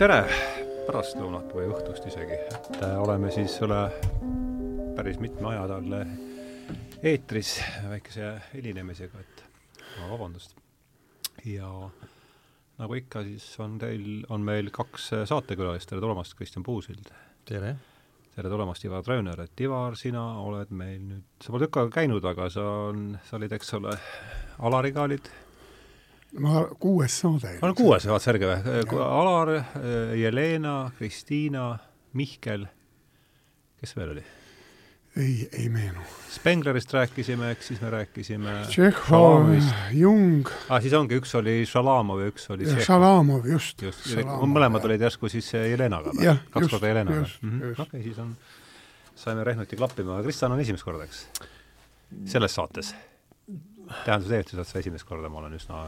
tere pärastlõunat või õhtust isegi, et äh, oleme siis üle päris mitme aja talle eetris väikese hilinemisega, et no, vabandust. ja nagu ikka, siis on teil, on meil kaks saatekülalist, tere tulemast, Kristjan Puusild! tere! tere tulemast, Ivar Trööner, et Ivar, sina oled meil nüüd, sa pole tükk aega käinud, aga sa on, sa olid, eks ole, Alariga olid ma, kuues saade. on kuues, vaat särge või? Alar, Jelena, Kristiina, Mihkel, kes veel oli? ei, ei meenu. Spenglerist rääkisime, eks siis me rääkisime Tšehhov, Jung. aa, ah, siis ongi, üks oli Šalamov ja üks oli ja Šalamov, just. just, mõlemad olid järsku siis Jelenaga või? kaks korda Jelenaga? Mhm. okei, siis on, saime Rehnuti klappima, Kristjan on esimest korda, eks? selles saates tähendab, see eetris sa esimest korda, ma olen üsna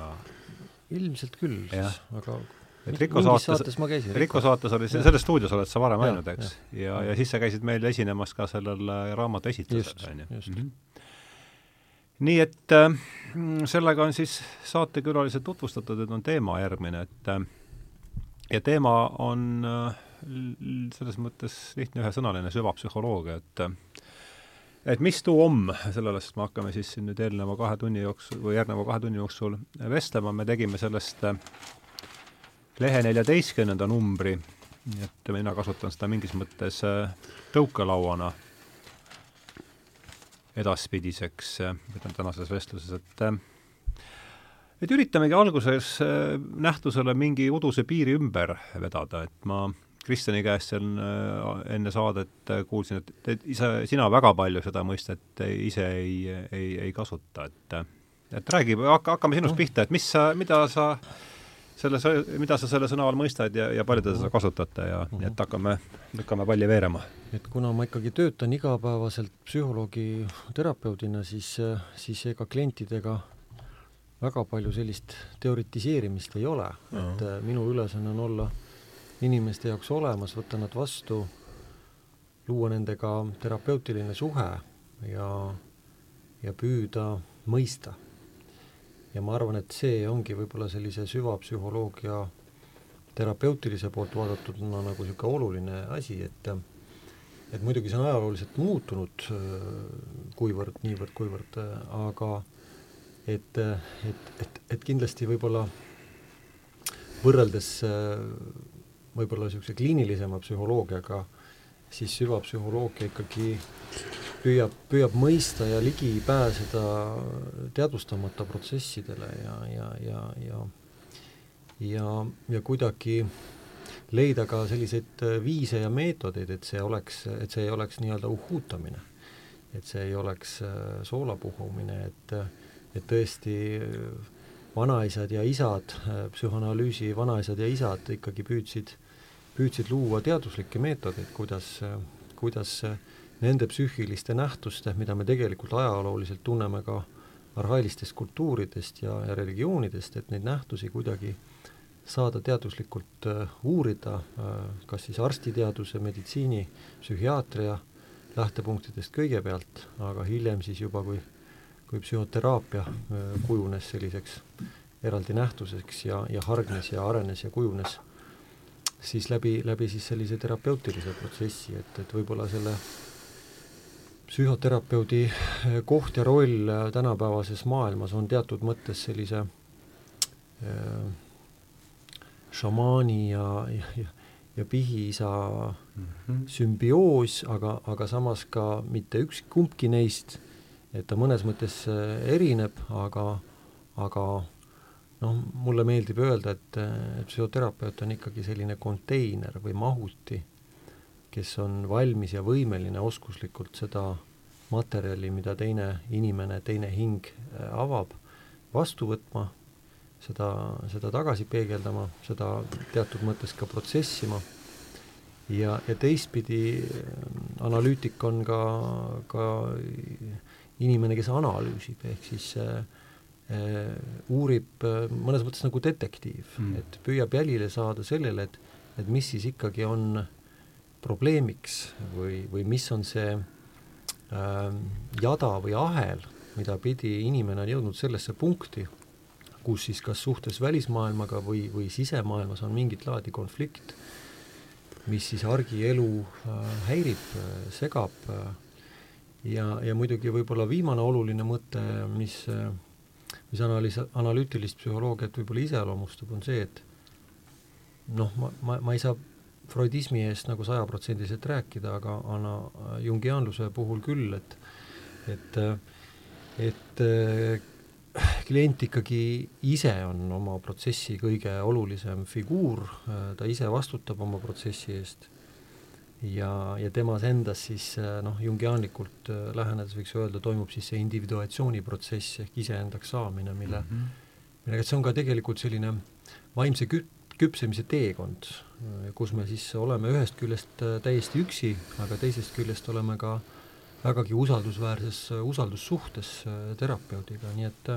ilmselt küll, aga et Riko saates, Riko saates oli, selles stuudios oled sa varem käinud, eks? ja, ja, ja siis sa käisid meil esinemas ka sellel äh, raamatu esitlusel, on ju. Mm -hmm. nii et äh, sellega on siis saatekülalised tutvustatud, nüüd on teema järgmine, et äh, ja teema on äh, selles mõttes lihtne ühesõnaline süvapsühholoogia, et äh, et mis tuu om, sellest me hakkame siis siin nüüd eelneva kahe tunni jooksul või järgneva kahe tunni jooksul vestlema, me tegime sellest äh, lehe neljateistkümnenda numbri, nii et mina kasutan seda mingis mõttes äh, tõukelauana edaspidiseks, äh, ütlen tänases vestluses, et et üritamegi alguses nähtusele mingi uduse piiri ümber vedada, et ma Kristjani käest seal äh, enne saadet äh, kuulsin, et, et ise, sina väga palju seda mõistet ise ei, ei, ei kasuta, et et räägi, hakka, hakkame sinust pihta, et mis sa, mida sa selle, mida sa selle sõna all mõistad ja, ja palju te seda kasutate ja mm, -hmm. et hakkame, lükkame palli veerema. et kuna ma ikkagi töötan igapäevaselt psühholoogi terapeudina, siis, siis ega klientidega väga palju sellist teoritiseerimist ei ole mm, -hmm. et minu ülesanne on olla inimeste jaoks olemas, võtta nad vastu, luua nendega terapeutiline suhe ja, ja püüda mõista. ja ma arvan, et see ongi võib-olla sellise süvapsühholoogia terapeutilise poolt vaadatuna nagu niisugune oluline asi, et et muidugi see on ajalooliselt muutunud kuivõrd, niivõrd, kuivõrd, aga et, et, et, et kindlasti võib-olla võrreldes võib-olla niisuguse kliinilisema psühholoogiaga, siis süvapsühholoogia ikkagi püüab, püüab mõista ja ligi pääseda teadvustamata protsessidele ja, ja, ja, ja ja, ja kuidagi leida ka selliseid viise ja meetodeid, et see oleks, et see ei oleks nii-öelda uhuutamine. et see ei oleks soola puhumine, et, et tõesti vanaisad ja isad, psühhanalüüsi vanaisad ja isad ikkagi püüdsid püüdsid luua teaduslikke meetodeid, kuidas, kuidas nende psüühiliste nähtuste, mida me tegelikult ajalooliselt tunneme ka arhailistest kultuuridest ja, ja religioonidest, et neid nähtusi kuidagi saada teaduslikult uurida kas siis arstiteaduse, meditsiini, psühhiaatria lähtepunktidest kõigepealt, aga hiljem siis juba, kui, kui psühhoteraapia uh, kujunes selliseks eraldi nähtuseks ja, ja hargnes ja arenes ja kujunes siis läbi, läbi siis sellise terapeutilise protsessi, et, et võib-olla selle psühhoterapeudi eh, koht ja roll eh, tänapäevases maailmas on teatud mõttes sellise äh, šamaani ja, ja, ja, pihiisa mm -hmm. sümbioos, aga, aga samas ka mitte üks, kumbki neist, et ta mõnes mõttes erineb, aga, aga noh, mulle meeldib öelda, et, et psühhoterapeut on ikkagi selline konteiner või mahuti, kes on valmis ja võimeline oskuslikult seda materjali, mida teine inimene, teine hing äh, avab, vastu võtma, seda, seda tagasi peegeldama, seda teatud mõttes ka protsessima. Ja, ja teistpidi äh, analüütik on ka, ka inimene, kes analüüsib, ehk siis äh, Äh, uurib äh, mõnes mõttes nagu detektiiv mm., et püüab jälile saada sellele, et, et mis siis ikkagi on probleemiks või, või mis on see äh, jada või ahel, mida pidi inimene on jõudnud sellesse punkti kus siis kas suhtes välismaailmaga või, või sisemaailmas on mingit laadi konflikt, mis siis argielu äh, häirib, segab ja, ja muidugi võib-olla viimane oluline mõte, mis, mis analüüs, analüütilist psühholoogiat võib-olla iseloomustab, on see, et noh, ma, ma, ma ei saa freudismi eest nagu sajaprotsendiliselt rääkida, aga ana-, jungiaanluse puhul küll, et et, et klient ikkagi ise on oma protsessi kõige olulisem figuur, ta ise vastutab oma protsessi eest ja, ja temas endas siis noh, jungiaanlikult lähenedes võiks öelda, toimub siis see individuatsiooniprotsess ehk iseendaks saamine, mille mm, -hmm. millega see on ka tegelikult selline vaimse küt-, küpsemise teekond, kus me siis oleme ühest küljest täiesti üksi, aga teisest küljest oleme ka vägagi usaldusväärses usaldussuhtes terapeudiga, nii et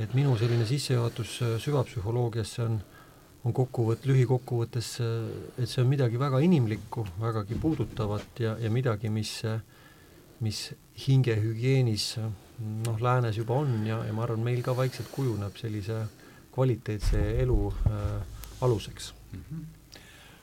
et minu selline sissejuhatus äh, süvapsühholoogiasse on, on kokkuvõtt, lühikokkuvõttes, et see on midagi väga inimlikku, vägagi puudutavat ja, ja midagi, mis, mis hingehügieenis noh, läänes juba on ja, ja ma arvan, meil ka vaikselt kujuneb sellise kvaliteetse elu äh, aluseks mm. -hmm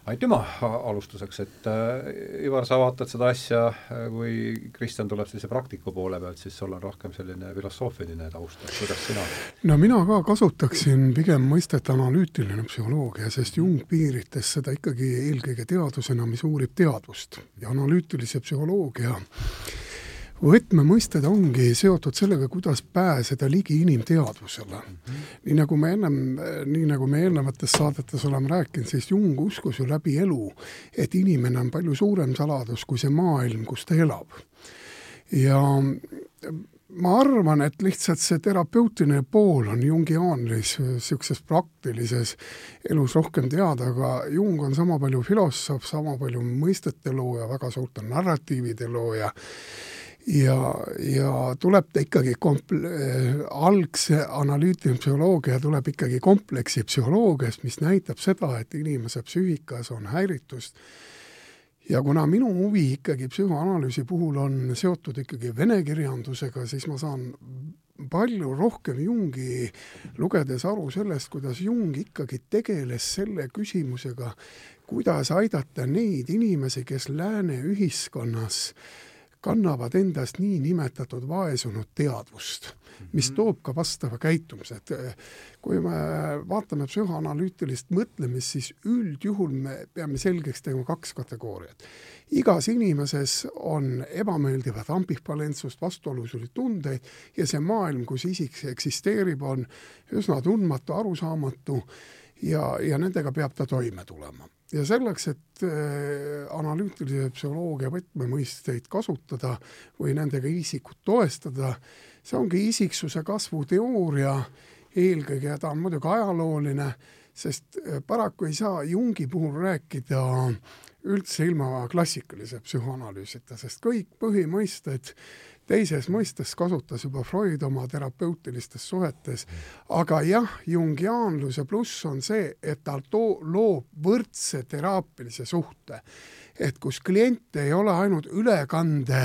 aitüma! Alustuseks, et äh, Ivar, sa vaatad seda asja, äh, kui Kristjan tuleb sellise praktiku poole pealt, siis sul on rohkem selline filosoofiline taust, et kuidas sina no mina ka kasutaksin pigem mõistet analüütiline psühholoogia, sest Jung piiritas seda ikkagi eelkõige teadusena, mis uurib teadvust. Ja analüütilise psühholoogia võtmemõisted ongi seotud sellega, kuidas pääseda ligi inimteadvusele mm. -hmm. nii nagu me ennem, nii nagu me eelnevates saadetes oleme rääkinud, siis Jung uskus ju läbi elu, et inimene on palju suurem saladus kui see maailm, kus ta elab. ja ma arvan, et lihtsalt see terapeutiline pool on jungiaanlis niisuguses praktilises elus rohkem teada, aga Jung on sama palju filosoof, sama palju mõistete looja, väga suurte narratiivide looja ja, ja tuleb ta ikkagi komple-, äh, algse analüütiline psühholoogia tuleb ikkagi kompleksi psühholoogiast, mis näitab seda, et inimese psüühikas on häiritust. Ja kuna minu huvi ikkagi psühhoanalüüsi puhul on seotud ikkagi vene kirjandusega, siis ma saan palju rohkem Jungi lugedes aru sellest, kuidas Jung ikkagi tegeles selle küsimusega, kuidas aidata neid inimesi, kes lääne ühiskonnas äh, kannavad endast niinimetatud vaesunud teadvust, mis mhm. toob ka vastava käitumise, et eh, kui me vaatame psühhoanalüütilist mõtlemist, siis üldjuhul me peame selgeks tegema kaks kategooriat. igas inimeses on ebameeldivat ambivalentsust, vastuolusid tundeid ja see maailm, kus isik eksisteerib, on üsna tundmatu, arusaamatu ja, ja nendega peab ta toime tulema. Ja selleks, et äh, analüütilise psühholoogia võtmemõisteid kasutada või nendega isikut toestada, see ongi isiksuse kasvu teooria. Eelkõige ja ta on muidugi ajalooline, sest äh, paraku ei saa Jungi puhul rääkida üldse ilma klassikalise psühhoanalüüsita, sest kõik põhimõisted teises mõistes kasutas juba Freud oma terapeutilistes suhetes, aga jah, jungiaanluse pluss on see, et ta too, loob võrdse teraapilise suhte. et kus klient ei ole ainult ülekande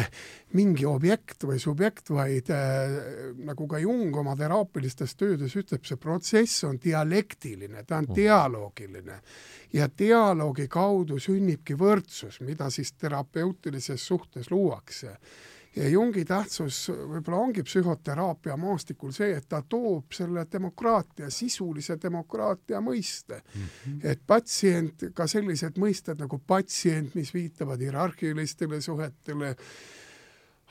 mingi objekt või subjekt, vaid äh, nagu ka Jung oma teraapilistes töödes ütleb, see protsess on dialektiline, ta on mm. dialoogiline ja dialoogi kaudu sünnibki võrdsus, mida siis terapeutilises suhtes luuakse ja Jungi tähtsus võib-olla ongi psühhoteraapia maastikul see, et ta toob selle demokraatia, sisulise demokraatia mõiste mm. -hmm. et patsient, ka sellised mõisted nagu patsient, mis viitavad hierarhilistele suhetele,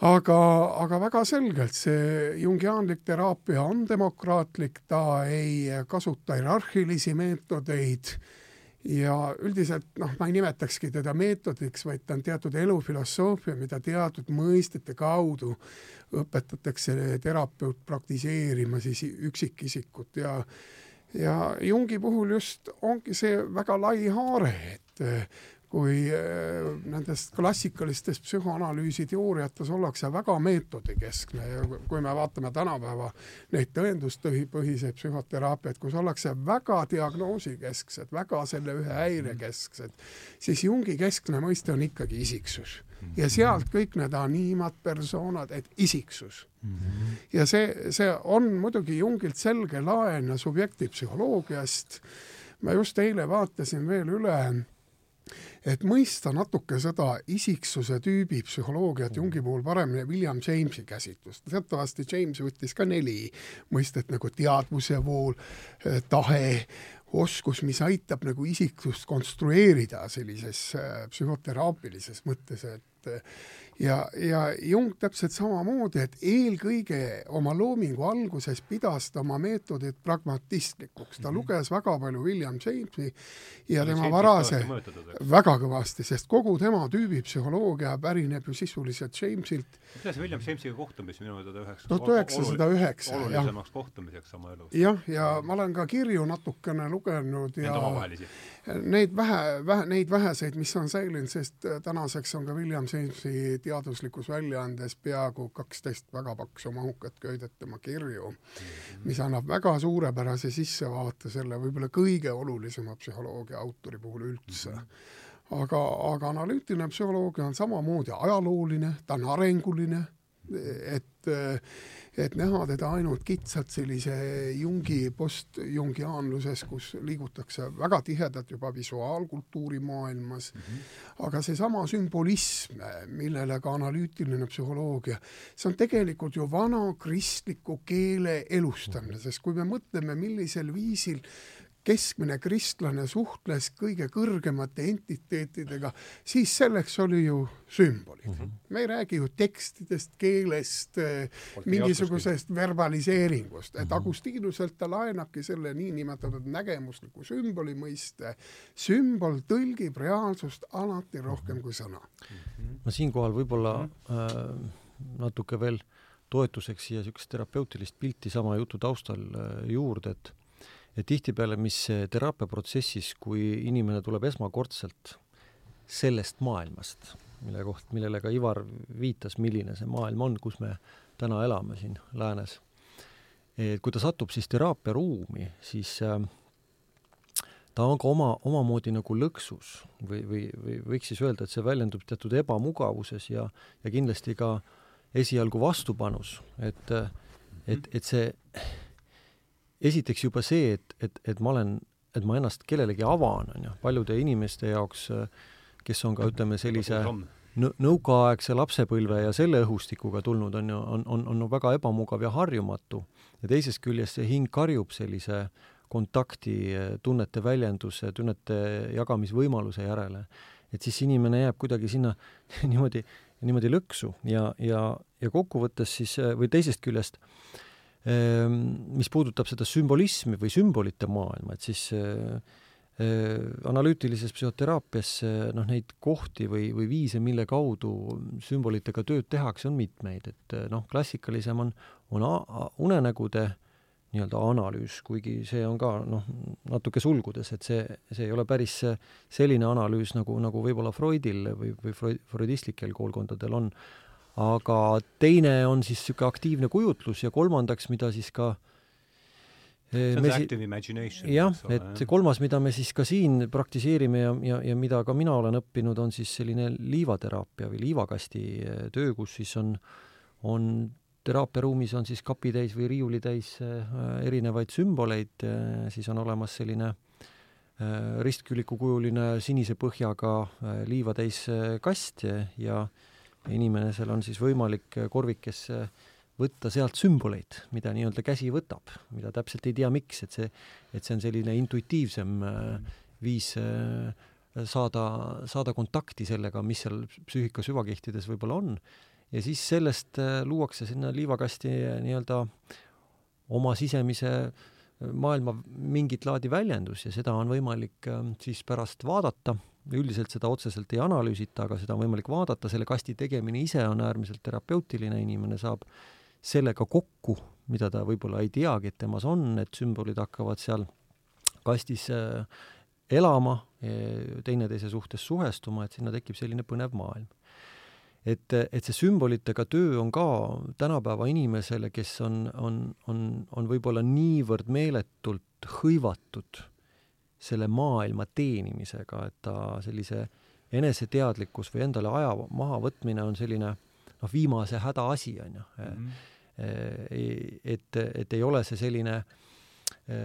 aga, aga väga selgelt see jungiaanlik teraapia on demokraatlik, ta ei kasuta hierarhilisi meetodeid ja üldiselt noh, ma ei nimetakski teda meetodiks, vaid ta on teatud elufilosoofia, mida teatud mõistete kaudu õpetatakse terapeut praktiseerima siis üksikisikut. Ja ja Jungi puhul just ongi see väga lai haare, et kui äh, nendes klassikalistes psühhoanalüüsi teooriates ollakse väga meetodikeskne ja kui me vaatame tänapäeva neid tõenduspõhiseid psühhoteraapiaid, kus ollakse väga diagnoosikesksed, väga selle ühe häire kesksed, siis Jungi keskne mõiste on ikkagi isiksus ja sealt kõik need animad, persoonad, et isiksus mm. -hmm. ja see, see on muidugi Jungilt selge laen subjektipsühholoogiast. ma just eile vaatasin veel üle et mõista natuke seda isiksuse tüübi psühholoogiat Jungi puhul paremini William Jamesi käsitlust. teatavasti James võttis ka neli mõistet nagu teadvuse vool, eh, tahe, oskus, mis aitab nagu isiksust konstrueerida sellises eh, psühhoteraapilises mõttes, et ja, ja Jung täpselt samamoodi, et eelkõige oma loomingu alguses pidas ta oma meetodit pragmatistlikuks, ta mm -hmm. luges väga palju William Jamesi ja tema varase, väga kõvasti, sest kogu tema tüübipsühholoogia pärineb ju sisuliselt Jamesilt. kuidas William Jamesiga kohtumis minu meelest üheks tuhat üheksasada üheksa, jah. olulisemaks kohtumiseks oma elus. jah, ja ma olen ka kirju natukene lugenud ja neid vähe, vähe, neid väheseid, mis on säilinud, sest tänaseks on ka William Jamesi teaduslikus väljaandes peaaegu kaksteist väga paksu mahukat köidet tema kirju, mis annab väga suurepärase sissevaate selle võib-olla kõige olulisema psühholoogia autori puhul üldse. aga, aga analüütiline psühholoogia on samamoodi ajalooline, ta on arenguline, et et näha teda ainult kitsalt sellise Jungi, postjungiaanluses, kus liigutakse väga tihedalt juba visuaalkultuuri maailmas mm, -hmm. aga seesama sümbolism, millele ka analüütiline psühholoogia, see on tegelikult ju vana kristliku keele elustamine, sest kui me mõtleme, millisel viisil keskmine kristlane suhtles kõige kõrgemate entiteetidega, siis selleks oli ju sümbolid mm. -hmm. me ei räägi ju tekstidest, keelest, eh, mingisugusest verbaliseeringust, et mm -hmm. Agustinuselt ta laenabki selle niinimetatud nägemusliku sümboli mõiste. sümbol tõlgib reaalsust alati rohkem mm -hmm. kui sõna mm. -hmm. ma siinkohal võib-olla mm -hmm. äh, natuke veel toetuseks siia niisugust terapeutilist pilti sama jutu taustal äh, juurde, et ja tihtipeale, mis teraapiaprotsessis, kui inimene tuleb esmakordselt sellest maailmast, mille koht, millele ka Ivar viitas, milline see maailm on, kus me täna elame siin läänes. et kui ta satub siis teraapiaruumi, siis äh, ta on ka oma, omamoodi nagu lõksus või, või, või võiks siis öelda, et see väljendub teatud ebamugavuses ja, ja kindlasti ka esialgu vastupanus, et, et, et see esiteks juba see, et, et, et ma olen, et ma ennast kellelegi avan, on ju, paljude inimeste jaoks, kes on ka ütleme sellise nõukaaegse lapsepõlve ja selle õhustikuga tulnud, on ju, on, on, on väga ebamugav ja harjumatu. ja teisest küljest see hing karjub sellise kontakti, tunnete väljenduse, tunnete jagamisvõimaluse järele. et siis inimene jääb kuidagi sinna niimoodi, niimoodi lõksu ja, ja, ja kokkuvõttes siis, või teisest küljest äh, mis puudutab seda sümbolismi või sümbolite maailma, et siis äh, äh, analüütilises psühhoteraapias noh, neid kohti või, või viise, mille kaudu sümbolitega tööd tehakse, on mitmeid, et noh, klassikalisem on, on unenägude nii-öelda analüüs, kuigi see on ka noh, natuke sulgudes, et see, see ei ole päris selline analüüs, nagu, nagu võib-olla Freudil või, või freudistlikel koolkondadel on, aga teine on siis niisugune aktiivne kujutlus ja kolmandaks, mida siis ka see on see active imagination. jah, et kolmas, mida me siis ka siin praktiseerime ja, ja, ja mida ka mina olen õppinud, on siis selline liivateraapia või liivakasti eh, töö, kus siis on, on teraapiaruumis on siis kapitäis või riiulitäis eh, erinevaid sümboleid, eh, siis on olemas selline ristkülikukujuline sinise põhjaga liivatäis kast ja, ja inimesel on siis võimalik korvikesse võtta sealt sümboleid, mida nii-öelda käsi võtab, mida täpselt ei tea, miks, et see, et see on selline intuitiivsem äh, viis äh, saada, saada kontakti sellega, mis seal psüühika süvakihtides võib-olla on. ja siis sellest äh, luuakse sinna liivakasti nii-öelda oma sisemise maailma mingit laadi väljendus ja seda on võimalik siis pärast vaadata üldiselt seda otseselt ei analüüsita, aga seda on võimalik vaadata, selle kasti tegemine ise on äärmiselt terapeutiline, inimene saab sellega kokku, mida ta võib-olla ei teagi, et temas on, need sümbolid hakkavad seal kastis äh, elama, teineteise suhtes suhestuma, et sinna tekib selline põnev maailm. et, et see sümbolitega töö on ka tänapäeva inimesele, kes on, on, on, on võib-olla niivõrd meeletult hõivatud selle maailma teenimisega, et ta sellise eneseteadlikkus või endale aja mahavõtmine on selline noh, viimase häda asi, on ju mm. -hmm. et, et ei ole see selline e,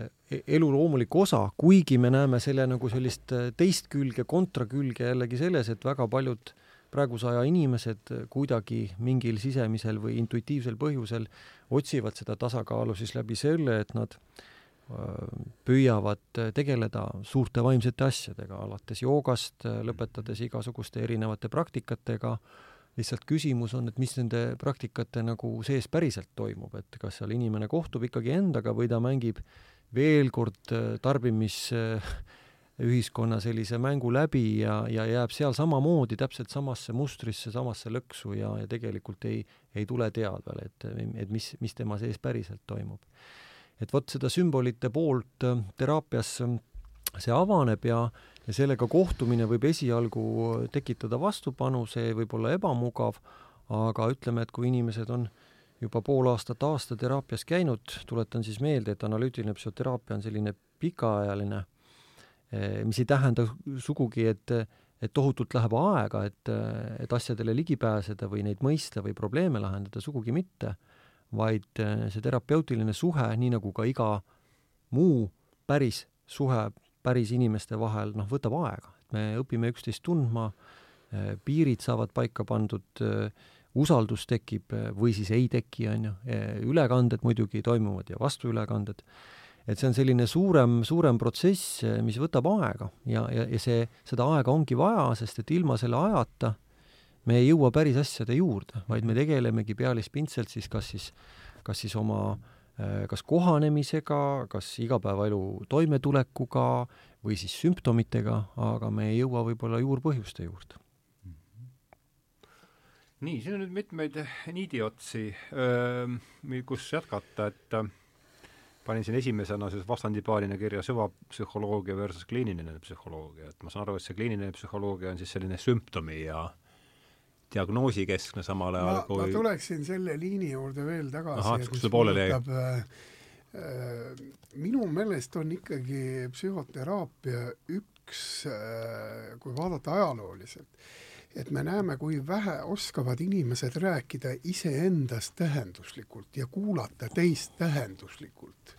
elu loomulik osa, kuigi me näeme selle nagu sellist teist külge, kontrakülge jällegi selles, et väga paljud praeguse aja inimesed kuidagi mingil sisemisel või intuitiivsel põhjusel otsivad seda tasakaalu siis läbi selle, et nad äh, püüavad tegeleda suurte vaimsete asjadega, alates joogast, lõpetades igasuguste erinevate praktikatega, lihtsalt küsimus on, et mis nende praktikate nagu sees päriselt toimub, et kas seal inimene kohtub ikkagi endaga või ta mängib veel kord tarbimisühiskonna sellise mängu läbi ja, ja jääb seal samamoodi täpselt samasse mustrisse, samasse lõksu ja, ja tegelikult ei, ei tule teadvale, et, et mis, mis tema sees päriselt toimub et vot seda sümbolite poolt äh, teraapias äh, see avaneb ja, ja sellega kohtumine võib esialgu tekitada vastupanu, see võib olla ebamugav, aga ütleme, et kui inimesed on juba pool aastat, aasta teraapias käinud, tuletan siis meelde, et analüütiline psühhoteraapia on selline pikaajaline, mis ei tähenda sugugi, et et tohutult läheb aega, et, et asjadele ligi pääseda või neid mõista või probleeme lahendada, sugugi mitte vaid äh, see terapeutiline suhe, nii nagu ka iga muu päris suhe päris inimeste vahel, noh, võtab aega, et me õpime üksteist tundma, äh, piirid saavad paika pandud, äh, usaldus tekib või siis ei teki, on ju, ülekanded muidugi toimuvad ja vastuülekanded, et see on selline suurem, suurem protsess, mis võtab aega. Ja, ja, ja see, seda aega ongi vaja, sest et ilma selle ajata me ei jõua päris asjade juurde, vaid me tegelemegi pealispindselt siis kas siis, kas siis oma äh, kas kohanemisega, kas igapäevaelu toimetulekuga või siis sümptomitega, aga me ei jõua võib-olla juurpõhjuste juurde. nii, siin on nüüd mitmeid niidiotsi, kus jätkata, et panin siin esimesena siis vastandipaarina kirja süvapsühholoogia versus kliiniline psühholoogia, et ma saan aru, et see kliiniline psühholoogia on siis selline sümptomi ja äh, diagnoosikeskne samal ajal kui ma tuleksin selle liini juurde veel tagasi, kus pooleli jäi? Äh, minu meelest on ikkagi psühhoteraapia üks äh,, kui vaadata ajalooliselt, et me näeme, kui vähe oskavad inimesed rääkida iseendast tähenduslikult ja kuulata teist tähenduslikult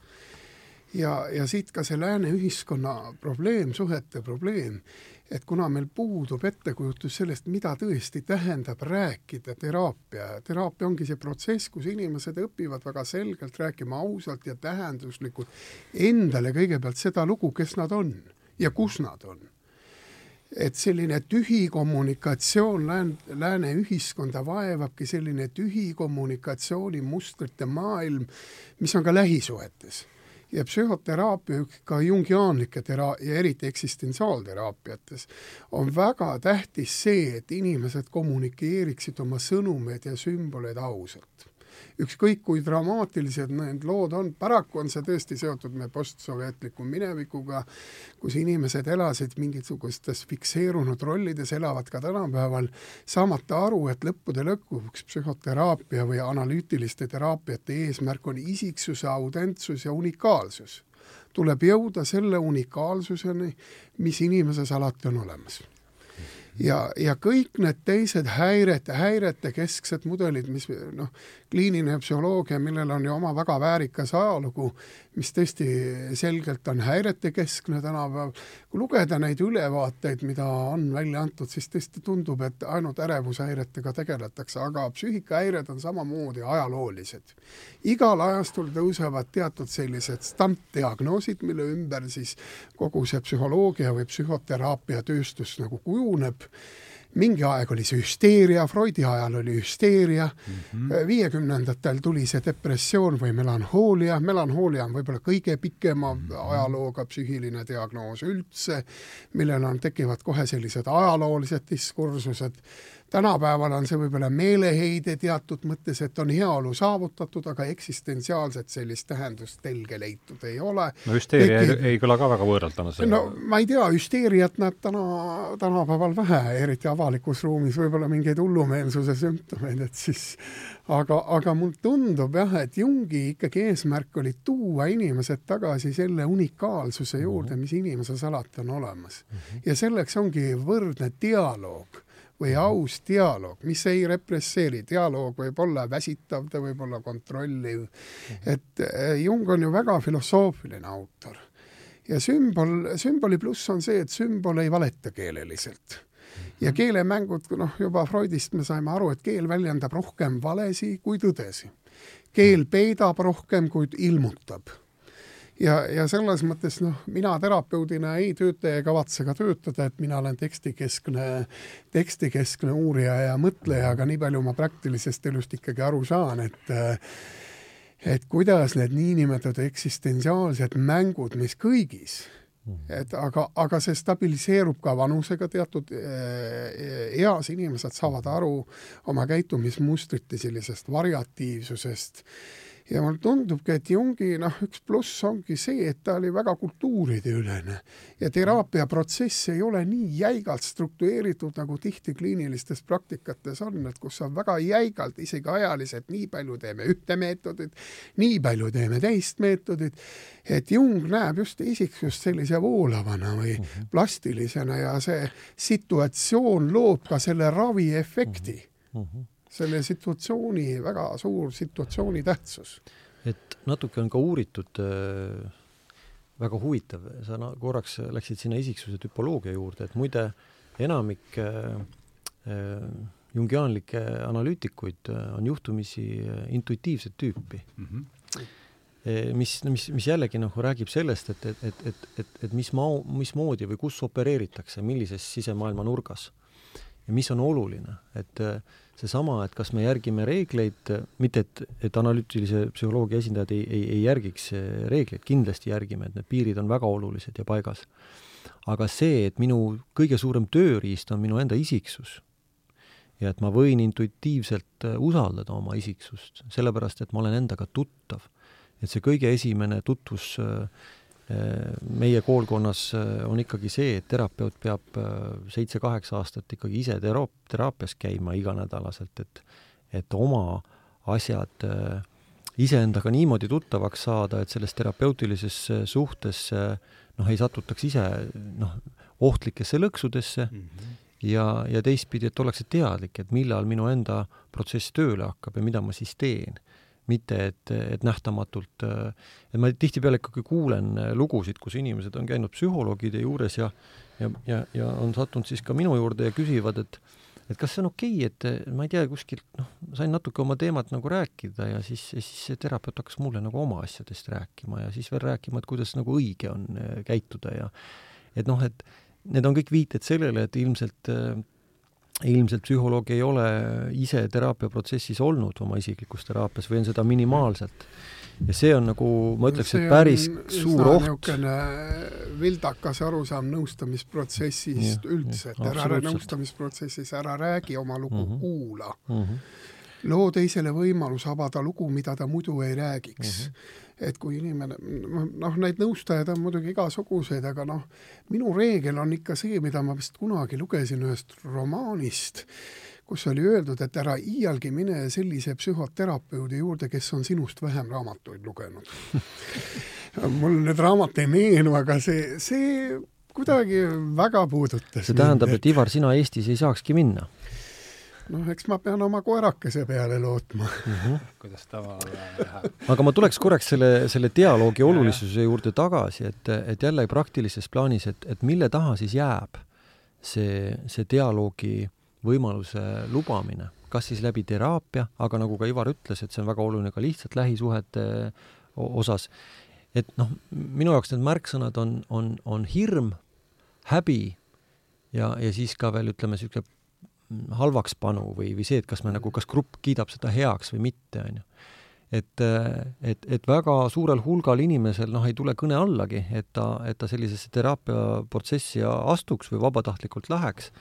ja, ja siit ka see lääne ühiskonna probleem, suhete probleem, et kuna meil puudub ettekujutus sellest, mida tõesti tähendab rääkida teraapia, teraapia ongi see protsess, kus inimesed õpivad väga selgelt rääkima ausalt ja tähenduslikult endale kõigepealt seda lugu, kes nad on ja kus nad on. Et selline tühi kommunikatsioon lään-, lääne ühiskonda vaevabki selline tühi kommunikatsioonimustrite maailm, mis on ka lähisuhetes ja psühhoteraapia, ka jungiaanlike tera- ja eriti eksistentsiaalteraapiates on väga tähtis see, et inimesed kommunikeeriksid oma sõnumeid ja sümboleid ausalt ükskõik kui dramaatilised need lood on, paraku on see tõesti seotud meie postsovjetliku minevikuga, kus inimesed elasid mingisugustes fikseerunud rollides, elavad ka tänapäeval, saamata aru, et lõppude lõpuks psühhoteraapia või analüütiliste teraapiate eesmärk on isiksuse autentsus ja unikaalsus. tuleb jõuda selle unikaalsuseni, mis inimeses alati on olemas ja, ja kõik need teised häirete, häirete kesksed mudelid, mis noh, kliiniline psühholoogia, millel on ju oma väga väärikas ajalugu, mis tõesti selgelt on häiretekeskne tänapäeval, kui lugeda neid ülevaateid, mida on välja antud, siis tõesti tundub, et ainult ärevushäiretega tegeletakse, aga psüühikahäired on samamoodi ajaloolised. igal ajastul tõusevad teatud sellised stampdiagnoosid, mille ümber siis kogu see psühholoogia või psühhoteraapia tööstus nagu kujuneb mingi aeg oli see hüsteeria, Freudi ajal oli hüsteeria mm, viiekümnendatel -hmm. tuli see depressioon või melanhoolia, melanhoolia on võib-olla kõige pikema mm -hmm. ajalooga psüühiline diagnoos üldse, millel on, tekivad kohe sellised ajaloolised diskursused, tänapäeval on see võib-olla meeleheide teatud mõttes, et on heaolu saavutatud, aga eksistentsiaalset sellist tähendust telge leitud ei ole. no hüsteeria Eki... ei, ei kõla ka väga võõralt tänasel no ma ei tea, hüsteeriat näeb täna, tänapäeval vähe, eriti avalikus ruumis, võib-olla mingeid hullumeelsuse sümptomeid, et siis aga, aga mulle tundub jah, et Jungi ikkagi eesmärk oli tuua inimesed tagasi selle unikaalsuse juurde, mhm. mis inimeses alati on olemas mm. -hmm. ja selleks ongi võrdne dialoog või mhm. aus dialoog, mis ei represseeri, dialoog võib olla väsitav, ta võib olla kontrolliv. -hmm. et eh, Jung on ju väga filosoofiline autor ja sümbol, sümboli pluss on see, et sümbol ei valeta keeleliselt ja keelemängud, noh, juba Freudist me saime aru, et keel väljendab rohkem valesi kui tõdesi. keel peidab rohkem, kui ilmutab. Ja, ja selles mõttes noh, mina terapeudina ei tööta ja kavatse ka töötada, et mina olen tekstikeskne, tekstikeskne uurija ja mõtleja, aga nii palju ma praktilisest elust ikkagi aru saan, et et kuidas need niinimetatud eksistentsiaalsed mängud, mis kõigis Mhm. et aga, aga see stabiliseerub ka vanusega, teatud äh, eas inimesed saavad aru oma käitumismustrite sellisest variatiivsusest ja mulle tundubki, et Jungi noh, üks pluss ongi see, et ta oli väga kultuurideülene ja teraapiaprotsess ei ole nii jäigalt struktureeritud, nagu tihti kliinilistes praktikates on, et kus on väga jäigalt, isegi ajaliselt, nii palju teeme ühte meetodit, nii palju teeme teist meetodit, et Jung näeb just isiksust sellise voolavana või mm -hmm. plastilisena ja see situatsioon loob ka selle raviefekti mm. -hmm selle situatsiooni, väga suur situatsiooni tähtsus. et natuke on ka uuritud äh, väga huvitav, sa no, korraks läksid sinna isiksuse tüpoloogia juurde, et muide enamik äh, äh, jungiaanlikke analüütikuid on juhtumisi intuitiivset tüüpi mm. -hmm mis, mis, mis jällegi noh, räägib sellest, et, et, et, et, et, et mis maa, mismoodi või kus opereeritakse, millises sisemaailma nurgas ja mis on oluline, et äh, seesama, et kas me järgime reegleid, mitte et, et analüütilise psühholoogia esindajad ei, ei, ei järgiks reegleid, kindlasti järgime, et need piirid on väga olulised ja paigas. aga see, et minu kõige suurem tööriist on minu enda isiksus ja et ma võin intuitiivselt äh, usaldada oma isiksust, sellepärast et ma olen endaga tuttav, et see kõige esimene tutvus äh, meie koolkonnas äh, on ikkagi see, et terapeut peab äh, seitse-kaheksa aastat ikkagi ise teraap-, teraapias käima iganädalaselt, et et oma asjad äh, iseendaga niimoodi tuttavaks saada, et selles terapeutilises suhtes noh, ei satutaks ise noh, ohtlikesse lõksudesse mm -hmm. ja, ja teistpidi, et ollakse teadlik, et millal minu enda protsess tööle hakkab ja mida ma siis teen mitte et, et nähtamatult, et ma tihtipeale ikkagi kuulen lugusid, kus inimesed on käinud psühholoogide juures ja ja, ja, ja on sattunud siis ka minu juurde ja küsivad, et et kas see on okei okay,, et ma ei tea, kuskilt noh, sain natuke oma teemat nagu rääkida ja siis, siis see terapeut hakkas mulle nagu oma asjadest rääkima ja siis veel rääkima, et kuidas nagu õige on äh, käituda ja et noh, et need on kõik viited sellele, et ilmselt äh, ilmselt psühholoog ei ole ise teraapiaprotsessis olnud oma isiklikus teraapias või on seda minimaalselt. ja see on nagu, ma ütleks, et päris suur oht. niisugune vildakas arusaam nõustamisprotsessist ja, üldse, et ära nõustamisprotsessis ära räägi oma lugu mm, -hmm. kuula mm. -hmm. loo teisele võimaluse avada lugu, mida ta muidu ei räägiks mm. -hmm et kui inimene, noh, neid nõustajaid on muidugi igasuguseid, aga noh, minu reegel on ikka see, mida ma vist kunagi lugesin ühest romaanist, kus oli öeldud, et ära iialgi mine sellise psühhoterapeudi juurde, kes on sinust vähem raamatuid lugenud mul nüüd raamat ei meenu, aga see, see kuidagi väga puudutas see tähendab, et Ivar, sina Eestis ei saakski minna? Noh, eks ma pean oma koerakese peale lootma mm. -hmm. kuidas tavale läheb. aga ma tuleks korraks selle, selle dialoogi olulisuse juurde tagasi, et, et jälle praktilises plaanis, et, et mille taha siis jääb see, see dialoogi võimaluse lubamine, kas siis läbi teraapia, aga nagu ka Ivar ütles, et see on väga oluline ka lihtsalt lähisuhete osas, et noh, minu jaoks need märksõnad on, on, on hirm, häbi ja, ja siis ka veel ütleme, niisugune halvakspanu või, või see, et kas me nagu, kas grupp kiidab seda heaks või mitte, on ju. et, et, et väga suurel hulgal inimesel noh, ei tule kõne allagi, et ta, et ta sellisesse teraapiaprotsessi astuks või vabatahtlikult läheks,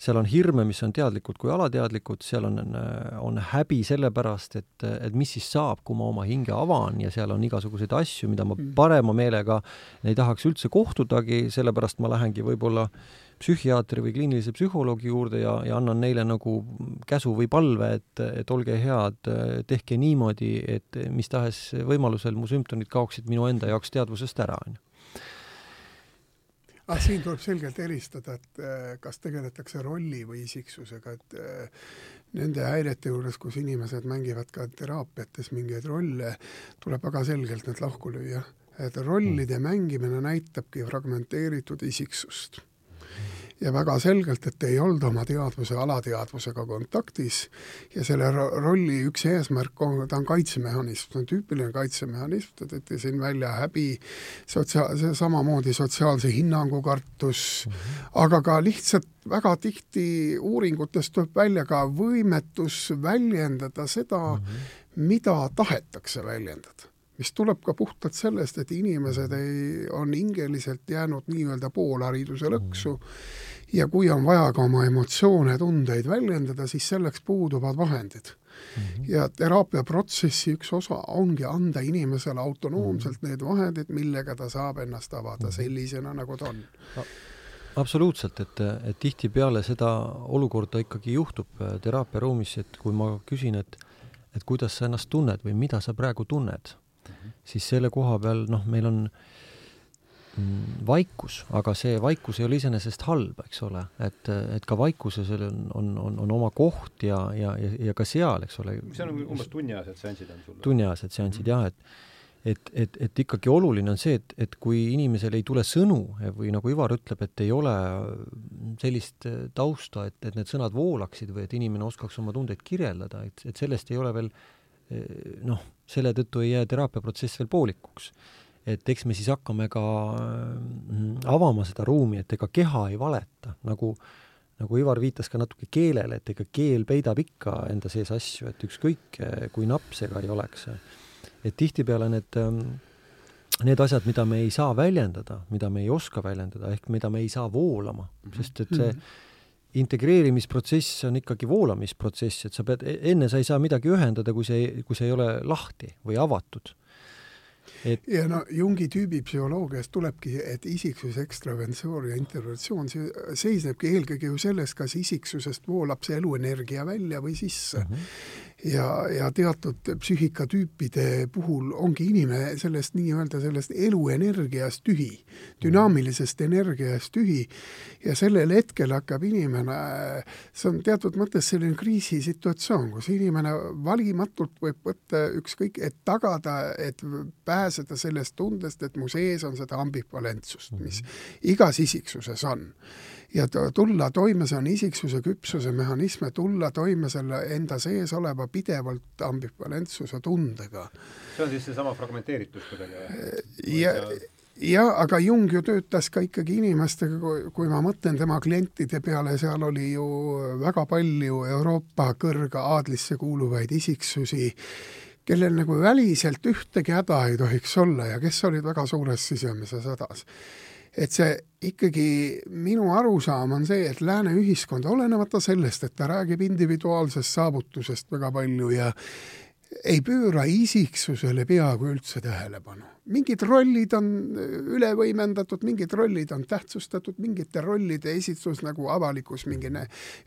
seal on hirme, mis on teadlikud kui alateadlikud, seal on, on häbi selle pärast, et, et mis siis saab, kui ma oma hinge avan ja seal on igasuguseid asju, mida ma mm. parema meelega ei tahaks üldse kohtudagi, sellepärast ma lähengi võib-olla psühhiaatri või kliinilise psühholoogi juurde ja, ja annan neile nagu käsu või palve, et, et olge head, tehke niimoodi, et mis tahes võimalusel mu sümptomid kaoksid minu enda jaoks teadvusest ära, on ju. Ah, siin tuleb selgelt eristada, et äh, kas tegeletakse rolli või isiksusega, et äh, nende häirete juures, kus inimesed mängivad ka teraapiates mingeid rolle, tuleb väga selgelt need lahku lüüa. et rollide mängimine näitabki fragmenteeritud isiksust ja väga selgelt, et ei olda oma teadvuse alateadvusega kontaktis ja selle rolli üks eesmärk on, ta on kaitsemehhanism, see on tüüpiline kaitsemehhanism, te tõite siin välja häbi, sotsia-, samamoodi sotsiaalse hinnangu kartus mm, -hmm. aga ka lihtsalt väga tihti uuringutest tuleb välja ka võimetus väljendada seda mm, -hmm. mida tahetakse väljendada mis tuleb ka puhtalt sellest, et inimesed ei, on hingeliselt jäänud nii-öelda poolhariduse lõksu mm ja kui on vaja ka oma emotsioone, tundeid väljendada, siis selleks puuduvad vahendid mm. -hmm. ja teraapiaprotsessi üks osa ongi anda inimesele autonoomselt mm -hmm. need vahendid, millega ta saab ennast avada mm -hmm. sellisena, nagu ta on absoluutselt, et, et tihtipeale seda olukorda ikkagi juhtub äh, teraapiaruumis, et kui ma küsin, et et kuidas sa ennast tunned või mida sa praegu tunned mm, -hmm. siis selle koha peal noh, meil on äh, vaikus, aga see vaikus ei ole iseenesest halb, eks ole, et, et ka vaikuses on, on, on, on oma koht ja, ja, ja, ja ka seal, eks ole. see on umbes tunniajased seansid on sul? tunniajased seansid mm -hmm. jah, et et, et, et ikkagi oluline on see, et, et kui inimesel ei tule sõnu või nagu Ivar ütleb, et ei ole sellist tausta, et, et need sõnad voolaksid või et inimene oskaks oma tundeid kirjeldada, et, et sellest ei ole veel noh, selle tõttu ei jää teraapiaprotsess veel poolikuks et eks me siis hakkame ka mm, avama seda ruumi, et ega keha ei valeta, nagu nagu Ivar viitas ka natuke keelele, et ega keel peidab ikka enda sees asju, et ükskõik, kui napp see ka ei oleks. et tihtipeale need, mm, need asjad, mida me ei saa väljendada, mida me ei oska väljendada, ehk mida me ei saa voolama mm, -hmm. sest et see integreerimisprotsess on ikkagi voolamisprotsess, et sa pead, e-, enne sa ei saa midagi ühendada, kui see, kui see ei ole lahti või avatud et ja no Jungi tüübipsühholoogias tulebki, et isiksus, ekstraversioon ja introversioon, see seisnebki eelkõige ju selles, kas isiksusest voolab see eluenergia välja või sisse mm. -hmm ja, ja teatud psüühikatüüpide puhul ongi inimene sellest nii-öelda sellest eluenergiast tühi, dünaamilisest energiast tühi. Ja sellel hetkel hakkab inimene, see on teatud mõttes selline kriisisituatsioon, kus inimene valimatult võib võtta ükskõik, et tagada, et pääseda sellest tundest, et mu sees on seda ambivalentsust, mis igas isiksuses on ja tulla toime, see on isiksuse küpsuse mehhanism, tulla toime selle enda sees oleva pidevalt ambivalentsuse tundega. see on siis seesama fragmenteeritus kuidagi? ja, jah, aga Jung ju töötas ka ikkagi inimestega, kui ma mõtlen tema klientide peale, seal oli ju väga palju Euroopa kõrge aadlisse kuuluvaid isiksusi, kellel nagu väliselt ühtegi häda ei tohiks olla ja kes olid väga suures sisemises hädas et see ikkagi, minu arusaam on see, et lääne ühiskond, olenemata sellest, et ta räägib individuaalsest saavutusest väga palju ja ei pööra isiksusele peaaegu üldse tähelepanu mingid rollid on üle võimendatud, mingid rollid on tähtsustatud, mingite rollide esitus nagu avalikus mingi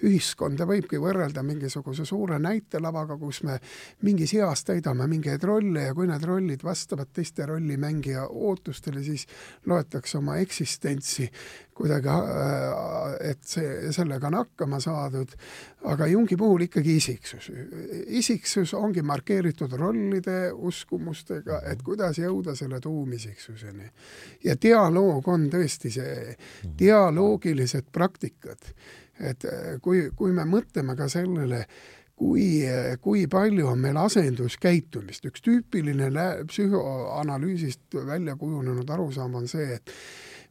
ühiskonda võibki võrrelda mingisuguse suure näitelavaga, kus me mingis eas täidame mingeid rolle ja kui need rollid vastavad teiste rollimängija ootustele, siis loetakse oma eksistentsi kuidagi, äh, et see, sellega on hakkama saadud, aga Jungi puhul ikkagi isiksus. isiksus ongi markeeritud rollide, uskumustega, et kuidas jõuda selle tuumisiksuseni. ja dialoog on tõesti see, dialoogilised praktikad, et äh, kui, kui me mõtleme ka sellele, kui, kui palju on meil asenduskäitumist, üks tüüpiline psühhoanalüüsist välja kujunenud arusaam on see, et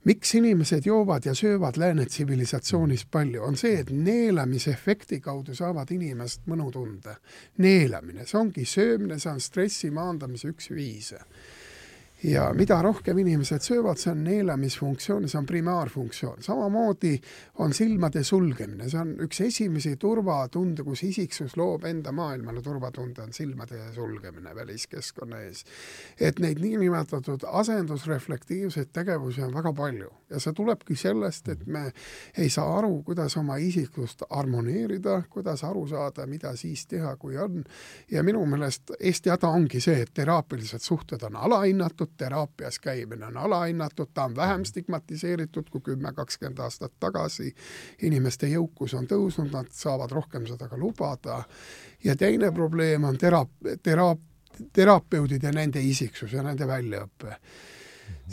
miks inimesed joovad ja söövad lääne tsivilisatsioonis palju, on see, et neelamisefekti kaudu saavad inimesed mõnutunde. neelamine, see ongi söömine, see on stressi maandamise üks viise ja mida rohkem inimesed söövad, see on neelamisfunktsioon, see on primaarfunktsioon. samamoodi on silmade sulgemine, see on üks esimesi turvatunde, kus isiksus loob enda maailmale turvatunde, on silmade sulgemine väliskeskkonna ees. et neid niinimetatud asendusreflektiivseid tegevusi on väga palju ja see tulebki sellest, et me ei saa aru, kuidas oma isikust harmoneerida, kuidas aru saada, mida siis teha, kui on. ja minu meelest Eesti häda ongi see, et teraapilised suhted on alahinnatud, teraapias käimine on alahinnatud, ta on vähem stigmatiseeritud kui kümme, kakskümmend aastat tagasi. inimeste jõukus on tõusnud, nad saavad rohkem seda ka lubada. ja teine probleem on teraap-, teraap-, terapeudid ja nende isiksus ja nende väljaõpe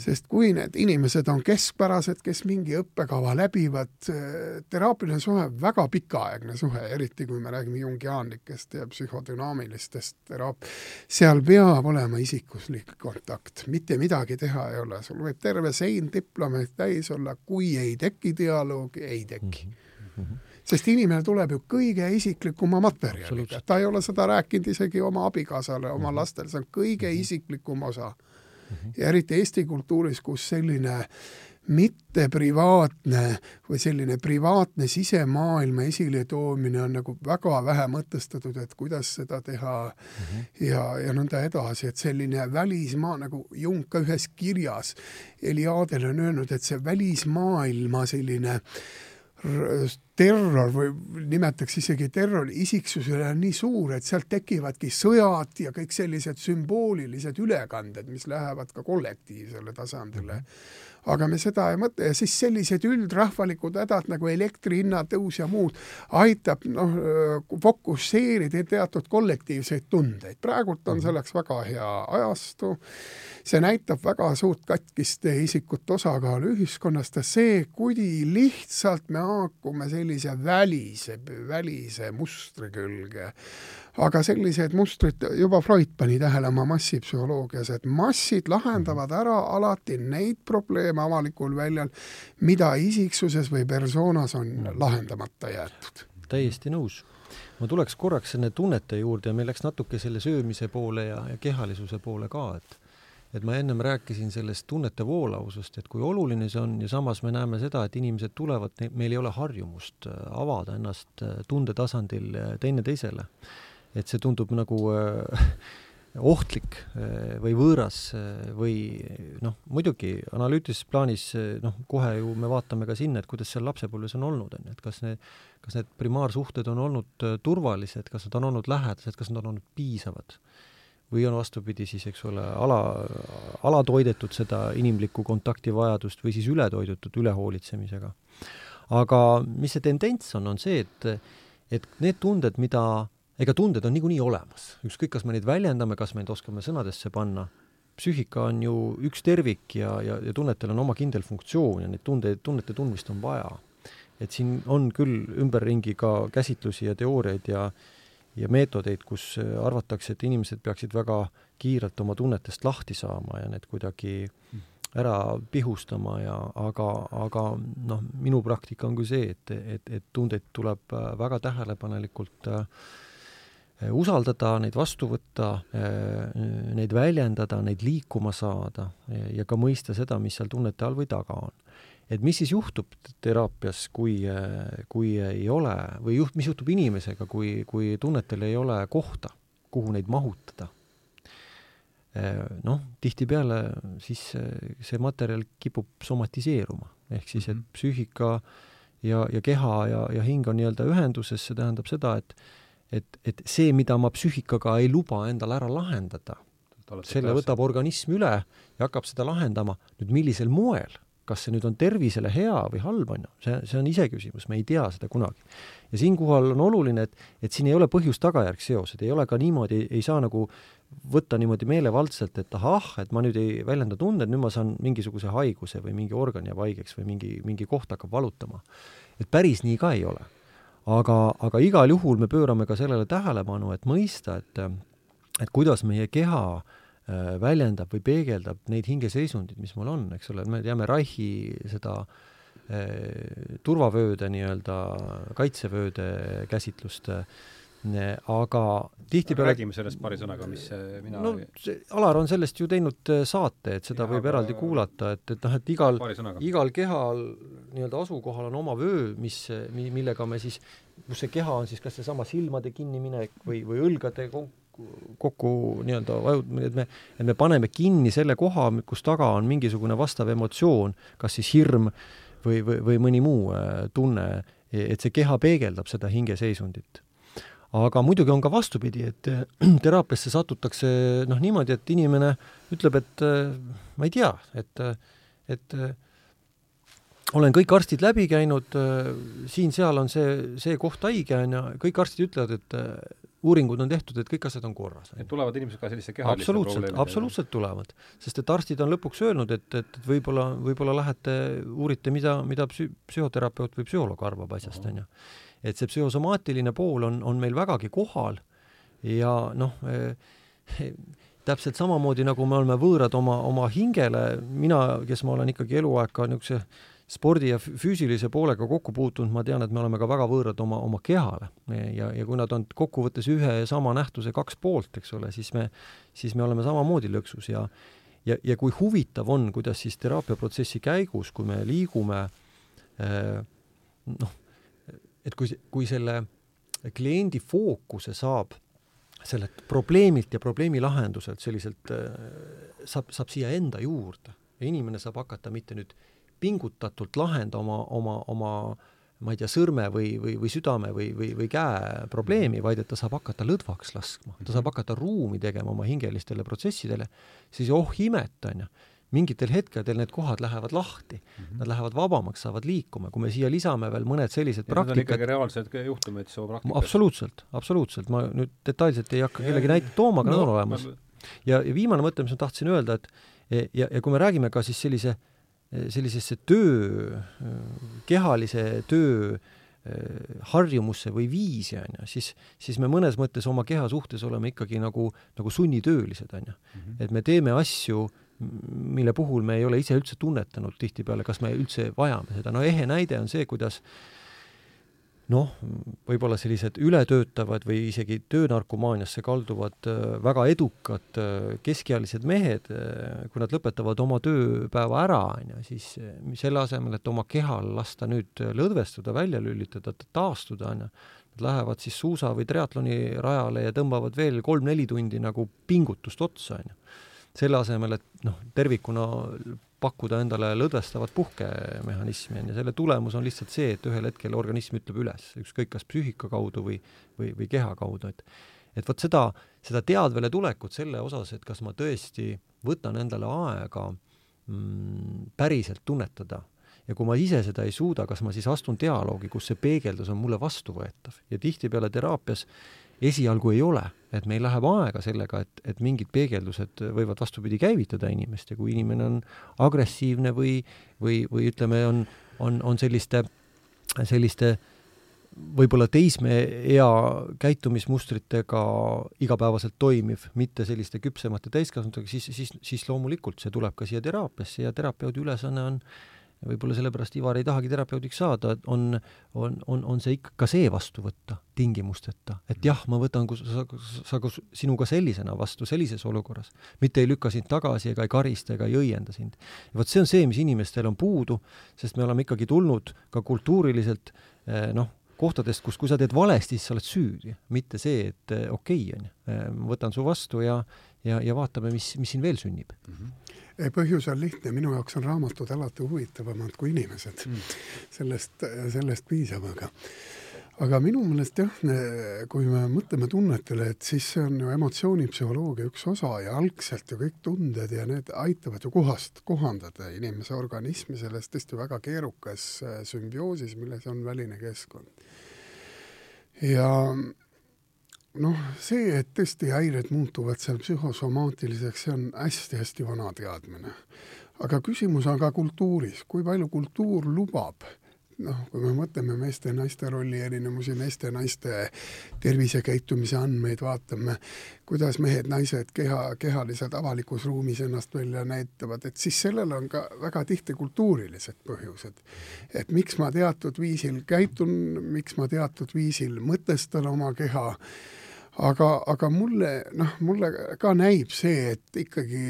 sest kui need inimesed on keskpärased, kes mingi õppekava läbivad, teraapiline suhe on väga pikaaegne suhe, eriti kui me räägime jungiaanlikest ja psühhodünaamilistest teraap-, seal peab olema isikuslik kontakt, mitte midagi teha ei ole, sul võib terve sein diplomeid täis olla, kui ei teki dialoogi, ei teki mm. -hmm sest inimene tuleb ju kõige isiklikuma materjaliga, ta ei ole seda rääkinud isegi oma abikaasale, oma mhm. lastele, see on kõige mhm. isiklikum osa -hmm. Ja eriti Eesti kultuuris, kus selline mitte privaatne või selline privaatne sisemaailma esiletoomine on nagu väga vähe mõtestatud, et kuidas seda teha mm -hmm. ja, ja nõnda edasi, et selline välismaa, nagu Jung ka ühes kirjas Eliadele on öelnud, et see välismaailma selline äh, terror või nimetaks isegi terrori isiksusele on nii suur, et sealt tekivadki sõjad ja kõik sellised sümboolilised ülekanded, mis lähevad ka kollektiivsele tasandile. Aga me seda ei mõtle ja siis sellised üldrahvalikud hädad nagu elektri hinna tõus ja muud aitab noh, fokusseerida teatud kollektiivseid tundeid. praegult on selleks väga hea ajastu see näitab väga suurt katkiste isikute osakaalu ühiskonnas, ta see, kui lihtsalt me haakume sellise välise, välise mustri külge. Aga sellised mustrid, juba Freud pani tähele oma massipsühholoogias, et massid lahendavad ära alati neid probleeme avalikul väljal, mida isiksuses või persoonas on lahendamata jäetud. täiesti nõus ma tuleks korraks nende tunnete juurde ja meil läks natuke selle söömise poole ja, ja kehalisuse poole ka, et et ma ennem rääkisin sellest tunnete voolavusest, et kui oluline see on ja samas me näeme seda, et inimesed tulevad, meil ei ole harjumust äh, avada ennast äh, tundetasandil äh, teineteisele. Et see tundub nagu äh, ohtlik või võõras või noh, muidugi analüütilises plaanis noh, kohe ju me vaatame ka sinna, et kuidas seal lapsepõlves on olnud, on ju, et kas need, kas need primaarsuhted on olnud turvalised, kas nad on olnud lähedased, kas nad on olnud piisavad või on vastupidi siis, eks ole, ala, alatoidetud seda inimlikku kontaktivajadust või siis ületoidetud ülehoolitsemisega. aga mis see tendents on, on see, et, et need tunded, mida, ega tunded on niikuinii olemas, ükskõik, kas me neid väljendame, kas me neid oskame sõnadesse panna, psüühika on ju üks tervik ja, ja, ja tunnetel on oma kindel funktsioon ja neid tunde, tunnete tundmist on vaja. et siin on küll ümberringi ka käsitlusi ja teooriaid ja ja meetodeid, kus arvatakse, et inimesed peaksid väga kiirelt oma tunnetest lahti saama ja need kuidagi ära pihustama ja aga, aga noh, minu praktika on küll see, et, et, et tundeid tuleb väga tähelepanelikult äh, usaldada, neid vastu võtta, neid väljendada, neid liikuma saada ja ka mõista seda, mis seal tunnete all või taga on et mis siis juhtub teraapias, kui, kui ei ole või juht-, mis juhtub inimesega, kui, kui tunnetel ei ole kohta, kuhu neid mahutada? noh, tihtipeale siis see materjal kipub somatiseeruma, ehk siis, et mhm. psüühika ja, ja keha ja, ja hing on nii-öelda ühenduses, see tähendab seda, et et, et see, mida ma psüühikaga ei luba endal ära lahendada, selle võtab organism üle ja hakkab seda lahendama, nüüd millisel moel kas see nüüd on tervisele hea või halb, on ju, see, see on iseküsimus, me ei tea seda kunagi. ja siinkohal on oluline, et, et siin ei ole põhjus-tagajärg seosed, ei ole ka niimoodi, ei saa nagu võtta niimoodi meelevaldselt, et ahah, et ma nüüd ei väljenda tundeid, nüüd ma saan mingisuguse haiguse või mingi organ jääb haigeks või mingi, mingi koht hakkab valutama. et päris nii ka ei ole. Aga, aga igal juhul me pöörame ka sellele tähelepanu, et mõista, et et kuidas meie keha äh, Äh, väljendab või peegeldab neid hingeseisundid, mis mul on, eks ole, me teame Reichi seda eh, turvavööde nii-öelda, kaitsevööde käsitlust, aga tihtipeale räägime sellest paari sõnaga, mis mina no see, Alar on sellest ju teinud saate, et seda ja, võib eraldi kuulata, et, et noh, et igal, igal kehal nii-öelda asukohal on oma vöö, mis, millega me siis, kus see keha on siis kas seesama silmade kinniminek või, või õlgade kokku nii-öelda vajut-, et me, et me paneme kinni selle koha, kus taga on mingisugune vastav emotsioon, kas siis hirm või, või, või mõni muu äh, tunne, et see keha peegeldab seda hingeseisundit. aga muidugi on ka vastupidi, et äh, teraapiasse satutakse noh, niimoodi, et inimene ütleb, et äh, ma ei tea, et, et olen kõik arstid läbi käinud, siin-seal on see, see koht haige, on ju, kõik arstid ütlevad, et uuringud on tehtud, et kõik asjad on korras. et tulevad inimesed ka selliste kehaliste absoluutselt, absoluutselt tulevad. sest et arstid on lõpuks öelnud, et, et võib-olla, võib-olla lähete, uurite, mida, mida psü-, psühhoterapeut või psühholoog arvab asjast, on ju. et see psühhosomaatiline pool on, on meil vägagi kohal ja noh eh,, täpselt samamoodi, nagu me oleme võõrad oma, oma hingele, mina, kes ma olen ikkagi eluaeg ka niisuguse spordi ja füüsilise poolega kokku puutunud, ma tean, et me oleme ka väga võõrad oma, oma kehale. ja, ja kui nad on kokkuvõttes ühe ja sama nähtuse kaks poolt, eks ole, siis me, siis me oleme samamoodi lõksus ja ja, ja kui huvitav on, kuidas siis teraapiaprotsessi käigus, kui me liigume noh, et kui, kui selle kliendi fookuse saab sellelt probleemilt ja probleemi lahenduselt selliselt äh, saab, saab siia enda juurde ja inimene saab hakata mitte nüüd pingutatult lahendama oma, oma ma ei tea, sõrme või, või, või südame või, või, või käe probleemi, mhm. vaid et ta saab hakata lõdvaks laskma, ta saab mhm. hakata ruumi tegema oma hingelistele protsessidele, siis oh imet, on ju, mingitel hetkedel need kohad lähevad lahti mm, -hmm. nad lähevad vabamaks, saavad liikuma, kui me siia lisame veel mõned sellised ja praktikad. ikkagi reaalsed juhtumid su praktikas. absoluutselt, absoluutselt, ma nüüd detailselt ei hakka kellegi näiteid tooma, aga no, nad on olemas ma.... ja, ja viimane mõte, mis ma tahtsin öelda, et ja, ja kui me räägime ka siis sellise äh, sellisesse töö, kehalise töö eh, harjumusse või viisi, on ju, siis, siis me mõnes mõttes oma keha suhtes oleme ikkagi nagu, nagu sunnitöölised, on ju. Mhm. et me teeme asju, mille puhul me ei ole ise üldse tunnetanud tihtipeale, kas me üldse vajame seda, no ehe näide on see, kuidas äh, noh, võib-olla sellised ületöötavad või isegi töönarkomaaniasse kalduvad äh, väga edukad äh, keskealised mehed, äh, kui nad lõpetavad oma tööpäeva ära, on ju, siis selle asemel, et oma kehal lasta nüüd lõdvestuda, välja lülitada, taastuda, on ju, nad lähevad siis suusa- või triatloni rajale ja tõmbavad veel kolm-neli tundi nagu pingutust otsa, on ju. selle asemel, et noh, tervikuna pakkuda endale lõdvestavat puhkemehhanismi, on ju, selle tulemus on lihtsalt see, et ühel hetkel organism ütleb üles, ükskõik kas psüühika kaudu või, või, või keha kaudu, et et vot seda, seda teadvele tulekut selle osas, et kas ma tõesti võtan endale aega mm, päriselt tunnetada. Ja kui ma ise seda ei suuda, kas ma siis astun dialoogi, kus see peegeldus on mulle vastuvõetav? Ja tihtipeale teraapias esialgu ei ole, et meil läheb aega sellega, et, et mingid peegeldused võivad vastupidi käivitada inimest ja kui inimene on agressiivne või, või, või ütleme, on, on, on selliste, selliste võib-olla teismeea käitumismustritega igapäevaselt toimiv, mitte selliste küpsemate täiskasvanutega, siis, siis, siis loomulikult see tuleb ka siia teraapiasse ja terapeudi ülesanne on võib-olla sellepärast Ivar ei tahagi terapeudiks saada, on, on, on, on see ikka ka see vastu võtta tingimusteta, et jah, ma võtan sa, sa, sinuga sellisena vastu sellises olukorras, mitte ei lükka sind tagasi ega ei karista ega ei õienda sind. vot see on see, mis inimestel on puudu, sest me oleme ikkagi tulnud ka kultuuriliselt eh, noh, kohtadest, kus, kui sa teed valesti, siis sa oled süüdi, mitte see, et eh, okei okay, on ju, eh, ma võtan su vastu ja ja, ja vaatame, mis, mis siin veel sünnib. Mm. -hmm põhjus on lihtne, minu jaoks on raamatud alati huvitavamad kui inimesed. Mm.. sellest, sellest piisab, aga. Aga minu meelest jah, kui me mõtleme tunnetele, et siis see on ju emotsioonipsühholoogia üks osa ja algselt ju kõik tunded ja need aitavad ju kohast, kohandada inimese organismi selles tõesti väga keerukas äh, sümbioosis, milles on väline keskkond. ja noh, see, et tõesti häired muutuvad seal psühhosomaatiliseks, see on hästi-hästi vana teadmine. aga küsimus on ka kultuuris, kui palju kultuur lubab noh, kui me mõtleme meeste ja naiste rolli erinevusi, meeste ja naiste tervisekäitumise andmeid, vaatame, kuidas mehed-naised keha, kehaliselt avalikus ruumis ennast välja näitavad, et siis sellel on ka väga tihti kultuurilised põhjused. et miks ma teatud viisil käitun, miks ma teatud viisil mõtestan oma keha, aga, aga mulle, noh, mulle ka näib see, et ikkagi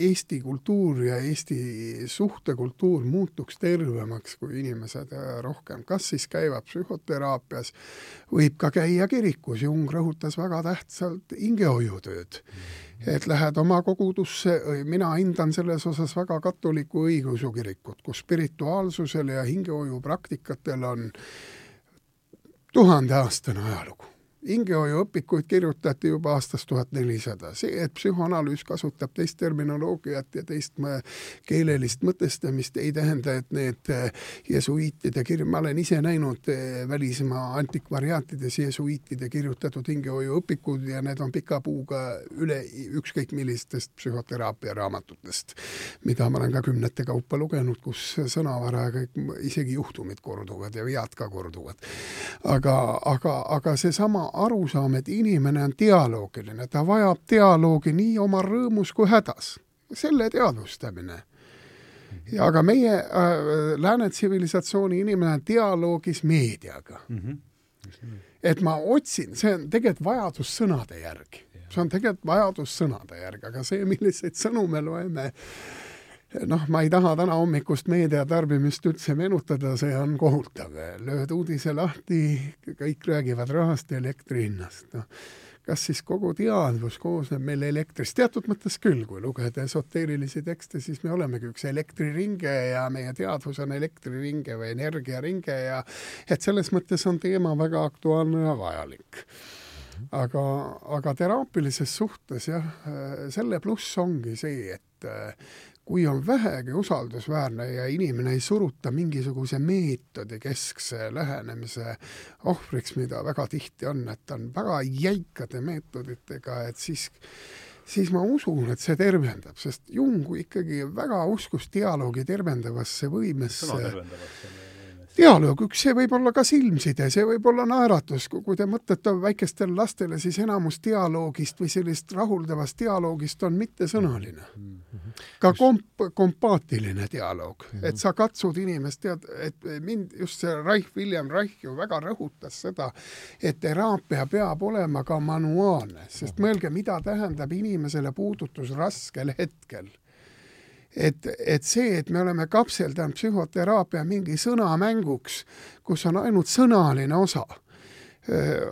Eesti kultuur ja Eesti suhtekultuur muutuks tervemaks, kui inimesed äh, rohkem kas siis käivad psühhoteraapias, võib ka käia kirikus, Jung rõhutas väga tähtsalt hingehoiutööd. et lähed oma kogudusse, mina hindan selles osas väga katoliku õigeusu kirikut, kus spirituaalsusel ja hingehoiupraktikatel on tuhandeaastane ajalugu hingehoiuõpikuid kirjutati juba aastast tuhat nelisada. see, et psühhoanalüüs kasutab teist terminoloogiat ja teist keelelist mõtestamist, ei tähenda, et need eh, jesuiitide kirj-, ma olen ise näinud eh, välismaa antikvariaatides jesuiitide kirjutatud hingehoiuõpikud ja need on pika puuga üle ükskõik millistest psühhoteraapia raamatutest, mida ma olen ka kümnete kaupa lugenud, kus sõnavara ja kõik, isegi juhtumid korduvad ja vead ka korduvad. aga, aga, aga seesama arusaam, et inimene on dialoogiline, ta vajab dialoogi nii oma rõõmus kui hädas. selle teadvustamine. ja aga meie äh, lääne tsivilisatsiooni inimene on dialoogis meediaga mm. -hmm. et ma otsin, see on tegelikult vajadus sõnade järgi. see on tegelikult vajadus sõnade järgi, aga see, milliseid sõnu me loeme noh, ma ei taha täna hommikust meediatarbimist üldse meenutada, see on kohutav. lööd uudise lahti, kõik räägivad rahast ja elektri hinnast, noh kas siis kogu teadvus koosneb meil elektrist, teatud mõttes küll, kui lugeda esoteerilisi tekste, siis me olemegi üks elektriringe ja meie teadvus on elektriringe või energiaringe ja et selles mõttes on teema väga aktuaalne ja vajalik. Aga, aga teraapilises suhtes jah, selle pluss ongi see, et kui on vähegi usaldusväärne ja inimene ei suruta mingisuguse meetodi keskse lähenemise ohvriks, mida väga tihti on, et on väga jäikade meetoditega, et siis siis ma usun, et see tervendab, sest Jung ikkagi väga uskus dialoogi tervendavasse võimesse. sõna tervendavasse dialoog, üks, see võib olla ka silmside, see võib olla naeratus, kui te mõtlete väikestele lastele, siis enamus dialoogist või sellist rahuldavast dialoogist on mittesõnaline. ka komp-, kompaatiline dialoog, et sa katsud inimest, tead, et mind just see Reich, William Reich ju väga rõhutas seda, et teraapia peab olema ka manuaalne, sest mõelge, mida tähendab inimesele puudutus raskel hetkel et, et see, et me oleme kapseldanud psühhoteraapia mingi sõnamänguks, kus on ainult sõnaline osa,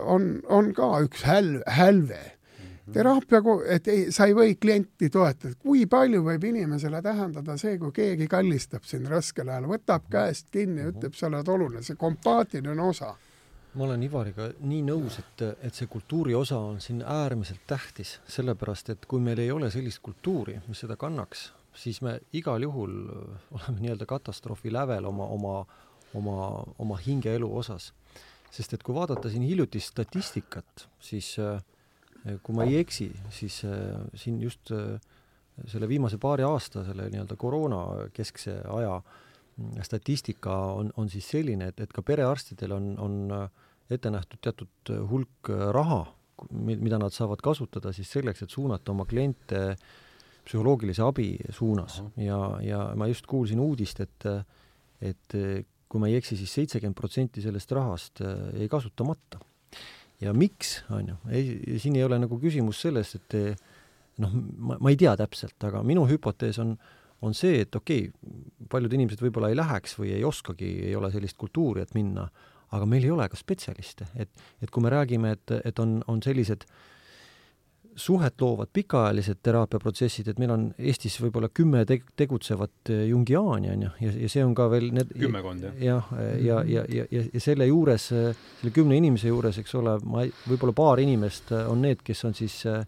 on, on ka üks hälv, hälve mhm. teraapia, et ei, sa ei või klienti toetada, kui palju võib inimesele tähendada see, kui keegi kallistab sind raskel ajal, võtab käest kinni mhm. ütleb, sa oled oluline, see kompaatiline osa. ma olen Ivariga nii nõus, et, et see kultuuri osa on siin äärmiselt tähtis, sellepärast et kui meil ei ole sellist kultuuri, mis seda kannaks, siis me igal juhul oleme nii-öelda katastroofi lävel oma, oma, oma, oma hingeelu osas. sest et kui vaadata siin hiljutist statistikat, siis äh, kui ma ei eksi, siis äh, siin just äh, selle viimase paari aasta, selle nii-öelda koroona keskse aja mm, statistika on, on siis selline, et, et ka perearstidel on, on ette nähtud teatud hulk raha, mida nad saavad kasutada siis selleks, et suunata oma kliente äh, psühholoogilise abi suunas Aha. ja, ja ma just kuulsin uudist, et et kui ma ei eksi siis, siis seitsekümmend protsenti sellest rahast äh, jäi kasutamata. ja miks, on ju, ei, siin ei ole nagu küsimus selles, et noh, ma, ma ei tea täpselt, aga minu hüpotees on, on see, et okei okay,, paljud inimesed võib-olla ei läheks või ei oskagi, ei ole sellist kultuuri, et minna, aga meil ei ole ka spetsialiste, et, et kui me räägime, et, et on, on sellised äh, suhet loovad pikaajalised teraapiaprotsessid, et meil on Eestis võib-olla kümme te-, tegutsevat eh, jungiaani, on ju, ja, ja see on ka veel need kümmekond, jah? jah, ja, ja, ja, ja, ja selle juures, selle kümne inimese juures, eks ole, ma ei, võib-olla paar inimest on need, kes on siis eh,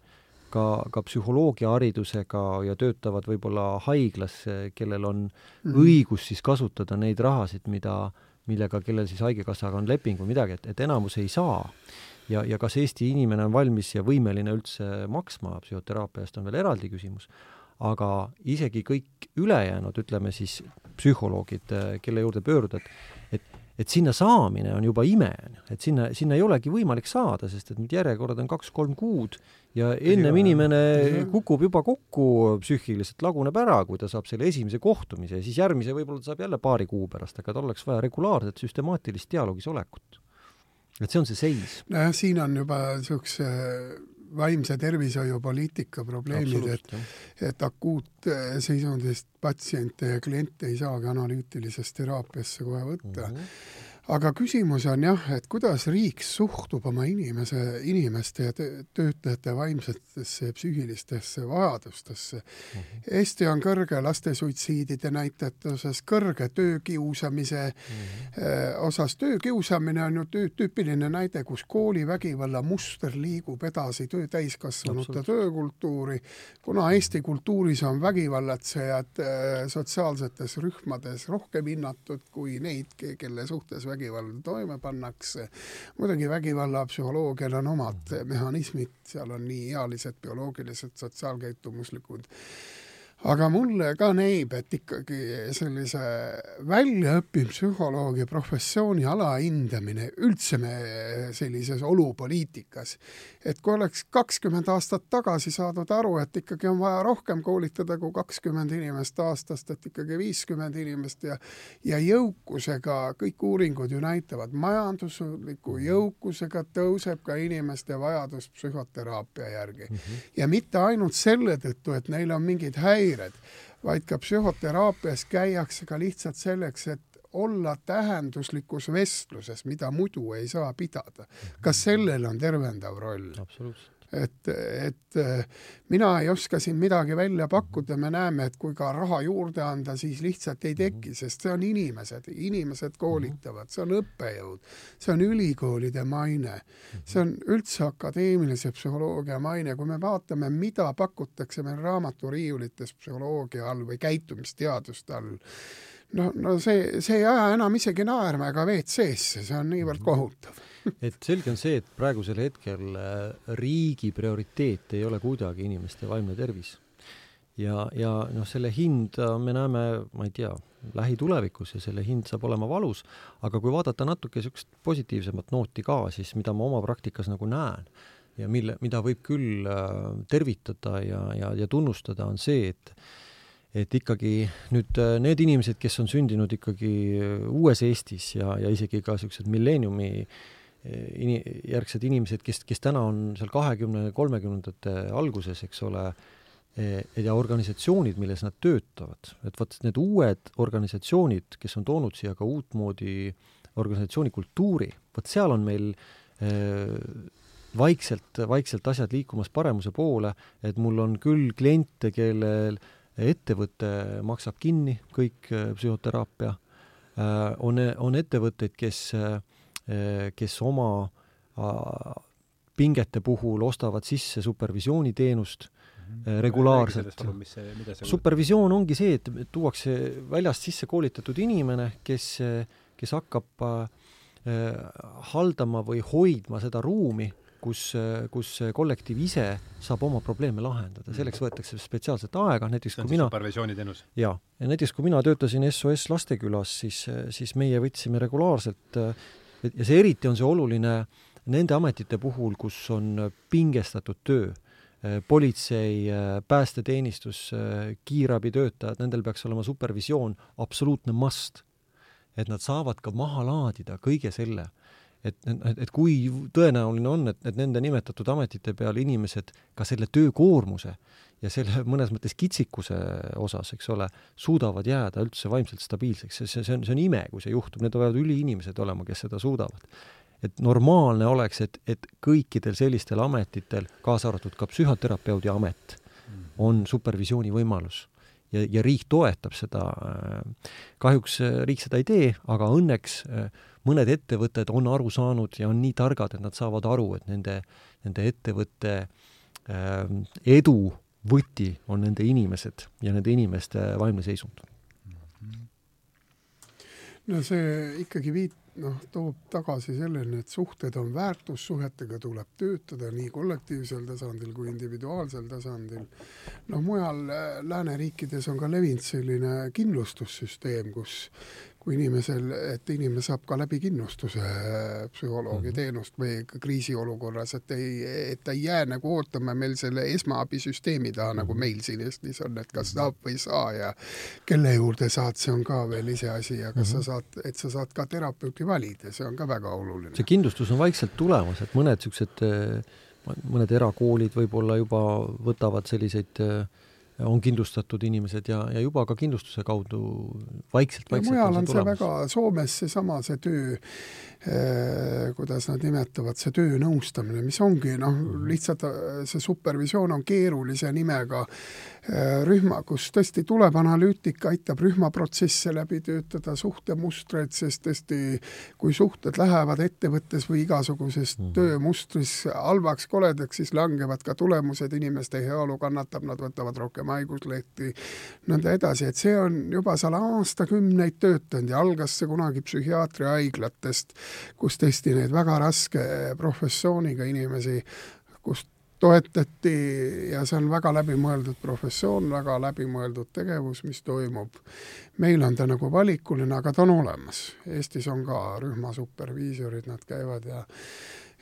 ka, ka psühholoogiaharidusega ja töötavad võib-olla haiglas, kellel on mm. õigus siis kasutada neid rahasid, mida, millega, kellel siis Haigekassaga on leping või midagi, et, et enamus ei saa ja, ja kas Eesti inimene on valmis ja võimeline üldse maksma psühhoteraapia eest, on veel eraldi küsimus. aga isegi kõik ülejäänud, ütleme siis psühholoogid, kelle juurde pöörduda, et et, et sinna saamine on juba ime, et sinna, sinna ei olegi võimalik saada, sest et need järjekorrad on kaks-kolm kuud ja ennem inimene kukub juba kokku psüühiliselt, laguneb ära, kui ta saab selle esimese kohtumise ja siis järgmise võib-olla ta saab jälle paari kuu pärast, aga tal oleks vaja regulaarset süstemaatilist dialoogis olekut. Et see on see seis. nojah, siin on juba niisuguse vaimse tervishoiupoliitika probleemid, et et akuutseisundist patsiente ja kliente ei saagi analüütilises teraapiasse kohe võtta mm. -hmm aga küsimus on jah, et kuidas riik suhtub oma inimese, inimeste ja töötajate vaimsetesse ja psüühilistesse vajadustesse mm. -hmm. Eesti on kõrge laste suitsiidide näitatuses, kõrge töökiusamise mm -hmm. osas. töökiusamine on ju töö, tüüpiline näide, kus koolivägivalla muster liigub edasi töö täiskasvanute töökultuuri. kuna Eesti kultuuris on vägivallatsejad äh, sotsiaalsetes rühmades rohkem hinnatud kui neid, kelle suhtes vägivalda toime pannakse. muidugi vägivalla psühholoogial on omad mehhanismid, seal on nii ealised, bioloogilised, sotsiaalkäitumuslikud aga mulle ka näib, et ikkagi sellise väljaõppinud psühholoogi professiooni alahindamine üldse me sellises olupoliitikas, et kui oleks kakskümmend aastat tagasi saadud aru, et ikkagi on vaja rohkem koolitada kui kakskümmend inimest aastast, et ikkagi viiskümmend inimest ja ja jõukusega, kõik uuringud ju näitavad, majandusliku jõukusega tõuseb ka inimeste vajadus psühhoteraapia järgi mm. -hmm. ja mitte ainult selle tõttu, et neil on mingid häired, häired, vaid ka psühhoteraapias käiakse ka lihtsalt selleks, et olla tähenduslikus vestluses, mida muidu ei saa pidada. kas sellel on tervendav roll? Et, et äh, mina ei oska siin midagi välja pakkuda, me näeme, et kui ka raha juurde anda, siis lihtsalt ei teki, sest see on inimesed, inimesed koolitavad, see on õppejõud, see on ülikoolide maine, see on üldse akadeemilise psühholoogia maine, kui me vaatame, mida pakutakse meil raamaturiiulites psühholoogia all või käitumisteaduste all, no, no see, see ei aja enam isegi naerma ega WC-sse, see on niivõrd kohutav et selge on see, et praegusel hetkel äh, riigi prioriteet ei ole kuidagi inimeste vaimne tervis. ja, ja noh, selle hind me näeme, ma ei tea, lähitulevikus ja selle hind saab olema valus, aga kui vaadata natuke niisugust positiivsemat nooti ka, siis mida ma oma praktikas nagu näen ja mille, mida võib küll äh, tervitada ja, ja, ja tunnustada, on see, et et ikkagi nüüd äh, need inimesed, kes on sündinud ikkagi uues Eestis ja, ja isegi ka niisugused milleeniumi äh, ini-, järgsed inimesed, kes, kes täna on seal kahekümne, kolmekümnendate alguses, eks ole, e, ja organisatsioonid, milles nad töötavad, et vot need uued organisatsioonid, kes on toonud siia ka uutmoodi organisatsiooni kultuuri, vot seal on meil eh, vaikselt, vaikselt asjad liikumas paremuse poole, et mul on küll kliente, kellel ettevõte maksab kinni kõik psühhoteraapia, on, on ettevõtteid, kes äh, Eh, kes oma pingete puhul ostavad sisse supervisiooniteenust mm -hmm. regulaarselt. supervisioon ongi see, et tuuakse väljast sisse koolitatud inimene, kes, kes hakkab äh, haldama või hoidma seda ruumi, kus, kus kollektiiv ise saab oma probleeme lahendada, selleks mhm. võetakse spetsiaalset aega, näiteks kui mina supervisiooniteenus? jaa, ja näiteks kui mina töötasin SOS Lastekülas, siis, siis meie võtsime regulaarselt et ja see eriti on see oluline nende ametite puhul, kus on pingestatud töö. politsei, päästeteenistus, kiirabitöötajad, nendel peaks olema supervisioon absoluutne must. et nad saavad ka maha laadida kõige selle et, et, et kui tõenäoline on, et, et nende nimetatud ametite peal inimesed ka selle töökoormuse ja selle mõnes mõttes kitsikuse osas, eks ole, suudavad jääda üldse vaimselt stabiilseks, see, see, on, see on ime, kui see juhtub, need peavad üliinimesed olema, kes seda suudavad. et normaalne oleks, et, et kõikidel sellistel ametitel, kaasa arvatud ka psühhoterapeudi amet, on supervisiooni võimalus ja, ja riik toetab seda. kahjuks riik seda ei tee, aga õnneks mõned ettevõtted on aru saanud ja on nii targad, et nad saavad aru, et nende, nende ettevõtte edu võti on nende inimesed ja nende inimeste vaimne seisund. no see ikkagi viit-, noh, toob tagasi selleni, et suhted on väärtus, suhetega tuleb töötada nii kollektiivsel tasandil kui individuaalsel tasandil. noh, mujal äh, lääneriikides on ka levinud selline kindlustussüsteem, kus kui inimesel, et inimene saab ka läbi kindlustuse psühholoogi mhm. teenust või kriisiolukorras, et ei, et ta ei jää nagu ootama meil selle esmaabisüsteemi taha, nagu mhm. meil siin Eestis on, et kas mhm. saab või ei saa ja kelle juurde saad, see on ka veel iseasi ja kas mm -hmm. sa saad, et sa saad ka terapeuti valida, see on ka väga oluline. see kindlustus on vaikselt tulemas, et mõned niisugused, mõned erakoolid võib-olla juba võtavad selliseid äh, on kindlustatud inimesed ja, ja juba ka kindlustuse kaudu vaikselt, vaikselt mujal on see, on see väga, Soomes seesama, see töö kuidas nad nimetavad, see töönõustamine, mis ongi noh, mhm. lihtsalt äh, see supervisioon on keerulise nimega eh, rühma, kus tõesti tuleb analüütik, aitab rühmaprotsesse läbi töötada, suhtemustreid, sest tõesti kui suhted lähevad ettevõttes või igasuguses mm -hmm. töömustris halvaks, koledaks, siis langevad ka tulemused, inimeste heaolu kannatab, nad võtavad rohkem haiguslehti, nõnda edasi, et see on juba seal aastakümneid töötanud ja algas see kunagi psühhiaatriahaiglatest, kus tõesti neid väga raske professiooniga inimesi, kus toetati ja see on väga läbimõeldud professioon, väga läbimõeldud tegevus, mis toimub. meil on ta nagu valikuline, aga ta on olemas. Eestis on ka rühma superviisorid, nad käivad ja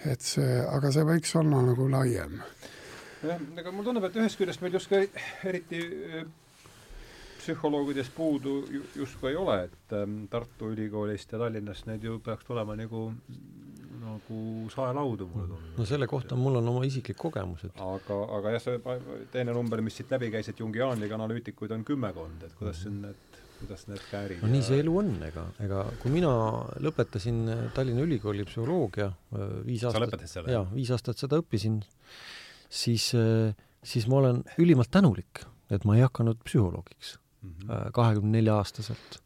et see, aga see võiks olla nagu laiem jah, ega mulle tundub, et ühest küljest meil justkui eriti psühholoogidest puudu justkui ei ole, et ähm, Tartu Ülikoolist ja Tallinnast neid ju peaks tulema nagu nagu saelaudu, mulle tundub. no selle kohta mul on oma isiklik kogemus, et aga, aga jah, see teine number, mis siit läbi käis, et jungiaanliga analüütikuid on kümmekond, et kuidas siin need kuidas need käärid no nii see elu on, ega, ega kui mina lõpetasin Tallinna Ülikooli psühholoogia äh, viis aastat sa selle? jaa, viis aastat seda õppisin, siis, äh, siis ma olen ülimalt tänulik, et ma ei hakanud psühholoogiks mhm. äh, kahekümne nelja aastaselt.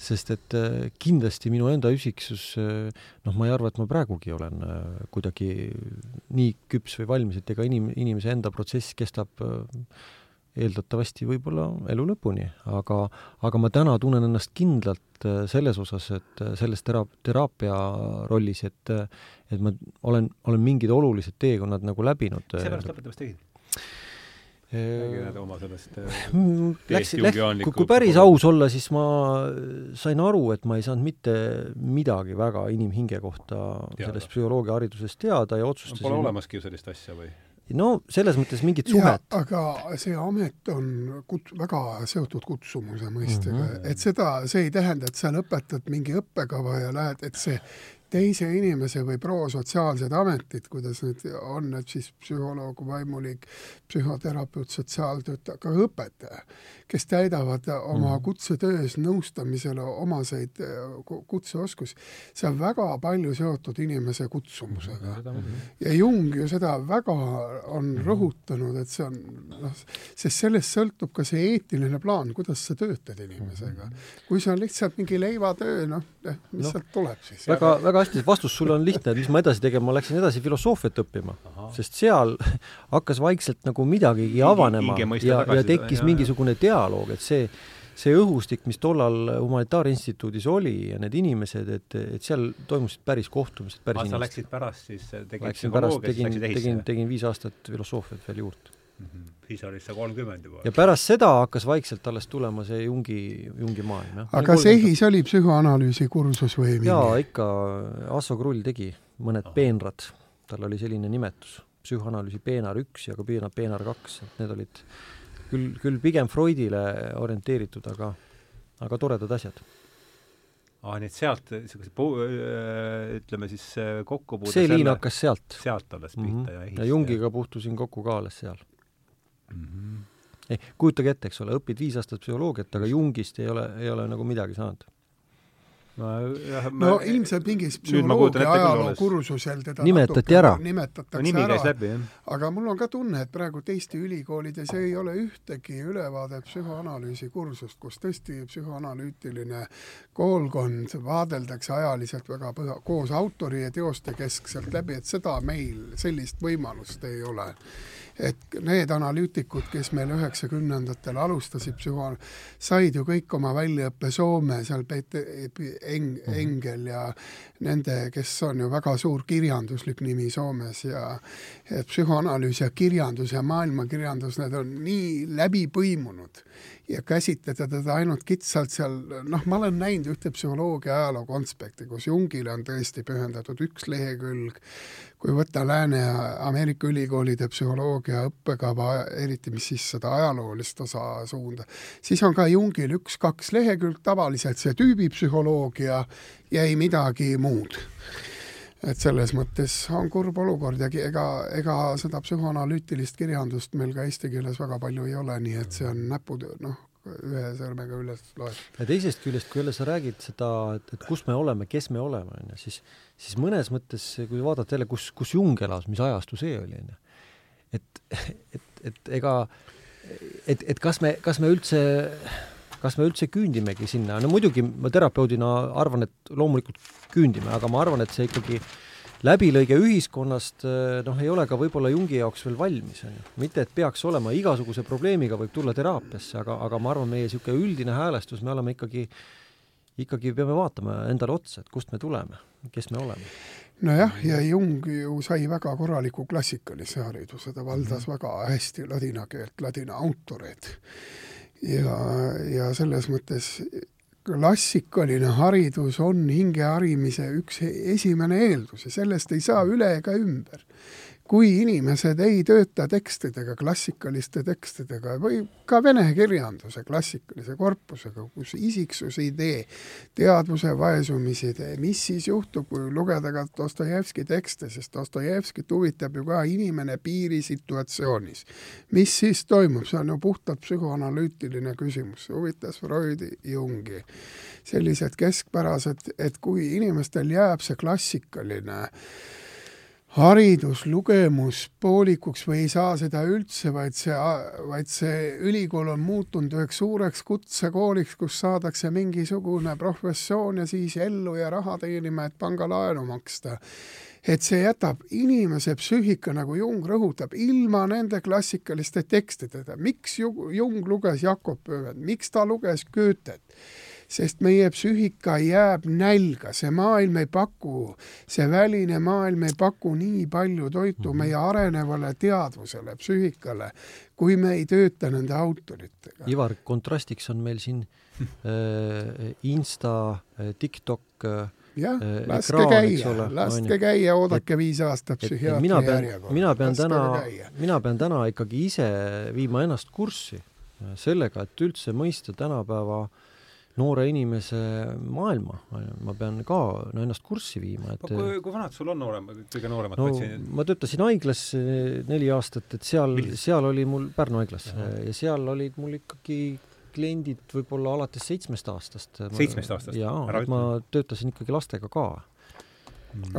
sest et äh, kindlasti minu enda üsiksus, noh, ma ei arva, et ma praegugi olen kuidagi nii küps või valmis, et ega inim-, inimese enda protsess kestab eeldatavasti võib-olla elu lõpuni, aga, aga ma täna tunnen ennast kindlalt selles osas, et selles tera-, teraapia rollis, et et ma olen, olen mingid olulised teekonnad nagu läbinud. mis sa pärast lõpetamist tegid? Räägi oma sellest mm, läks, läks, kui, kui päris aus olla, siis ma sain aru, et ma ei saanud mitte midagi väga inimhinge kohta teada. sellest psühholoogiaharidusest teada ja otsustasin Pole olemaski ju sellist asja või? no selles mõttes mingit suhet. aga see amet on kut-, väga seotud kutsumuse mõistega mm, -hmm. et seda, see ei tähenda, et sa lõpetad mingi õppekava ja lähed, et see teise inimese või prosotsiaalsed ametid, kuidas need on, et siis psühholoog, vaimulik, psühhoterapeut, sotsiaaltöötaja, ka õpetaja, kes täidavad oma mm. kutsetöös nõustamisele omaseid kutseoskusi. see on väga palju seotud inimese kutsumusega. Mhm. ja Jung ju seda väga on mhm. rõhutanud, et see on noh, sest sellest sõltub ka see eetiline plaan, kuidas sa töötad inimesega. Mhm. kui see on lihtsalt mingi leivatöö, noh, mis no, sealt tuleb siis? väga, väga väga hästi, vastus sulle on lihtne, et mis ma edasi tegema, ma läksin edasi filosoofiat õppima, sest seal hakkas vaikselt nagu midagigi avanema ja, ja tekkis jah, mingisugune dialoog, et see, see õhustik, mis tollal Humanitaarinstituudis oli ja need inimesed, et, et seal toimusid päris kohtumised, päris inimesed. sa läksid pärast siis, tegid psühholoogiat, siis läksid ehisse? tegin, tegin viis aastat filosoofiat veel juurde. Siis oli see kolmkümmend juba. ja pärast seda hakkas vaikselt alles tulema see Jungi, Jungi maailm, jah. aga kas EHIS oli psühhoanalüüsi kursus või mingi? jaa, ikka, Asso Krull tegi mõned Aha. peenrad, tal oli selline nimetus, psühhoanalüüsi peenar üks ja ka peenar, peenar kaks, et need olid küll, küll pigem Freudile orienteeritud, aga, aga toredad asjad aa, nii et sealt niisuguse pu-, ütleme siis kokkupuude see liin hakkas sealt. sealt alles pihta mm -hmm. ja ehis-. ja Jungiga puutusin kokku ka alles seal mm. -hmm. kujutage ette, eks ole, õpid viis aastat psühholoogiat, aga Jungist ei ole, ei ole nagu midagi saanud. Ma jah, no ma, ilmselt mingis psühholoogia ajaloo kursusel teda nimetati ära. nimetatakse no, nimi käis läbi, jah. aga mul on ka tunne, et praegu Eesti ülikoolides ei ole ühtegi ülevaadet psühhoanalüüsi kursust, kus tõesti psühhoanalüütiline koolkond vaadeldakse ajaliselt väga põha, koos autori ja teoste keskselt läbi, et seda meil, sellist võimalust ei ole et need analüütikud, kes meil üheksakümnendatel alustasid psühho-, said ju kõik oma väljaõppe Soome, seal Peeter Eng-, mhm. Engel ja nende, kes on ju väga suur kirjanduslik nimi Soomes ja et psühhoanalüüs ja kirjandus ja maailmakirjandus, need on nii läbi põimunud ja käsitleda teda ainult kitsalt seal, noh, ma olen näinud ühte psühholoogia ajaloo konspekti, kus Jungile on tõesti pühendatud üks lehekülg, kui võtta Lääne-Ameerika ülikoolide psühholoogia õppekava, eriti mis siis seda ajaloolist osa suunda, siis on ka Jungil üks-kaks lehekülg, tavaliselt see tüübipsühholoogia ja ei midagi muud et selles mõttes on kurb olukord ja ega, ega seda psühhoanalüütilist kirjandust meil ka eesti keeles väga palju ei ole, nii et see on näputöö, noh, ühe sõrmega üles loetud. ja teisest küljest, kui jälle sa räägid seda, et, et kus me oleme, kes me oleme, on ju, siis, siis mõnes mõttes, kui vaadata jälle, kus, kus Jung elas, mis ajastu see oli, on ju, et, et, et ega, et, et kas me, kas me üldse kas me üldse küündimegi sinna, no muidugi ma terapeudina arvan, et loomulikult küündime, aga ma arvan, et see ikkagi läbilõige ühiskonnast noh, ei ole ka võib-olla Jungi jaoks veel valmis, on ju. mitte, et peaks olema, igasuguse probleemiga võib tulla teraapiasse, aga, aga ma arvan, meie niisugune üldine häälestus, me oleme ikkagi, ikkagi peame vaatama endale otsa, et kust me tuleme, kes me oleme. Nojah, ja Jung ju sai väga korraliku klassikalise hariduse, ta valdas mm -hmm. väga hästi ladina keelt, ladina autoreid. Ja, ja selles mõttes klassikaline haridus on hingeharimise üks esimene eeldus ja sellest ei saa üle ega ümber kui inimesed ei tööta tekstidega, klassikaliste tekstidega või ka vene kirjanduse klassikalise korpusega, kus isiksusidee, teadvuse vaesumisidee, mis siis juhtub, kui lugeda ka Dostojevski tekste, sest Dostojevskit huvitab ju ka inimene piirisituatsioonis. mis siis toimub, see on ju puhtalt psühhoanalüütiline küsimus, see huvitas Freudi, Jungi. sellised keskpärased, et kui inimestel jääb see klassikaline hariduslugemus poolikuks või ei saa seda üldse, vaid see, vaid see ülikool on muutunud üheks suureks kutsekooliks, kus saadakse mingisugune professioon ja siis ellu ja raha teenima, et pangalaenu maksta. et see jätab inimese psüühika, nagu Jung rõhutab, ilma nende klassikaliste tekstideta. miks Jung luges Jakob Pöövet, miks ta luges Goethet? Sest meie psüühika jääb nälga, see maailm ei paku, see väline maailm ei paku nii palju toitu mhm. meie arenevale teadvusele, psüühikale, kui me ei tööta nende autoritega. Ivar, kontrastiks on meil siin äh, Insta äh,, TikTok äh, jah, laske käia, laske käia, oodake et, viis aastat psühhiaatri järjekorda. mina pean täna, mina pean täna ikkagi ise viima ennast kurssi sellega, et üldse mõista tänapäeva äh, noore inimese maailma, ma pean ka no, ennast kurssi viima, et kui, kui vanad sul on noorem, kõige nooremad no, patsiendid? ma töötasin haiglas eh, neli aastat, et seal, seal oli mul, Pärnu haiglas, ja seal olid mul ikkagi kliendid võib-olla alates seitsmest aastast. seitsmest aastast? jaa, ma töötasin ikkagi lastega ka.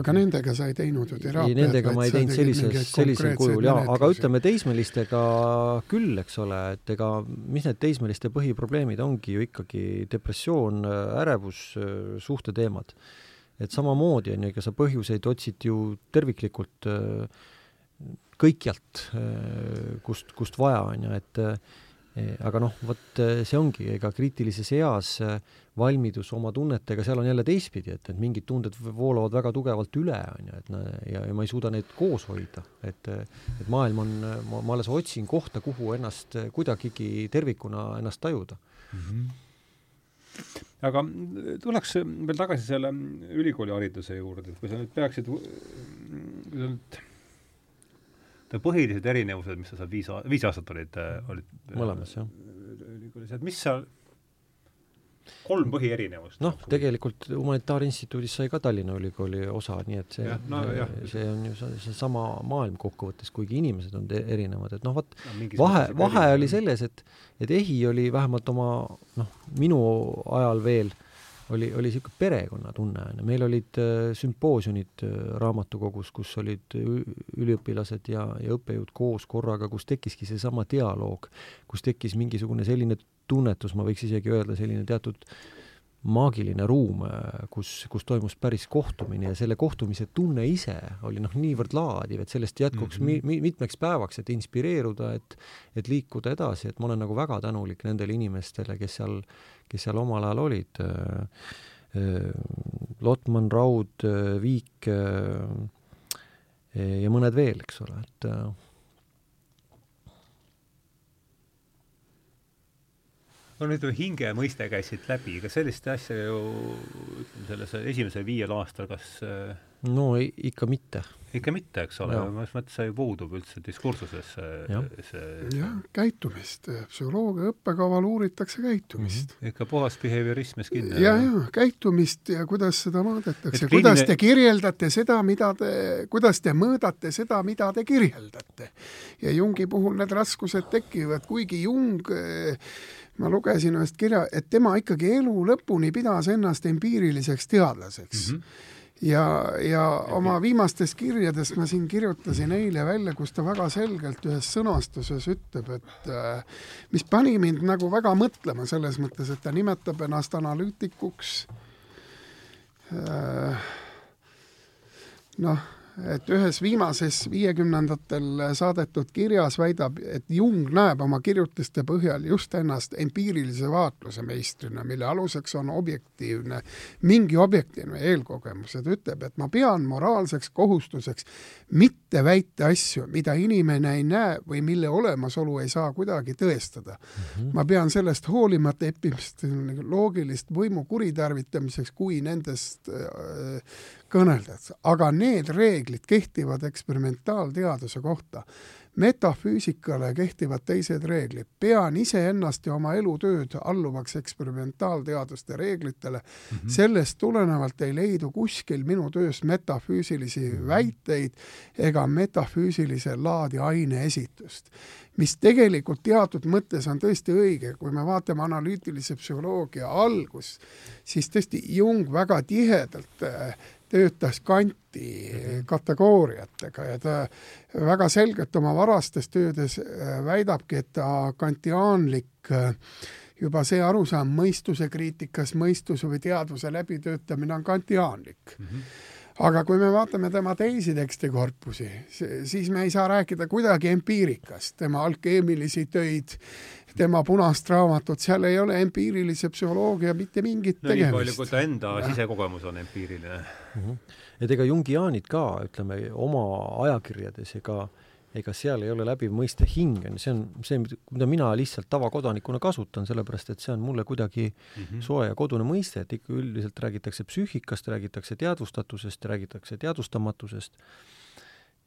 Aga nendega sa ei teinud ju teraapiat? Nendega ma ei teinud sellises, sellisel kujul jaa, aga ütleme teismelistega küll, eks ole, et ega mis need teismeliste põhiprobleemid ongi ju ikkagi depressioon, ärevus, suhteteemad. et samamoodi on ju, ega sa põhjuseid otsid ju terviklikult kõikjalt, kust, kust vaja, on ju, et aga noh, vot see ongi, ega kriitilises eas valmidus oma tunnetega, seal on jälle teistpidi, et, et mingid tunded voolavad väga tugevalt üle, on ju, et ja, ja ma ei suuda neid koos hoida. et, et maailm on, ma, ma alles otsin kohta, kuhu ennast kuidagigi tervikuna ennast tajuda mm. -hmm aga tuleks veel tagasi selle ülikoolihariduse juurde, et kui sa nüüd peaksid, kui sa nüüd põhilised erinevused, mis sa seal viis, viis aastat olid, olid mõlemas, jah. ülikoolis, et mis seal kolm põhierinevust. noh, tegelikult Humanitaarinstituudis sai ka Tallinna Ülikooli osa, nii et see, no, see on ju seesama maailm kokkuvõttes, kuigi inimesed on erinevad, et noh, vot no, vahe, vahe oli selles, et et EHI oli vähemalt oma noh, minu ajal veel oli, oli niisugune perekonnatunne, on ju, meil olid äh, sümpoosiumid äh, raamatukogus, kus olid üliõpilased ja, ja õppejõud koos korraga, kus tekkiski seesama dialoog, kus tekkis mingisugune selline tunnetus, ma võiks isegi öelda, selline teatud maagiline ruum, äh, kus, kus toimus päris kohtumine ja selle kohtumise tunne ise oli noh, niivõrd laadiv, et sellest jätkuks mm -hmm. mi-, mitmeks päevaks, et inspireeruda, et et liikuda edasi, et ma olen nagu väga tänulik nendele inimestele, kes seal, kes seal omal ajal olid. Äh, äh, Lotman, Raud, Viik ja mõned veel, eks ole, et no nüüd hinge mõiste käis siit läbi, kas sellist asja ju ütleme, selles esimesel viiel aastal, kas no ikka mitte. ikka mitte, eks ole, mõnes mõttes see ju puudub üldse diskursuses ja. see jah, käitumist, psühholoogia õppekaval uuritakse käitumist mm. -hmm. ikka puhas behaviorism kinni. ja, ja käitumist ja kuidas seda mõõdetakse, kuidas te kirjeldate seda, mida te, kuidas te mõõdate seda, mida te kirjeldate. ja Jungi puhul need raskused tekivad, kuigi Jung eh, ma lugesin ühest kirja, et tema ikkagi elu lõpuni pidas ennast empiiriliseks teadlaseks mm. -hmm ja, ja oma viimastes kirjades ma siin kirjutasin eile välja, kus ta väga selgelt ühes sõnastuses ütleb, et äh, mis pani mind nagu väga mõtlema selles mõttes, et ta nimetab ennast analüütikuks äh,. noh et ühes viimases viiekümnendatel saadetud kirjas väidab, et Jung näeb oma kirjutiste põhjal just ennast empiirilise vaatluse meistrina, mille aluseks on objektiivne, mingi objektiivne eelkogemus, et ütleb, et ma pean moraalseks kohustuseks mitte väita asju, mida inimene ei näe või mille olemasolu ei saa kuidagi tõestada mm. -hmm. ma pean sellest hoolimata epistemooloogilist võimu kuritarvitamiseks, kui nendest äh, kõneldakse, aga need reeglid kehtivad eksperimentaalteaduse kohta. metafüüsikale kehtivad teised reeglid. pean iseennast ja oma elutööd alluvaks eksperimentaalteaduste reeglitele mm. -hmm. sellest tulenevalt ei leidu kuskil minu töös metafüüsilisi mhm. väiteid ega metafüüsilise laadi aine esitust mis tegelikult teatud mõttes on tõesti õige, kui me vaatame analüütilise psühholoogia algust, siis tõesti Jung väga tihedalt äh, töötas kanti mhm. kategooriatega ja ta väga selgelt oma varastes töödes äh, väidabki, et ta kantiaanlik äh, juba see arusaam mõistuse kriitikas, mõistuse või teadvuse läbitöötamine on kantiaanlik mm. -hmm aga kui me vaatame tema teisi tekstikorpusi, siis me ei saa rääkida kuidagi empiirikast, tema alkeemilisi töid, tema punast raamatut, seal ei ole empiirilise psühholoogia mitte mingit no, tegemist. nii palju, kui ta enda ja. sisekogemus on empiiriline mm. -hmm. et ega jungiaanid ka, ütleme, oma ajakirjades ega ega seal ei ole läbiv mõiste hing, on ju, see on see, mida mina lihtsalt tavakodanikuna kasutan, sellepärast et see on mulle kuidagi mm -hmm. soe ja kodune mõiste, et ikka üldiselt räägitakse psüühikast, räägitakse teadvustatusest, räägitakse teadvustamatusest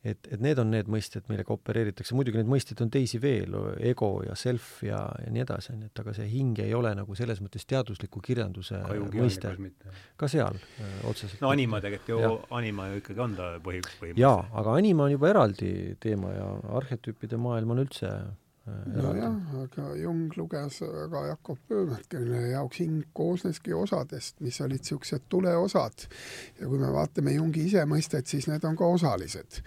et, et need on need mõisted, millega opereeritakse, muidugi neid mõisteid on teisi veel, ego ja self ja, ja nii edasi, on ju, et aga see hing ei ole nagu selles mõttes teadusliku kirjanduse mõiste. ka seal öö, otseselt. no anima tegelikult ju, anima ju ikkagi on ta põhi, põhimõtteliselt. jaa, aga anima on juba eraldi teema ja arhetüüpide maailm on üldse nojah, aga Jung luges ka Jakob Pöömet, kelle jaoks hing koosneski osadest, mis olid niisugused tuleosad. ja kui me vaatame Jungi isemõistet, siis need on ka osalised.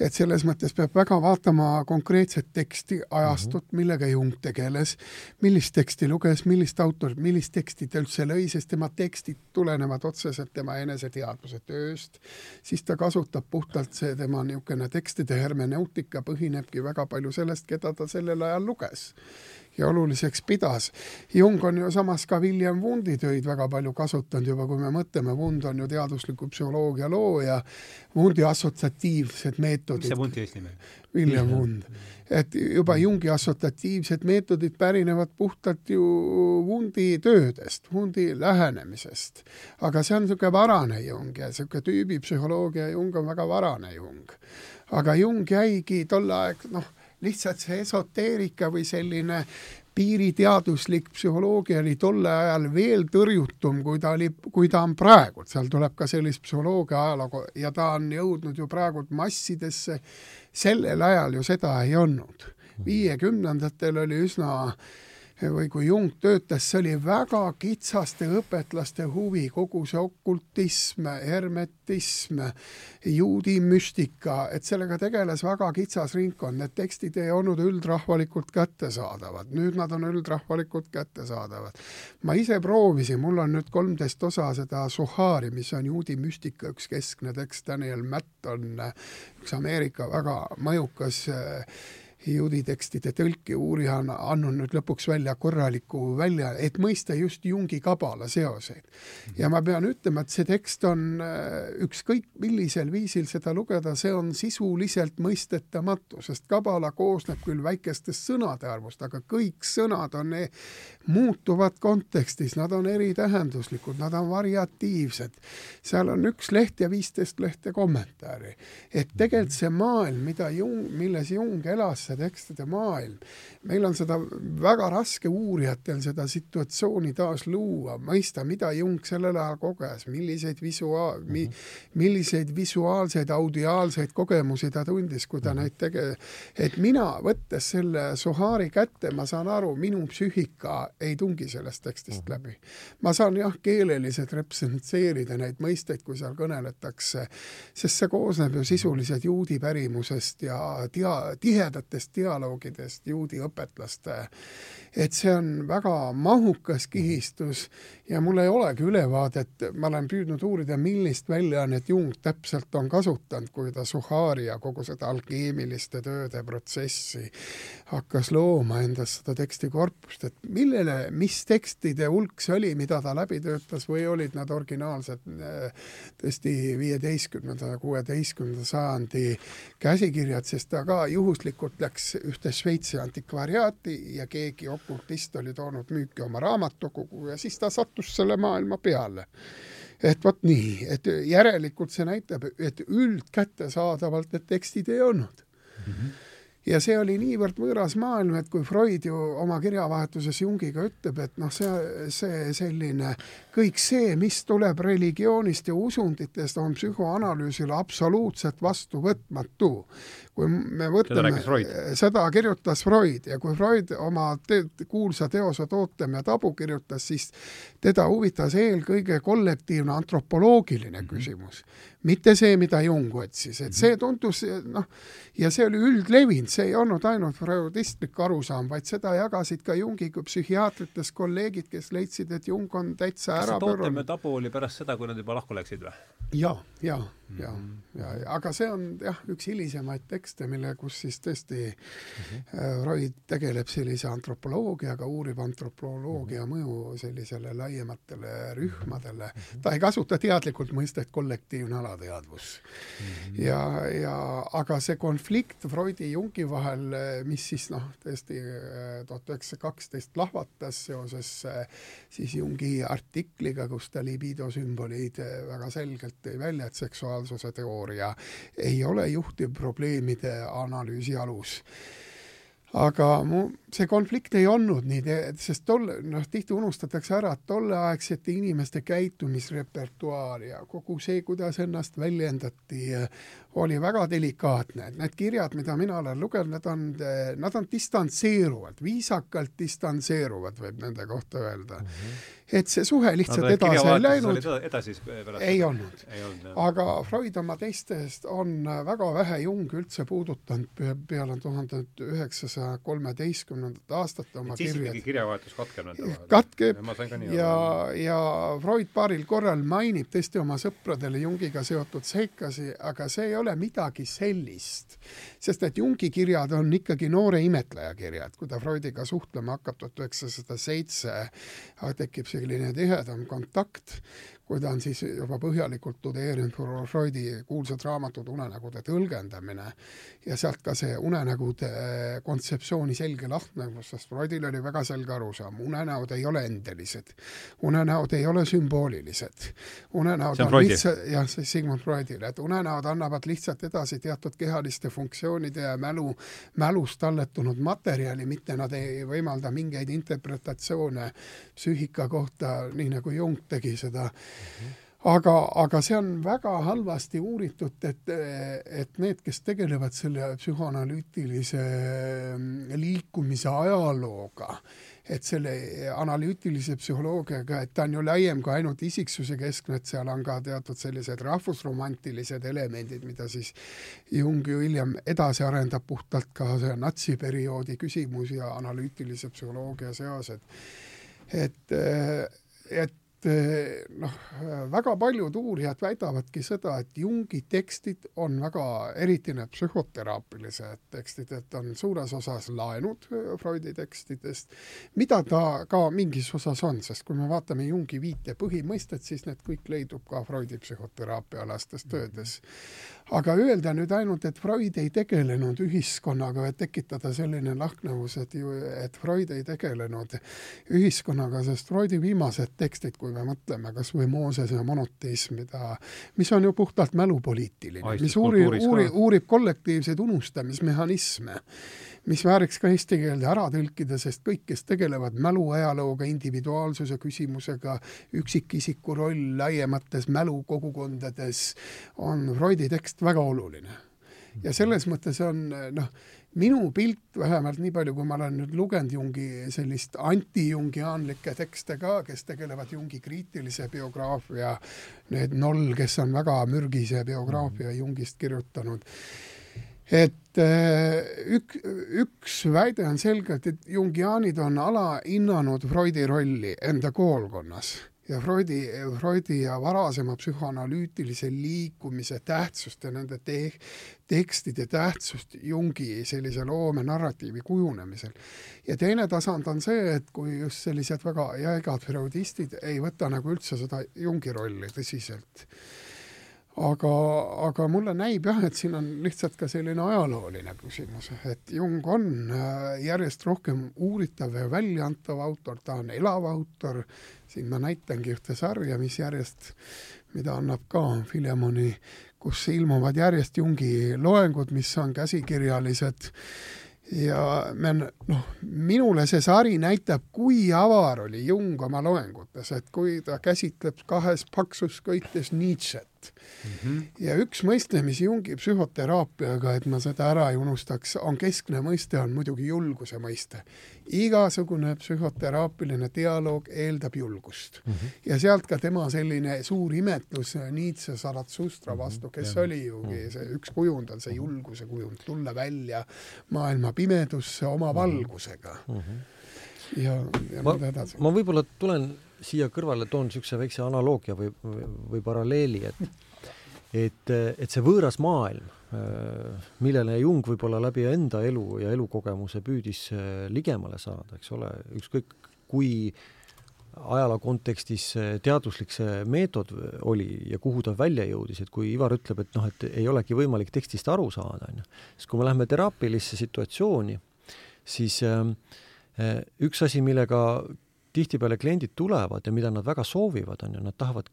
et selles mõttes peab väga vaatama konkreetset teksti, ajastut, mhm. millega Jung tegeles, millist teksti luges, millist autorit, millist teksti ta üldse lõi, sest tema tekstid tulenevad otseselt tema eneseteadvuse tööst, siis ta kasutab puhtalt see tema niisugune tekstide hermeneutika põhinebki väga palju sellest, keda ta sellel sel ajal luges ja oluliseks pidas. Jung on ju samas ka William Wundi töid väga palju kasutanud juba, kui me mõtleme, Wund on ju teadusliku psühholoogia looja, Wundi assotsiatiivsed meetodid. mis see Wundi eesnimi on? William Wund. et juba Jungi assotsiatiivsed meetodid pärinevad puhtalt ju Wundi töödest, Wundi lähenemisest. aga see on niisugune varane Jung ja niisugune tüübipsühholoogia Jung on väga varane Jung. aga Jung jäigi tol aeg, noh lihtsalt see esoteerika või selline piiriteaduslik psühholoogia oli tolle ajal veel tõrjutum, kui ta oli, kui ta on praegu, seal tuleb ka sellist psühholoogia ajalugu ja ta on jõudnud ju praegu massidesse, sellel ajal ju seda ei olnud. viiekümnendatel oli üsna või kui Jung töötas, see oli väga kitsaste õpetlaste huvi, kogu see okultism, hermetism, juudi müstika, et sellega tegeles väga kitsas ringkond, need tekstid ei olnud üldrahvalikult kättesaadavad, nüüd nad on üldrahvalikult kättesaadavad. ma ise proovisin, mul on nüüd kolmteist osa seda Suhari, mis on juudi müstika üks keskne tekst, Daniel Matt on üks Ameerika väga mõjukas äh, juudi tekstide tõlki uurija on andnud lõpuks välja korraliku välja, et mõista just Jungi kabala seoseid. ja ma pean ütlema, et see tekst on äh, ükskõik millisel viisil seda lugeda, see on sisuliselt mõistetamatu, sest kabala koosneb küll väikestest sõnade arvust, aga kõik sõnad on e muutuvad kontekstis, nad on eritähenduslikud, nad on variatiivsed. seal on üks leht ja viisteist lehte kommentaari. et tegelikult see maailm, mida Jung, milles Jung elas, see tekstide maailm. meil on seda väga raske uurijatel seda situatsiooni taas luua, mõista, mida Jung sellel ajal koges, milliseid visua- mi,, milliseid visuaalseid, audiaalseid kogemusi ta tundis, kui ta mhm. neid tege-, et mina, võttes selle Sohari kätte, ma saan aru, minu psüühika ei tungi sellest tekstist mhm. läbi. ma saan jah, keeleliselt representseerida neid mõisteid, kui seal kõneletakse, sest see koosneb ju sisuliselt juudi pärimusest ja tia-, tihedatest dialoogidest juudi õpetlaste, et see on väga mahukas kihistus ja mul ei olegi ülevaadet, ma olen püüdnud uurida, millist väljaannet Jung täpselt on kasutanud, kui ta Suhari ja kogu seda alkeemiliste tööde protsessi hakkas looma endas seda tekstikorpust, et millele, mis tekstide hulk see oli, mida ta läbi töötas või olid nad originaalsed tõesti viieteistkümnenda, kuueteistkümnenda sajandi käsikirjad, sest ta ka juhuslikult läks ühte Šveitsi antikvariaati ja keegi okultist oli toonud müüki oma raamatukogu ja siis ta sattus sattus selle maailma peale. et vot nii, et järelikult see näitab, et üldkättesaadavalt need tekstid ei olnud mm. -hmm ja see oli niivõrd võõras maailm, et kui Freud ju oma kirjavahetuses Jungiga ütleb, et noh, see, see selline kõik see, mis tuleb religioonist ja usunditest, on psühhoanalüüsile absoluutselt vastuvõtmatu kui me võtame, seda kirjutas Freud ja kui Freud oma te kuulsa teose Tootem ja tabu kirjutas, siis teda huvitas eelkõige kollektiivne antropoloogiline mm -hmm. küsimus, mitte see, mida Jung otsis, et see mhm. tundus noh, ja see oli üldlevinud, see ei olnud ainult freudistlik arusaam, vaid seda jagasid ka Jungi kui psühhiaatritest kolleegid, kes leidsid, et Jung on täitsa ära pööranud. Tootem ja tabu oli pärast seda, kui nad juba lahku läksid või? ja, ja, ja, ja, ja aga see on jah, üks hilisemaid tekste, mille, kus siis tõesti mm -hmm. Freud tegeleb sellise antropoloogiaga, uurib antropoloogia -hmm. mõju sellisele laiematele rühmadele mm. -hmm. ta ei kasuta teadlikult mõistet kollektiivne alateadvus mm. -hmm. ja, ja aga see konflikt Freudi ja Jungi vahel, mis siis noh, tõesti äh, tuhat üheksasada kaksteist lahvatas seoses äh, siis Jungi artikliga, kus ta libido sümboleid väga selgelt tõi välja, et seksuaalsuse teooria ei ole juhtivprobleemide analüüsi alus aga mu, see konflikt ei olnud nii, sest tol, noh, tihti unustatakse ära, et tolleaegsete inimeste käitumisrepertuaar ja kogu see, kuidas ennast väljendati, oli väga delikaatne. Need kirjad, mida mina olen lugenud, need on, nad on distantseeruvad, viisakalt distantseeruvad, võib nende kohta öelda mm. -hmm et see suhe lihtsalt no, edasi ei läinud. edasi pärast? ei olnud. aga Freud oma teistest on väga vähe Jung üldse puudutanud peale tuhande üheksasaja kolmeteistkümnendat aastat oma kirjad. siis ikkagi kirjavahetus katkeb nende vahel? katkeb ja, ja, ja Freud paaril korral mainib tõesti oma sõpradele Jungiga seotud seikasi, aga see ei ole midagi sellist, sest et Jungi kirjad on ikkagi noore imetleja kirjad, kui ta Freudiga suhtlema hakkab tuhat üheksasada seitse, tekib selline tihedam kontakt, kui ta on siis juba põhjalikult tudeerinud Freudi kuulsat raamatut Unenägude tõlgendamine ja sealt ka see unenägude kontseptsiooni selge lahknevus, sest Freudil oli väga selge arusaam, unenäod ei ole endelised, unenäod ei ole sümboolilised. unenäod on, on lihtsalt, jah, see Sigmund Freudil, et unenäod annavad lihtsalt edasi teatud kehaliste funktsioonide ja mälu, mälust talletunud materjali, mitte nad ei võimalda mingeid interpretatsioone psüühika kohta, nii nagu Jung tegi seda aga, aga see on väga halvasti uuritud, et, et need, kes tegelevad selle psühhoanalüütilise mm, liikumise ajalooga, et selle analüütilise psühholoogiaga, et ta on ju laiem kui ainult isiksuse keskne, et seal on ka teatud sellised rahvusromantilised elemendid, mida siis Jung ju hiljem edasi arendab puhtalt ka see natsiperioodi küsimus ja analüütilise psühholoogia seos, et et, et noh, väga paljud uurijad väidavadki seda, et Jungi tekstid on väga, eriti need psühhoteraapilised tekstid, et on suures osas laenud eh, Freudi tekstidest, mida ta ka mingis osas on, sest kui me vaatame Jungi viite põhimõistet, siis need kõik leidub ka Freudi psühhoteraapiaalastes töödes. Aga öelda nüüd ainult, et Freud ei tegelenud ühiskonnaga, et tekitada selline lahknevus, et ju, et Freud ei tegelenud ühiskonnaga, sest Freudi viimased tekstid, kui me mõtleme kas või Moosese monoteism, mida, mis on ju puhtalt mälupoliitiline, mis uurib, uurib, uurib kollektiivseid unustamismehhanisme, mis vääriks ka eesti keelde ära tõlkida, sest kõik, kes tegelevad mäluajalooga, individuaalsuse küsimusega, üksikisiku roll laiemates mälukogukondades, on Freudi tekst väga oluline. ja selles mõttes on noh, minu pilt, vähemalt nii palju, kui ma olen nüüd lugenud Jungi sellist anti-jungiaanlikke tekste ka, kes tegelevad Jungi kriitilise biograafia, need Noll, kes on väga mürgise biograafia mhm. Jungist kirjutanud, et äh, ük-, üks väide on selgelt, et jungiaanid on alahinnanud Freudi rolli enda koolkonnas ja Freudi, Freudi ja varasema psühhoanalüütilise liikumise tähtsust ja nende te-, tekstide tähtsust Jungi sellise loome narratiivi kujunemisel. ja teine tasand on see, et kui just sellised väga jäigad freudistid ei võta nagu üldse seda Jungi rolli tõsiselt aga, aga mulle näib jah, et siin on lihtsalt ka selline ajalooline küsimus, et Jung on äh, järjest rohkem uuritav ja väljaantav autor, ta on elav autor, siin ma näitangi ühte sarja, mis järjest, mida annab ka Filemoni, kus ilmuvad järjest Jungi loengud, mis on käsikirjalised. Ja me noh, minule see sari näitab, kui avar oli Jung oma loengutes, et kui ta käsitleb kahes paksus köites Nietzsche't, mm. -hmm. ja üks mõiste, mis Jungi psühhoteraapiaga, et ma seda ära ei unustaks, on keskne mõiste, on muidugi julguse mõiste. igasugune psühhoteraapiline dialoog eeldab julgust mm. -hmm. ja sealt ka tema selline suur imetlus Nietzsche Zarathustra vastu, kes ja. oli ju mhm. see üks kujund on see julguse kujund, tulla välja maailma pimedusse oma mhm. valgusega mm. -hmm ja, ja ma, ma võib-olla tulen siia kõrvale toon niisuguse väikse analoogia või, või, või paralleeli, et et, et see võõras maailm, millele Jung võib-olla läbi enda elu ja elukogemuse püüdis ligemale saada, eks ole, ükskõik kui ajaloo kontekstis teaduslik see meetod oli ja kuhu ta välja jõudis, et kui Ivar ütleb, et noh, et ei olegi võimalik tekstist aru saada, on ju, siis kui me läheme teraapilisse situatsiooni, siis äh, üks asi, millega tihtipeale kliendid tulevad ja mida nad väga soovivad, on ju, nad tahavad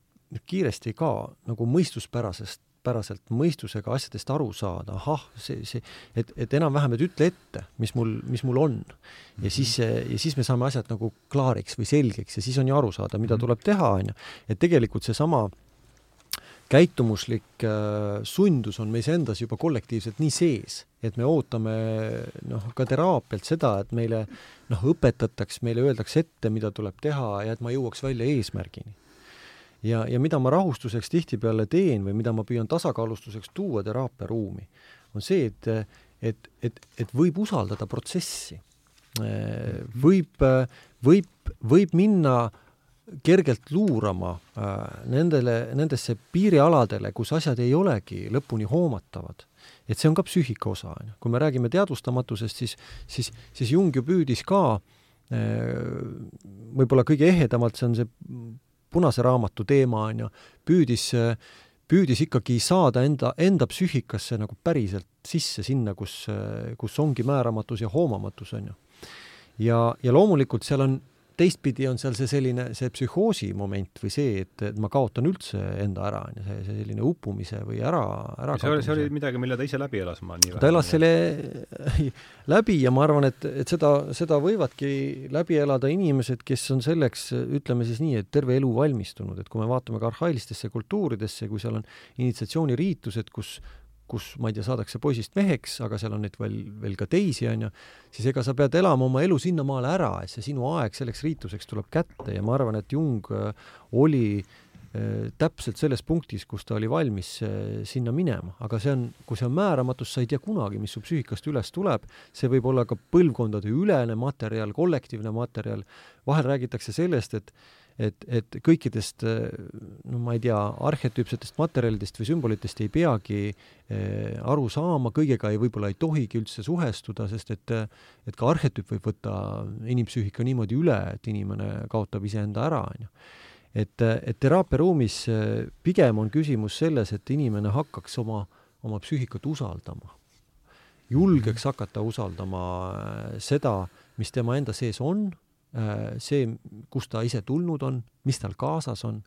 kiiresti ka nagu mõistuspärasest, päraselt mõistusega asjadest aru saada, ahah, see, see, et, et enam-vähem, et ütle ette, mis mul, mis mul on. ja siis, ja siis me saame asjad nagu klaariks või selgeks ja siis on ju aru saada, mida mhm. tuleb teha, on ju. et tegelikult seesama käitumuslik äh, sundus on meis endas juba kollektiivselt nii sees, et me ootame noh, ka teraapialt seda, et meile noh, õpetataks, meile öeldakse ette, mida tuleb teha ja et ma jõuaks välja eesmärgini. ja, ja mida ma rahustuseks tihtipeale teen või mida ma püüan tasakaalustuseks tuua teraapiaruumi, on see, et, et, et, et võib usaldada protsessi. Äh, võib, võib, võib minna äh, kergelt luurama äh, nendele, nendesse piirialadele, kus asjad ei olegi lõpuni hoomatavad. et see on ka psüühika osa, on ju. kui me räägime teadvustamatusest, siis, siis, siis Jung ju püüdis ka äh, võib-olla kõige ehedamalt, see on see punase raamatu teema, on ju, püüdis püüdis ikkagi saada enda, enda psüühikasse nagu päriselt sisse sinna, kus, kus ongi määramatus ja hoomamatus, on ju. ja, ja loomulikult seal on teistpidi on seal see selline, see psühhoosi moment või see, et, et ma kaotan üldse enda ära, on ju, see, see selline uppumise või ära, ära see oli, see oli midagi, mille ta ise läbi elas, ma nii ta elas selle läbi ja ma arvan, et, et seda, seda võivadki läbi elada inimesed, kes on selleks, ütleme siis nii, et terve elu valmistunud, et kui me vaatame ka arhailistesse kultuuridesse, kui seal on initsiatsiooniriitused, kus kus ma ei tea, saadakse poisist meheks, aga seal on neid veel, veel ka teisi, on ju, siis ega sa pead elama oma elu sinnamaale ära, et see sinu aeg selleks riituseks tuleb kätte. Ja ma arvan, et Jung oli äh, Äh, täpselt selles punktis, kus ta oli valmis äh, sinna minema, aga see on, kui see on määramatus, sa ei tea kunagi, mis su psüühikast üles tuleb, see võib olla ka põlvkondade ülene materjal, kollektiivne materjal, vahel räägitakse sellest, et et, et kõikidest no ma ei tea, arhetüüpsetest materjalidest või sümbolitest ei peagi eh, aru saama, kõigega ei, võib-olla ei tohigi üldse suhestuda, sest et et ka arhetüüp võib võtta inimpsüühika niimoodi üle, et inimene kaotab iseenda ära, on ju et, et teraapiaruumis äh, pigem on küsimus selles, et inimene hakkaks oma, oma psüühikat usaldama. julgeks hakata usaldama seda, mis tema enda sees on, see, kust ta ise tulnud on, mis tal kaasas on,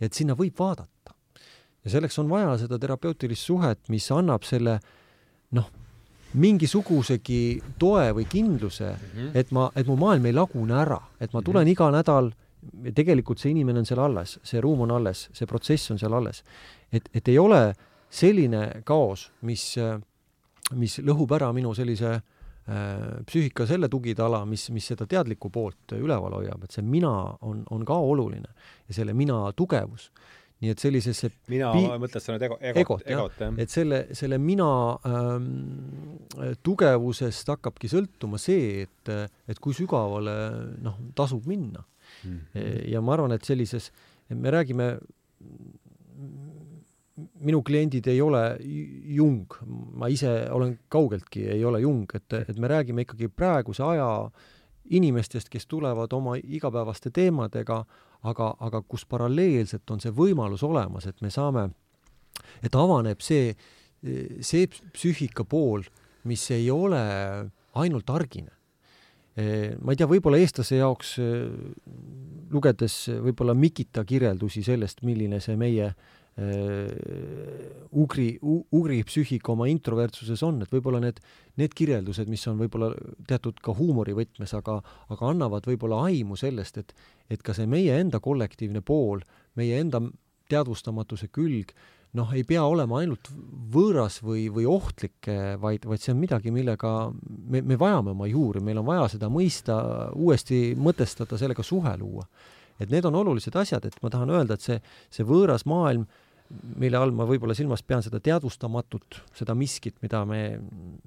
ja et sinna võib vaadata. ja selleks on vaja seda terapeutilist suhet, mis annab selle noh, mingisugusegi toe või kindluse mm, -hmm. et ma, et mu maailm ei lagune ära, et ma tulen mm -hmm. iga nädal tegelikult see inimene on seal alles, see ruum on alles, see protsess on seal alles. et, et ei ole selline kaos, mis, mis lõhub ära minu sellise äh, psüühika selle tugitala, mis, mis seda teadlikku poolt üleval hoiab, et see mina on, on ka oluline ja selle mina tugevus nii et sellisesse mina pi-, mõtled sa nüüd ego, egot, egot, egot, jah. et selle, selle mina ähm, tugevusest hakkabki sõltuma see, et, et kui sügavale noh, tasub minna mm. -hmm. ja ma arvan, et sellises, me räägime, minu kliendid ei ole Jung, ma ise olen kaugeltki, ei ole Jung, et, et me räägime ikkagi praeguse aja inimestest, kes tulevad oma igapäevaste teemadega, aga, aga kus paralleelselt on see võimalus olemas, et me saame, et avaneb see, see psüühika pool, mis ei ole ainult argine. Ma ei tea, võib-olla eestlase jaoks lugedes võib-olla Mikita kirjeldusi sellest, milline see meie ugri, ugri psüühika oma introvertsuses on, et võib-olla need, need kirjeldused, mis on võib-olla teatud ka huumorivõtmes, aga, aga annavad võib-olla aimu sellest, et, et ka see meie enda kollektiivne pool, meie enda teadvustamatuse külg noh, ei pea olema ainult võõras või, või ohtlik, vaid, vaid see on midagi, millega me, me vajame oma juuri, meil on vaja seda mõista, uuesti mõtestada, sellega suhe luua. et need on olulised asjad, et ma tahan öelda, et see, see võõras maailm, mille all ma võib-olla silmas pean seda teadvustamatut, seda miskit, mida me,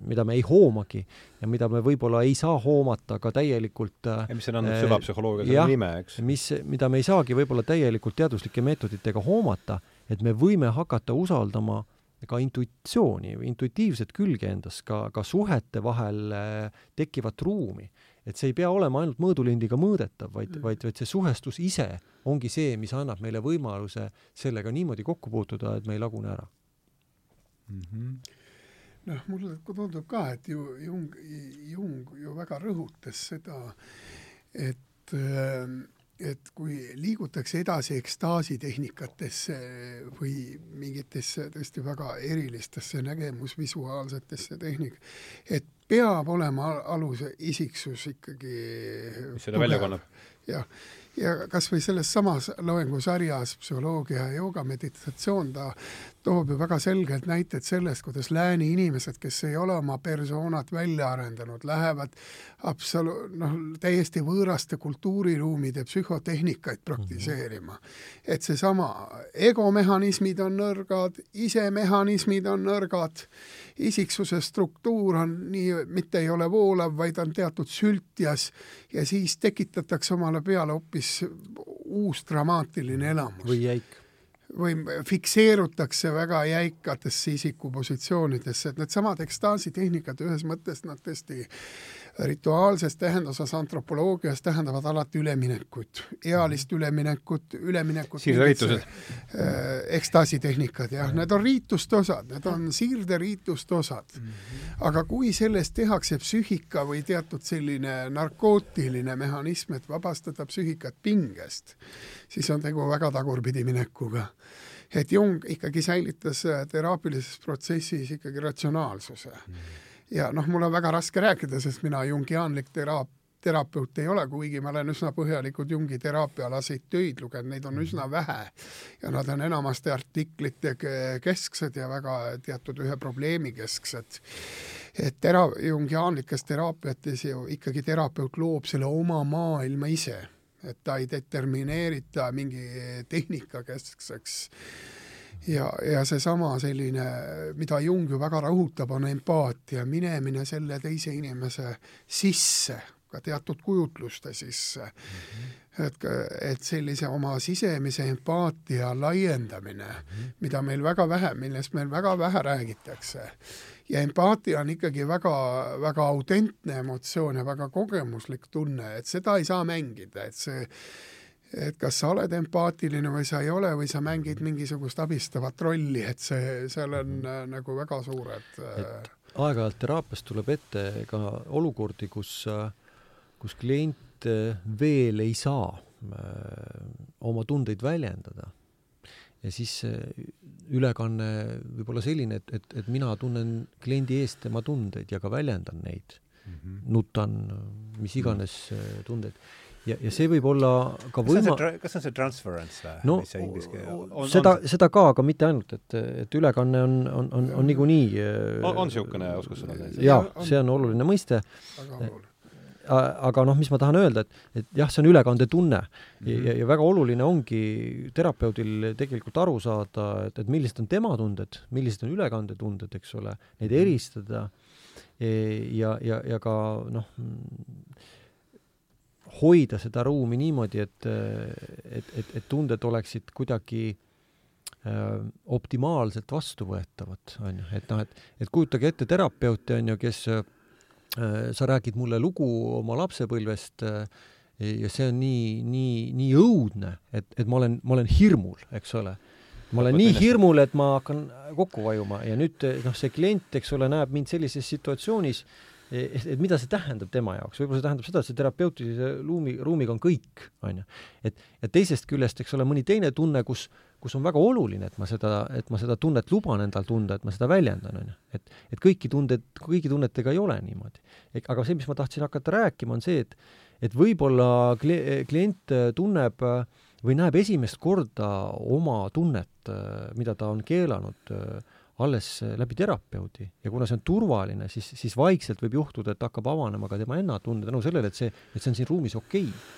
mida me ei hoomagi ja mida me võib-olla ei saa hoomata ka täielikult ja mis on andnud äh, süvapsühholoogia selle nime, eks? mis, mida me ei saagi võib-olla täielikult teaduslike meetoditega hoomata et me võime hakata usaldama ka intuitsiooni või intuitiivset külge endas, ka, ka suhete vahel äh, tekkivat ruumi. Et see ei pea olema ainult mõõdulindiga mõõdetav, vaid mm., vaid, vaid see suhestus ise ongi see, mis annab meile võimaluse sellega niimoodi kokku puutuda, et me ei lagune ära mm. -hmm noh, mulle tundub ka, et ju Jung, Jung ju väga rõhutas seda, et et kui liigutakse edasi ekstaasitehnikatesse või mingitesse tõesti väga erilistesse nägemusvisuaalsetesse tehnik-, et peab olema aluse isiksus ikkagi mis selle välja kannab. jah, ja kas või selles samas loengusarjas Psühholoogia ja jooga meditatsioon, ta toob ju väga selgelt näited sellest, kuidas lääne inimesed, kes ei ole oma persoonat välja arendanud, lähevad absolu-, noh, täiesti võõraste kultuuriruumide psühhotehnikaid praktiseerima. et seesama egomehhanismid on nõrgad, isemehhanismid on nõrgad, isiksuse struktuur on nii, mitte ei ole voolav, vaid on teatud sültjas ja siis tekitatakse omale peale hoopis uus dramaatiline elamus. või jäik või fikseerutakse väga jäikatesse isikupositsioonidesse, et needsamad ekstaasitehnikad ühes mõttes nad tõesti rituaalses tähenduses antropoloogias tähendavad alati üleminekut, ealist üleminekut, üleminekut siirderiitused äh,. ekstaasitehnikad, jah, need on riituste osad, need on siirderiituste osad. -hmm. aga kui sellest tehakse psüühika või teatud selline narkootiline mehhanism, et vabastada psüühikat pingest, siis on tegu väga tagurpidi minekuga et Jung ikkagi säilitas teraapilises protsessis ikkagi ratsionaalsuse mm. Ja noh, mul on väga raske rääkida, sest mina jungiaanlik teraap-, terapeut ei ole, kuigi ma olen üsna põhjalikult Jungi teraapiaalaseid töid lugenud, neid on üsna vähe. Ja nad on enamasti artiklite kesksed ja väga teatud ühe probleemi kesksed. et tera-, jungiaanlikes teraapiates ju ikkagi terapeut loob selle oma maailma ise, et ta ei determineerita mingi tehnika keskseks ja, ja seesama selline, mida Jung ju väga rõhutab, on empaatia, minemine selle teise inimese sisse ka teatud kujutluste sisse mm. -hmm. et, et sellise oma sisemise empaatia laiendamine mm, -hmm. mida meil väga vähe, millest meil väga vähe räägitakse. ja empaatia on ikkagi väga, väga autentne emotsioon ja väga kogemuslik tunne, et seda ei saa mängida, et see et kas sa oled empaatiline või sa ei ole või sa mängid mingisugust abistavat rolli, et see, seal on mm -hmm. nagu väga suured et aeg-ajalt teraapias tuleb ette ka olukordi, kus äh, kus klient veel ei saa äh, oma tundeid väljendada. ja siis ülekanne võib olla selline, et, et, et mina tunnen kliendi eest tema tundeid ja ka väljendan neid mm. -hmm. nutan, mis iganes mm. tundeid ja, ja see võib olla ka võima-. kas see on see transference või no,? mis see inglise keel seda, seda ka, aga mitte ainult, et, et ülekanne on, on, on, on niikuinii on, on niisugune oskussõna? jaa, see on oluline mõiste. aga noh, mis ma tahan öelda, et, et jah, see on ülekandetunne mm -hmm. ja, ja väga oluline ongi terapeudil tegelikult aru saada, et, et millised on tema tunded, millised on ülekandetunded, eks ole, neid mhm. eristada ja, ja, ja ka noh, hoida seda ruumi niimoodi, et, et, et, et tunded oleksid kuidagi äh, optimaalselt vastuvõetavad, on ju, et noh, et, et kujutage ette terapeuti, on ju, kes äh, Äh, sa räägid mulle lugu oma lapsepõlvest äh, ja see on nii, nii, nii õudne, et, et ma olen, ma olen hirmul, eks ole. ma olen nii hirmul, et ma hakkan kokku vajuma. Ja nüüd noh, see klient, eks ole, näeb mind sellises situatsioonis, et, et mida see tähendab tema jaoks, võib-olla see tähendab seda, et see terapeutilise ruumi, ruumiga on kõik, on ju. et, ja teisest küljest, eks ole, mõni teine tunne, kus kus on väga oluline, et ma seda, et ma seda tunnet luban endal tunda, et ma seda väljendan, on ju. et, et kõiki tunded, kõigi tunnetega ei ole niimoodi. aga see, mis ma tahtsin hakata rääkima, on see, et et võib-olla kli-, klient tunneb või näeb esimest korda oma tunnet, mida ta on keelanud alles läbi terapeudi ja kuna see on turvaline, siis, siis vaikselt võib juhtuda, et hakkab avanema ka tema enda tunne tänu sellele, et see, et see on siin ruumis okei okay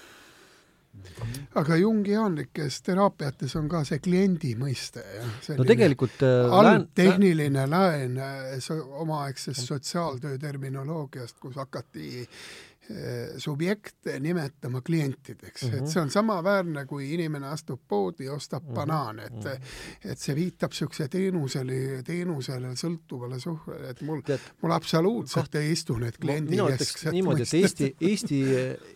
aga jungiaanlikes teraapiates on ka see kliendi mõiste, jah. no tegelikult äh, algtehniline laen äh, omaaegsest sotsiaaltöö terminoloogiast, kus hakati Eh, subjekte nimetama klientideks mm, -hmm. et mhm. see on samaväärne, kui inimene astub poodi ja ostab mm -hmm. banaane, et -hmm. et see viitab niisuguse teenusele, teenusele sõltuvale suhtele, et mul, mul absoluutselt ei istu need kliendikesksed niimoodi, et Eesti, Eesti,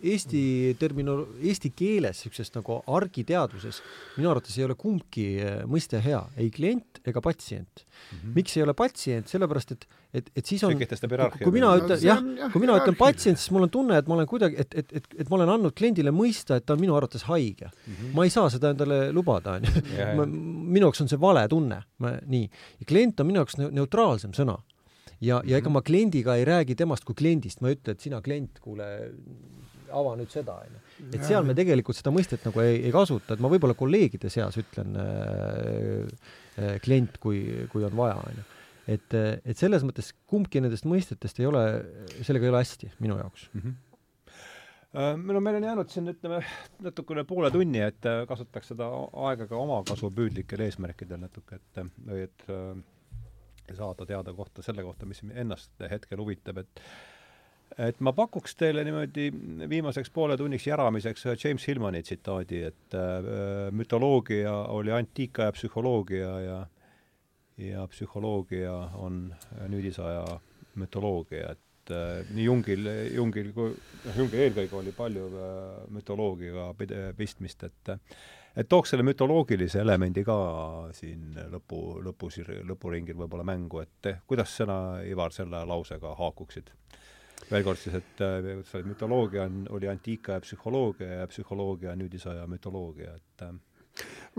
Eesti termino-, eesti keeles, niisuguses nagu argiteaduses minu arvates ei ole kumbki eh, mõiste hea, ei klient ega patsient mm. -hmm. miks ei ole patsient, sellepärast et et, et siis on, kui mina ütlen, jah, kui mina ütlen patsient, siis mul on tunne, et ma olen kuidagi, et, et, et, et ma olen andnud kliendile mõista, et ta on minu arvates haige mm. -hmm. ma ei saa seda endale lubada, onju. minu jaoks on see vale tunne, ma, nii. ja klient on minu jaoks neutraalsem sõna. ja, ja ega mhm. ma kliendiga ei räägi temast kui kliendist, ma ei ütle, et sina klient, kuule, ava nüüd seda, onju. et seal me tegelikult seda mõistet nagu ei, ei kasuta, et ma võib-olla kolleegide seas ütlen äh, äh, klient, kui, kui on vaja, onju et, et selles mõttes kumbki nendest mõistetest ei ole, sellega ei ole hästi minu jaoks mm. -hmm no meil on jäänud siin ütleme natuke üle poole tunni, et äh, kasutaks seda aega ka omakasupüüdlikel eesmärkidel natuke, et või et saada teada kohta selle kohta, mis ennast hetkel huvitab, et et ma pakuks teile niimoodi viimaseks poole tunniks järamiseks James Hillmani tsitaadi, et äh, mütoloogia oli antiikaja psühholoogia ja ja psühholoogia on nüüdisaja mütoloogia, et äh, nii Jungil, Jungil kui, noh, Jungil eelkõige oli palju äh, mütoloogiaga pistmist, et et tooks selle mütoloogilise elemendi ka siin lõpu, lõpus, lõpuringil võib-olla mängu, et eh, kuidas sina, Ivar, selle lausega haakuksid? veel kord siis, et äh, mütoloogia on, oli antiikaja psühholoogia ja psühholoogia on nüüdisaja mütoloogia, et äh,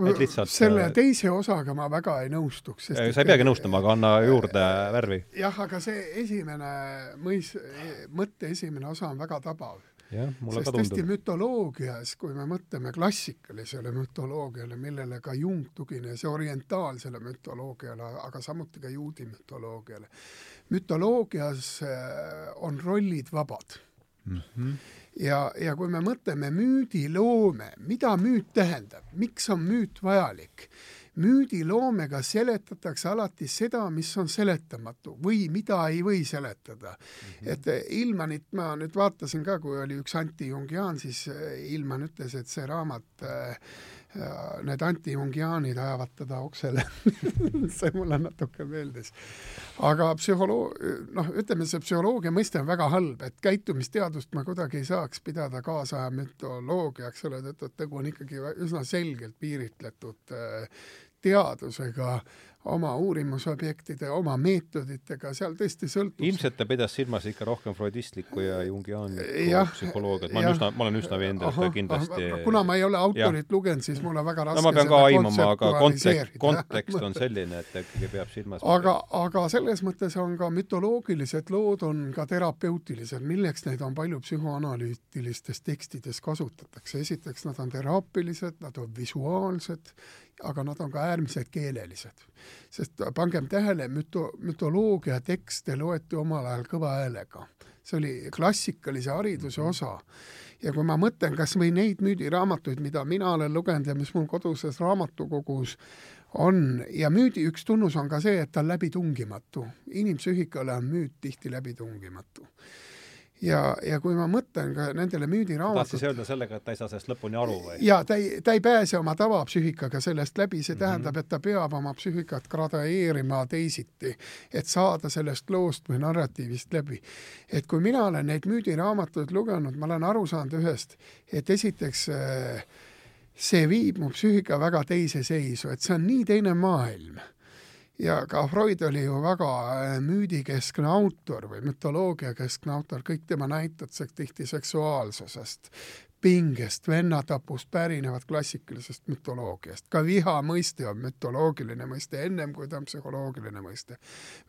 et lihtsalt selle äh, teise osaga ma väga ei nõustuks. sa ei peagi nõustuma, aga anna juurde värvi. jah, aga see esimene mõis, mõtte esimene osa on väga tabav sest tõesti mütoloogias, kui me mõtleme klassikalisele mütoloogiale, millele ka Jung tugines orientaalsele mütoloogiale, aga samuti ka juudi mütoloogiale, mütoloogias äh, on rollid vabad mm. -hmm. ja, ja kui me mõtleme müüdiloome, mida müüt tähendab, miks on müüt vajalik, müüdiloomega seletatakse alati seda, mis on seletamatu või mida ei või seletada mm. -hmm. et eh, Ilmanit ma nüüd vaatasin ka, kui oli üks antijungiaan, siis eh, Ilman ütles, et see raamat äh, need antijungiaanid ajavad teda oksele see mulle natuke meeldis. aga psühholoog-, noh, ütleme see psühholoogia mõiste on väga halb, et käitumisteadust ma kuidagi ei saaks pidada kaasaja mütoloogiaks, selle tõttu, et tegu on ikkagi üsna selgelt piiritletud teadusega, oma uurimusobjektide, oma meetoditega, seal tõesti sõltub ilmselt ta pidas silmas ikka rohkem freudistlikku ja jungiaanlikku psühholoogiat, ma olen üsna, ma olen üsna veendunud, et ta kindlasti kuna ma ei ole autorit lugenud, siis mul on väga raske no ma pean ka aimama, aga kontekst, kontekst on selline, et ta ikkagi peab silmas aga, aga selles mõttes on ka mütoloogilised lood on ka terapeutilised, milleks neid on palju psühhoanalüütilistes tekstides kasutatakse, esiteks nad on teraapilised, nad on visuaalsed aga nad on ka äärmiselt keelelised. sest pangem tähele, müto-, mütoloogia tekste loeti omal ajal kõva häälega. see oli klassikalise hariduse osa. ja kui ma mõtlen kas või neid müüdiraamatuid, mida mina olen lugenud ja mis mul koduses raamatukogus on, ja müüdi üks tunnus on ka see, et ta on läbitungimatu. inimpsüühikale on müüt tihti läbitungimatu ja, ja kui ma mõtlen ka nendele müüdiraamatutele tahtsid sa öelda sellega, et ta ei saa sellest lõpuni aru või? jaa, ta ei, ta ei pääse oma tavapsüühikaga sellest läbi, see mm -hmm. tähendab, et ta peab oma psüühikat gradeerima teisiti, et saada sellest loost või narratiivist läbi. et kui mina olen neid müüdiraamatuid lugenud, ma olen aru saanud ühest, et esiteks äh, see viib mu psüühika väga teise seisu, et see on nii teine maailm ja ka Freud oli ju väga äh, müüdikeskne autor või mütoloogiakeskne autor, kõik tema näited tihti seksuaalsusest, pingest, vennatapust pärinevad klassikalisest mütoloogiast. ka viha mõiste on mütoloogiline mõiste, ennem kui ta on psühholoogiline mõiste.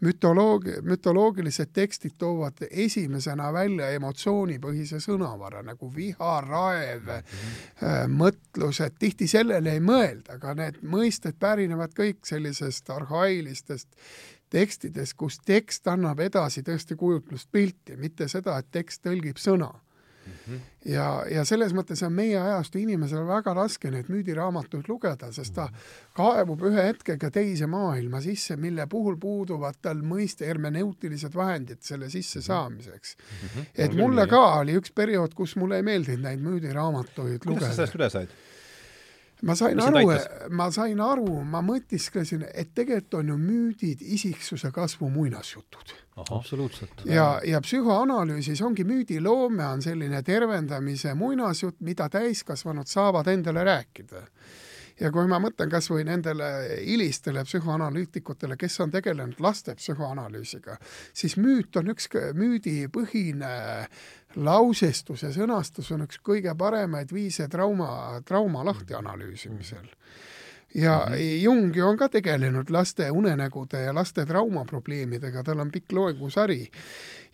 mütoloogi-, mütoloogilised tekstid toovad esimesena välja emotsioonipõhise sõnavara nagu viha, raev mm, -hmm. mõtlused, tihti sellele ei mõelda, aga need mõisted pärinevad kõik sellisest arhailistest tekstidest, kus tekst annab edasi tõesti kujutlust pilti, mitte seda, et tekst tõlgib sõna. -hmm. ja, ja selles mõttes on meie ajastu inimesel väga raske neid müüdiraamatuid lugeda, sest ta kaevub ühe hetkega teise maailma sisse, mille puhul puuduvad tal mõiste hermeneutilised vahendid selle sissesaamiseks mm. -hmm. et mulle ka oli üks periood, kus mulle ei meeldinud neid müüdiraamatuid lugeda. kuidas sa sellest üle said? Ma sain aru, ma sain aru, ma mõtisklesin, et tegelikult on ju müüdid isiksuse kasvu muinasjutud. absoluutselt. ja, ja psühhoanalüüsis ongi müüdiloome on selline tervendamise muinasjutt, mida täiskasvanud saavad endale rääkida ja kui ma mõtlen kas või nendele hilistele psühhoanalüütikutele, kes on tegelenud laste psühhoanalüüsiga, siis müüt on üks müüdipõhine lausestus ja sõnastus on üks kõige paremaid viise trauma, trauma lahti analüüsimisel ja mm -hmm. Jung ju on ka tegelenud laste unenägude ja laste traumaprobleemidega, tal on pikk loengusari.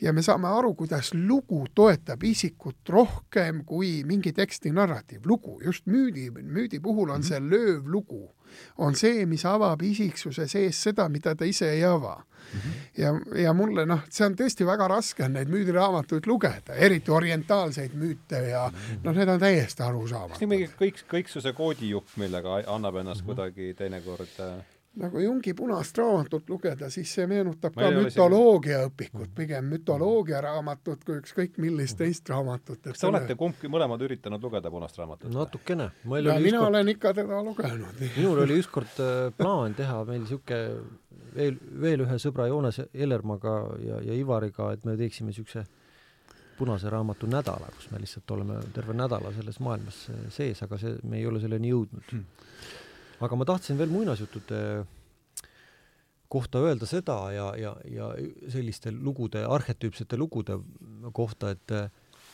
Ja me saame aru, kuidas lugu toetab isikut rohkem kui mingi teksti narratiiv. lugu, just müüdi, müüdi puhul on -hmm. see lööv lugu on see, mis avab isiksuse sees seda, mida ta ise ei ava mm. -hmm. ja, ja mulle noh, see on tõesti väga raske on neid müüdiraamatuid lugeda, eriti orientaalseid müüte ja mm -hmm. noh, need on täiesti arusaamatud. mingi kõik, kõiksuse koodijupp, millega annab ennast mm -hmm. kuidagi teinekord äh nagu Jungi punast raamatut lugeda, siis see meenutab ka mütoloogiaõpikut, pigem mütoloogiaraamatut kui ükskõik millist teist raamatut. kas te olete kumbki mõlemad üritanud lugeda punast raamatut? natukene. ja mina kord... olen ikka teda lugenud. minul oli ükskord äh, plaan teha meil niisugune veel, veel ühe sõbra Joonas Ellermaga ja, ja Ivariga, et me teeksime niisuguse punase raamatu nädala, kus me lihtsalt oleme terve nädala selles maailmas sees, aga see, me ei ole selleni jõudnud hmm aga ma tahtsin veel muinasjuttude kohta öelda seda ja, ja, ja selliste lugude, arhetüüpsete lugude kohta, et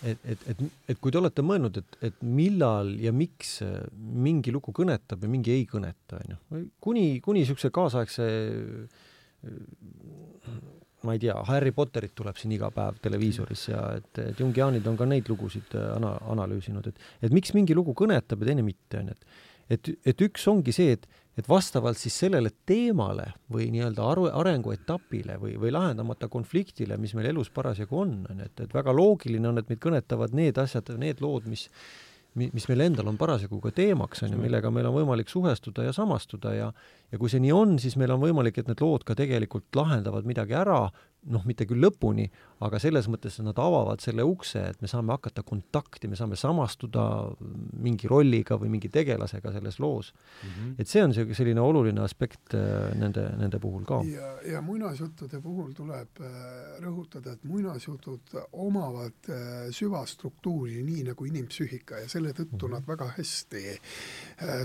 et, et, et, et kui te olete mõelnud, et, et millal ja miks mingi lugu kõnetab ja mingi ei kõneta, onju, kuni, kuni niisuguse kaasaegse ma ei tea, Harry Potterit tuleb siin iga päev televiisoris ja et, et jungiaanid on ka neid lugusid ana-, analüüsinud, et et miks mingi lugu kõnetab ja teine mitte, on ju, et et, et üks ongi see, et, et vastavalt siis sellele teemale või nii-öelda aru, arenguetapile või, või lahendamata konfliktile, mis meil elus parasjagu on, on ju, et, et väga loogiline on, et meid kõnetavad need asjad, need lood, mis mis meil endal on parasjagu ka teemaks, on ju, millega meil on võimalik suhestuda ja samastuda ja ja kui see nii on, siis meil on võimalik, et need lood ka tegelikult lahendavad midagi ära, noh, mitte küll lõpuni, aga selles mõttes, et nad avavad selle ukse, et me saame hakata kontakti, me saame samastuda mingi rolliga või mingi tegelasega selles loos mm. -hmm. et see on see selline oluline aspekt äh, nende, nende puhul ka. ja, ja muinasjuttude puhul tuleb äh, rõhutada, et muinasjutud omavad äh, süvastruktuuri, nii nagu inimpsüühika ja selle tõttu mm -hmm. nad väga hästi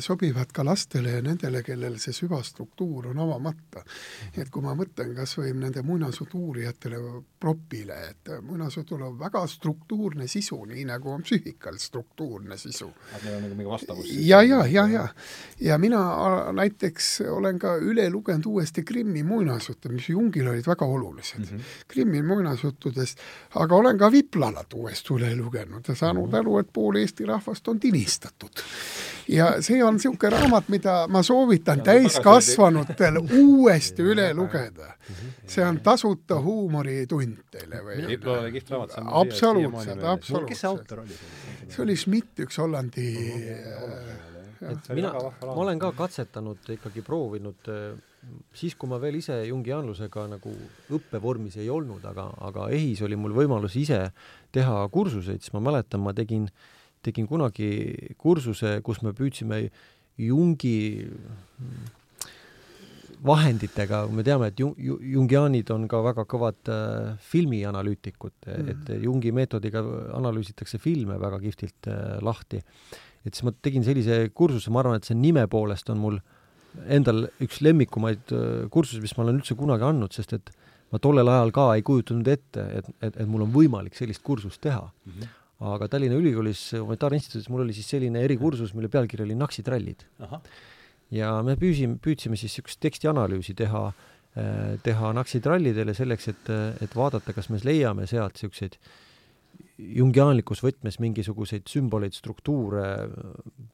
sobivad ka lastele ja nendele, kellel see süvastruktuur on avamata. Mhm. et kui ma mõtlen kas või nende muinasjutu uurijatele propile, et muinasjutul on väga struktuurne sisu, nii nagu on psüühikal struktuurne sisu. et neil on nagu mingi vastavus? ja, ja, ja, ja. ja mina näiteks olen ka üle lugenud uuesti Krimmi muinasjutte, mis Jungil olid väga olulised mm. -hmm. Krimmi muinasjuttudest, aga olen ka Viplalat uuesti üle lugenud ja saanud mm -hmm. aru, et pool Eesti rahvast on tinistatud ja see on niisugune raamat, mida ma soovitan täiskasvanutel uuesti üle lugeda. see on tasuta huumoritund teile või? kihvt raamat. absoluutselt, absoluutselt. kes see autor oli? see oli Schmidt, üks Hollandi et mina, ma olen ka katsetanud ikkagi proovinud siis, kui ma veel ise jungiaanlusega nagu õppevormis ei olnud, aga, aga EHIS oli mul võimalus ise teha kursuseid, siis ma mäletan, ma tegin äh, tegin kunagi kursuse, kus me püüdsime Jungi vahenditega, me teame, et Jung, Jungiaanid on ka väga kõvad äh, filmianalüütikud mm., et Jungi meetodiga analüüsitakse filme väga kihvtilt äh, lahti. et siis ma tegin sellise kursuse, ma arvan, et see nime poolest on mul endal üks lemmikumaid äh, kursusi, mis ma olen üldse kunagi andnud, sest et ma tollel ajal ka ei kujutanud ette, et, et, et mul on võimalik sellist kursust teha mm. -hmm aga Tallinna Ülikoolis Humanitaarinstituudis mul oli siis selline erikursus, mille pealkiri oli Naksitrallid. Ja me püüsime, püüdsime siis niisugust tekstianalüüsi teha, äh, teha naksitrallidele selleks, et, et vaadata, kas me leiame sealt niisuguseid jungiaanlikus võtmes mingisuguseid sümboleid, struktuure,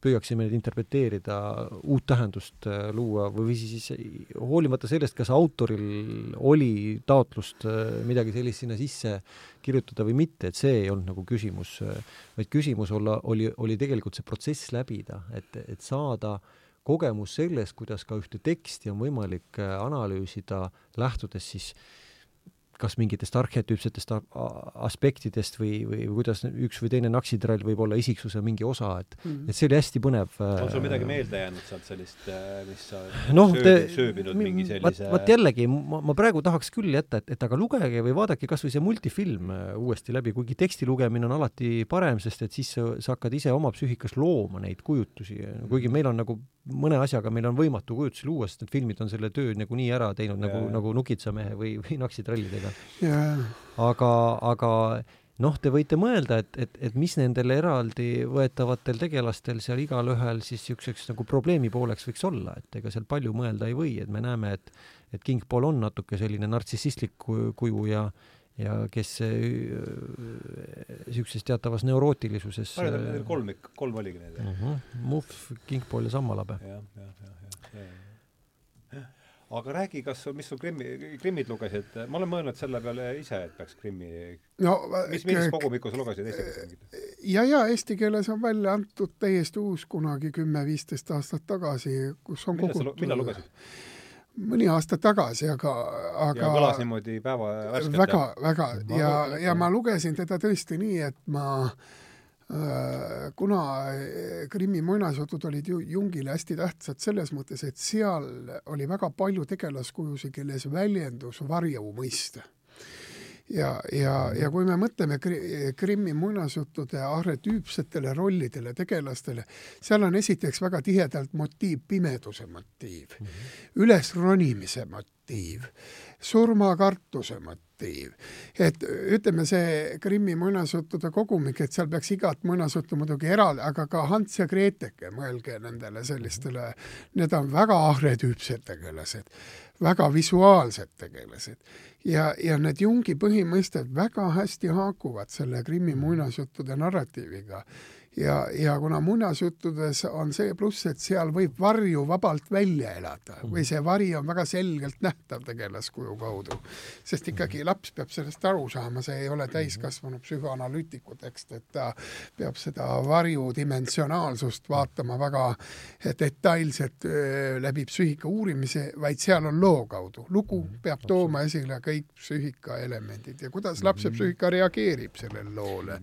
püüaksime neid interpreteerida, uut tähendust äh, luua või siis hoolimata sellest, kas autoril oli taotlust äh, midagi sellist sinna sisse kirjutada või mitte, et see ei olnud nagu küsimus, vaid küsimus olla, oli, oli tegelikult see protsess läbida, et, et saada kogemus sellest, kuidas ka ühte teksti on võimalik äh, analüüsida, lähtudes siis äh, kas mingitest arhetüüpsetest aspektidest või, või kuidas üks või teine naksitrall võib olla isiksuse mingi osa, et mm, -hmm. et see oli hästi põnev. on sul midagi äh, meelde jäänud sealt sellist, äh, mis sa no, sööbinud, sööbinud mingi sellise vot jällegi, ma, ma praegu tahaks küll jätta, et, et aga lugege või vaadake kas või see multifilm äh, uuesti läbi, kuigi teksti lugemine on alati parem, sest et siis sa, sa hakkad ise oma psüühikas looma neid kujutusi, kuigi meil on nagu mõne asjaga meil on võimatu kujutusi luua, sest need filmid on selle töö nagunii ära teinud ja. nagu, nagu Nukitsamehe või, või Naksitrallidega aga, aga noh, te võite mõelda, et, et, et mis nendel eraldi võetavatel tegelastel seal igalühel siis niisuguseks nagu probleemi pooleks võiks olla, et ega seal palju mõelda ei või, et me näeme, et et King Paul on natuke selline nartsissistlik kuju ja ja kes niisuguses teatavas neurootilisuses palju teil kolm, kolm oligi neid uh? -huh. Muff, King Paul ja Sammalabe. jah, jah, jah, jah, jah aga räägi, kas, mis sul Krimmi, Krimmid lugesid, ma olen mõelnud selle peale ise, et peaks Krimmi no, mis, millises kogumikus lugesid eesti keeles mingit? ja, ja eesti keeles on välja antud täiesti uus kunagi kümme-viisteist aastat tagasi, kus on millal kogutud millal lugesid? Mõni aasta tagasi, aga, aga ja kõlas niimoodi päeva värskelt? väga, väga ja, ja ma lugesin teda tõesti nii, et ma Äh, kuna äh, Krimmi muinasjutud olid ju Jungile hästi tähtsad selles mõttes, et seal oli väga palju tegelaskujusid, kelles väljendus varju mõiste. Ja, ja, ja kui me mõtleme Krimmi muinasjuttude arhetüüpsetele rollidele, tegelastele, seal on esiteks väga tihedalt motiiv, pimeduse motiiv mm, -hmm. ülesronimise motiiv, surmakartuse motiiv, motiiv. et ütleme, see Krimmi muinasjuttude kogumik, et seal peaks igat muinasjuttu muidugi eraldi, aga ka Hans ja Greteke, mõelge nendele sellistele, need on väga arhetüüpsed tegelased, väga visuaalsed tegelased. ja, ja need Jungi põhimõisted väga hästi haakuvad selle Krimmi muinasjuttude narratiiviga ja, ja kuna muinasjuttudes on see pluss, et seal võib varju vabalt välja elada või see vari on väga selgelt nähtav tegelaskuju kaudu, sest ikkagi laps peab sellest aru saama, see ei ole täiskasvanud psühhoanalüütiku tekst, et ta peab seda varju dimensionaalsust vaatama väga detailselt läbi psüühika uurimise, vaid seal on loo kaudu. lugu peab tooma esile kõik psüühika elemendid ja kuidas lapse psüühika reageerib sellele loole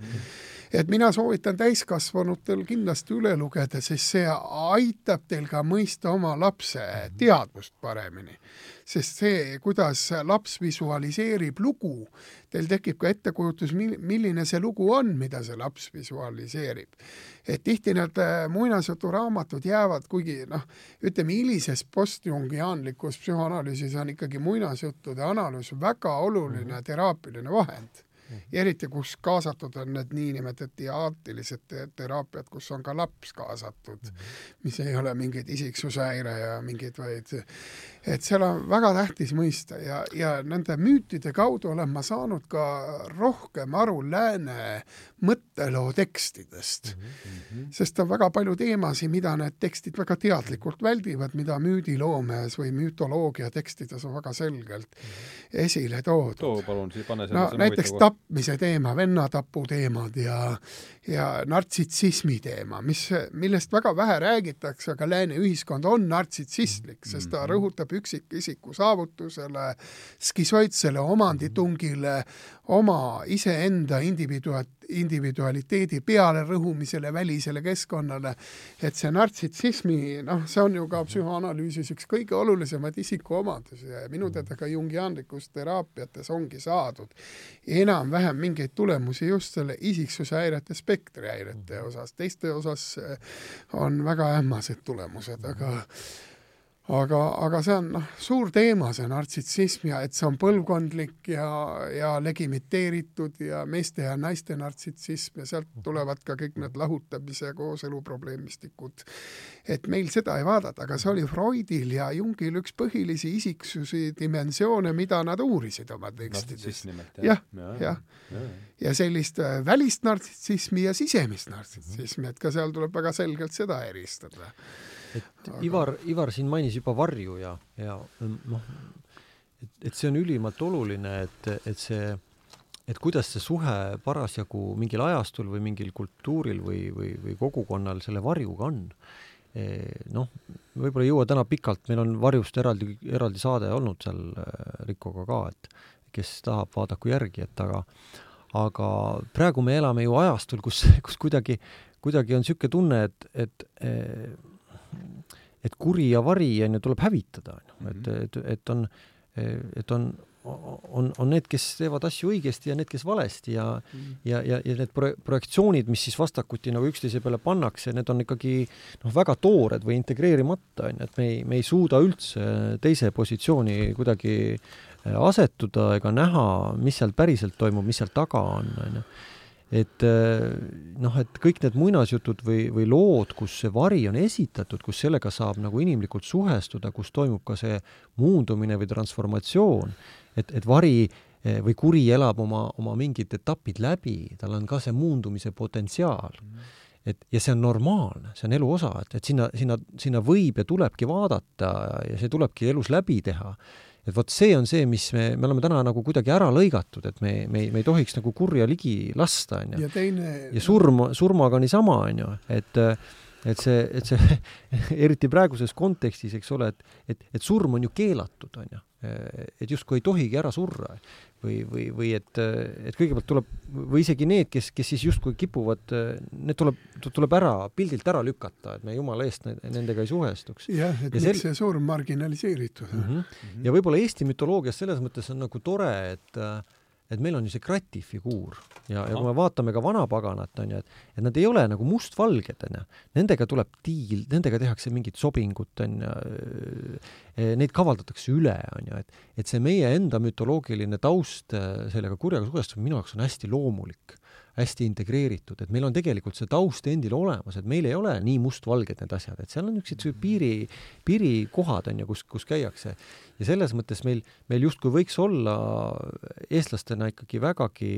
et mina soovitan täiskasvanutel kindlasti üle lugeda, sest see aitab teil ka mõista oma lapse teadvust paremini. sest see, kuidas laps visualiseerib lugu, teil tekib ka ettekujutus, milline see lugu on, mida see laps visualiseerib. et tihti need äh, muinasjuturaamatud jäävad, kuigi noh, ütleme hilises postjungiaanlikus psühhoanalüüsis on ikkagi muinasjuttude analüüs väga oluline teraapiline vahend ja eriti, kus kaasatud on need niinimetatud diaatilised teraapiad, kus on ka laps kaasatud mm, -hmm. mis ei ole mingid isiksushäire ja mingid, vaid et seal on väga tähtis mõista ja, ja nende müütide kaudu olen ma saanud ka rohkem aru lääne mõtteloo tekstidest mm. -hmm. sest on väga palju teemasid, mida need tekstid väga teadlikult väldivad, mida müüdiloomes või mütoloogia tekstides on väga selgelt mm -hmm. esile toodud. too palun, pane no näiteks tapmise teema, vennatapu teemad ja ja nartsitsismi teema, mis, millest väga vähe räägitakse, aga lääne ühiskond on nartsitsistlik, sest ta mhm. rõhutab üksikisiku saavutusele, skisoidsele omanditungile, oma iseenda individua-, individualiteedi pealerõhumisele välisele keskkonnale, et see nartsitsismi, noh, see on ju ka psühhoanalüüsis üks kõige olulisemaid isikuomadusi ja minu teada ka jungiaanlikus teraapiates ongi saadud enam-vähem mingeid tulemusi just selle isiksushäirete spektri häirete osas, teiste osas on väga ähmased tulemused, aga aga, aga see on noh, suur teema, see nartsissism ja et see on põlvkondlik ja, ja legimiteeritud ja meeste ja naiste nartsissism ja sealt tulevad ka kõik need lahutamise ja kooselu probleemistikud. et meil seda ei vaadata, aga see oli Freudil ja Jungil üks põhilisi isiksusi dimensioone, mida nad uurisid oma tekstides. jah, jah. ja, ja. ja sellist äh, välist nartsissismi ja sisemist nartsissismi, et ka seal tuleb väga selgelt seda eristada et Aga... Ivar, Ivar siin mainis juba varju ja, ja noh, et, et see on ülimalt oluline, et, et see, et kuidas see suhe parasjagu mingil ajastul või mingil kultuuril või, või, või kogukonnal selle varjuga on. E, noh, võib-olla ei jõua täna pikalt, meil on varjust eraldi, eraldi saade olnud seal äh, Rikoga ka, et kes tahab, vaadaku järgi, et aga aga praegu me elame ju ajastul, kus, kus kuidagi, kuidagi on niisugune tunne, et, et et kuri ja vari on ju, tuleb hävitada, on ju, et, mhm. et, et on, et on, on, on need, kes teevad asju õigesti ja need, kes valesti ja mm. ja, ja, ja need pro-, projektsioonid, mis siis vastakuti nagu üksteise peale pannakse, need on ikkagi noh, väga toored või integreerimata, on ju, et me ei, me ei suuda üldse teise positsiooni kuidagi asetuda ega näha, mis seal päriselt toimub, mis seal taga on, on ju et äh, noh, et kõik need muinasjutud või, või lood, kus see vari on esitatud, kus sellega saab nagu inimlikult suhestuda, kus toimub ka see muundumine või transformatsioon, et, et vari eh, või kuri elab oma, oma mingid etapid läbi, tal on ka see muundumise potentsiaal mm. et ja see on normaalne, see on elu osa, et, et sinna, sinna, sinna võib ja tulebki vaadata ja see tulebki elus läbi teha et vot see on see, mis me, me oleme täna nagu kuidagi ära lõigatud, et me, me, me ei tohiks nagu kurja ligi lasta, onju. ja teine ja surm, surmaga niisama, onju, et et see, et see eriti praeguses kontekstis, eks ole, et, et, et surm on ju keelatud, onju. Et justkui ei tohigi ära surra või, või, või et, et kõigepealt tuleb või isegi need, kes, kes siis justkui kipuvad, need tuleb, tuleb ära, pildilt ära lükata, et me jumala eest nendega ei suhestuks. jah, et ja miks sel... see surm marginaliseeritud mm. -hmm. ja võib-olla Eesti mütoloogias selles mõttes on nagu tore, et äh, et meil on ju see kratifiguur ja, ja kui me vaatame ka vanapaganat, on ju, et, et nad ei ole nagu mustvalged, on ju. Nendega tuleb diil, nendega tehakse mingit sobingut, on ju, e, neid kavaldatakse üle, on ju, et, et see meie enda mütoloogiline taust sellega kurjaga suhestumine minu jaoks on hästi loomulik hästi integreeritud, et meil on tegelikult see taust endil olemas, et meil ei ole nii mustvalged need asjad, et seal on niisugused piiri, piirikohad on ju, kus, kus käiakse. ja selles mõttes meil, meil justkui võiks olla eestlastena ikkagi vägagi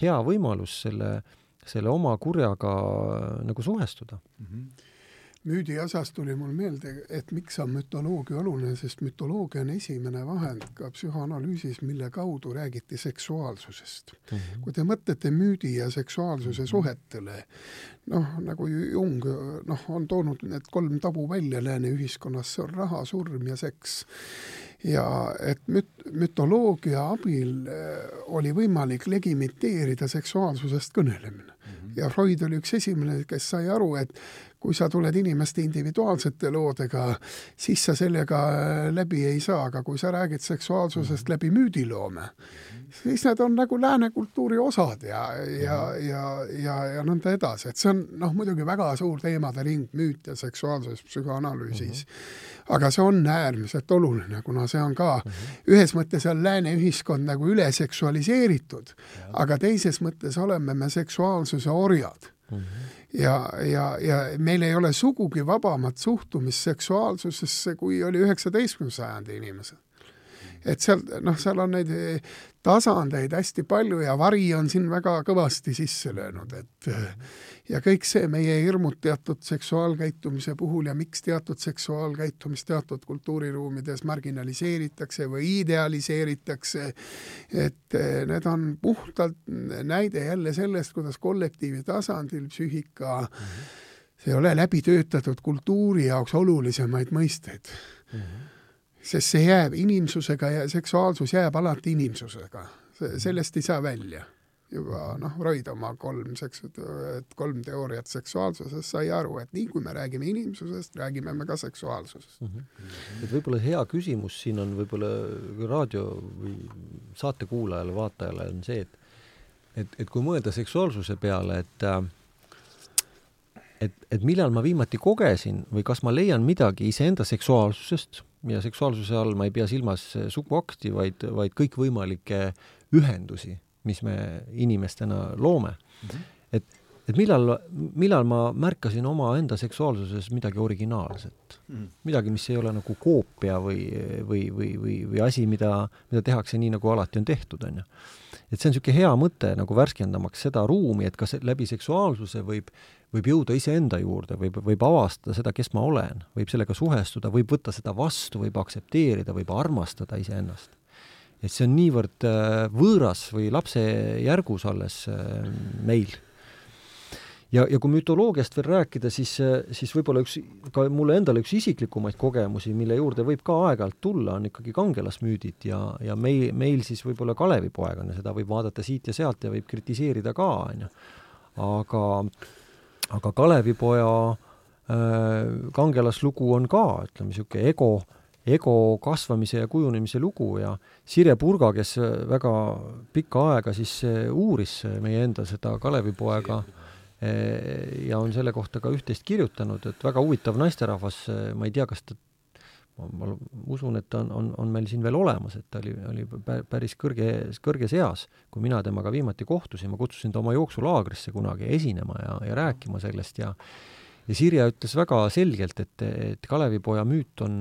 hea võimalus selle, selle oma kurjaga nagu suhestuda mm. -hmm müüdi osas tuli mul meelde, et miks on mütoloogia oluline, sest mütoloogia on esimene vahend ka psühhoanalüüsis, mille kaudu räägiti seksuaalsusest mm. -hmm. kui te mõtlete müüdi ja seksuaalsuse mhm. suhetele, noh, nagu Jung noh, on toonud need kolm tabu välja lääne ühiskonnas, see on raha, surm ja seks ja et müt-, mütoloogia abil äh, oli võimalik legimiteerida seksuaalsusest kõnelemine mm. -hmm. ja Freud oli üks esimene, kes sai aru, et kui sa tuled inimeste individuaalsete loodega, siis sa sellega äh, läbi ei saa, aga kui sa räägid seksuaalsusest läbi müüdiloome, siis need on nagu lääne kultuuri osad ja, ja, ja, ja, ja nõnda edasi, et see on noh, muidugi väga suur teemade ring, müüt ja seksuaalsus psühhoanalüüsis. -hmm. aga see on äärmiselt oluline, kuna see on ka ühes mõttes on lääne ühiskond nagu üle seksualiseeritud, aga teises mõttes oleme me seksuaalsuse orjad mm. -hmm ja, ja, ja meil ei ole sugugi vabamat suhtumist seksuaalsusesse, kui oli üheksateistkümnenda sajandi inimesed. et seal, noh, seal on neid tasandeid hästi palju ja vari on siin väga kõvasti sisse löönud, et ja kõik see meie hirmud teatud seksuaalkäitumise puhul ja miks teatud seksuaalkäitumist teatud kultuuriruumides marginaliseeritakse või idealiseeritakse, et eh, need on puhtalt näide jälle sellest, kuidas kollektiivi tasandil psüühika mm -hmm. see ei ole läbi töötatud kultuuri jaoks olulisemaid mõisteid mm. -hmm. Sest see jääb inimsusega ja seksuaalsus jääb alati inimsusega, sellest ei saa välja juba noh, Freud oma kolm seks-, kolm teooriat seksuaalsusest sai aru, et nii kui me räägime inimsusest, räägime me ka seksuaalsusest mm. -hmm. et võib-olla hea küsimus siin on võib-olla raadio või saate kuulajale, vaatajale on see, et et, et kui mõelda seksuaalsuse peale, et et, et millal ma viimati kogesin või kas ma leian midagi iseenda seksuaalsusest ja seksuaalsuse all ma ei pea silmas suguakti, vaid, vaid kõikvõimalikke ühendusi mis me inimestena loome mm. -hmm. et, et millal, millal ma märkasin omaenda seksuaalsuses midagi originaalset mm, -hmm. midagi, mis ei ole nagu koopia või, või, või, või, või asi, mida, mida tehakse nii, nagu alati on tehtud, on ju. Et see on niisugune hea mõte nagu värskendamaks seda ruumi, et kas läbi seksuaalsuse võib, võib jõuda iseenda juurde, võib, võib avastada seda, kes ma olen, võib sellega suhestuda, võib võtta seda vastu, võib aktsepteerida, võib armastada iseennast et see on niivõrd äh, võõras või lapsejärgus alles äh, meil. Ja, ja kui mütoloogiast veel rääkida, siis, äh, siis võib-olla üks, ka mulle endale üks isiklikumaid kogemusi, mille juurde võib ka aeg-ajalt tulla, on ikkagi kangelasmüüdid ja, ja meil, meil siis võib-olla Kalevipoeg on ja seda võib vaadata siit ja sealt ja võib kritiseerida ka, on ju. aga, aga Kalevipoja äh, kangelaslugu on ka, ütleme, niisugune ego ego kasvamise ja kujunemise lugu ja Sirje Purga, kes väga pikka aega siis eh, uuris meie enda seda Kalevipoega eh, ja on selle kohta ka üht-teist kirjutanud, et väga huvitav naisterahvas, eh, ma ei tea, kas ta ma, ma usun, et ta on, on, on meil siin veel olemas, et ta oli, oli päris kõrge, kõrges eas, kui mina temaga viimati kohtusin, ma kutsusin ta oma jooksulaagrisse kunagi esinema ja, ja rääkima sellest ja ja Sirje ütles väga selgelt, et, et Kalevipoja müüt on,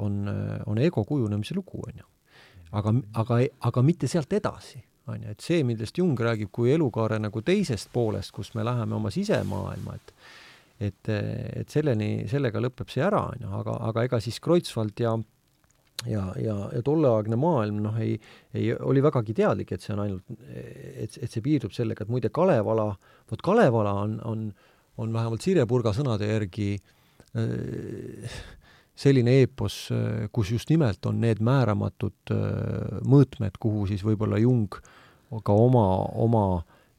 on, on ego kujunemise lugu, on ju. aga, aga, aga mitte sealt edasi, on ju, et see, millest Jung räägib kui elukaare nagu teisest poolest, kus me läheme oma sisemaailma, et et, et selleni, sellega lõpeb see ära, on ju, aga, aga ega siis Kreutzwald ja ja, ja, ja tolleaegne maailm noh, ei, ei, oli vägagi teadlik, et see on ainult, et, et see piirdub sellega, et muide Kalevala, vot Kalevala on, on on vähemalt Sirje Purga sõnade järgi äh, selline eepos, äh, kus just nimelt on need määramatud äh, mõõtmed, kuhu siis võib-olla Jung ka oma, oma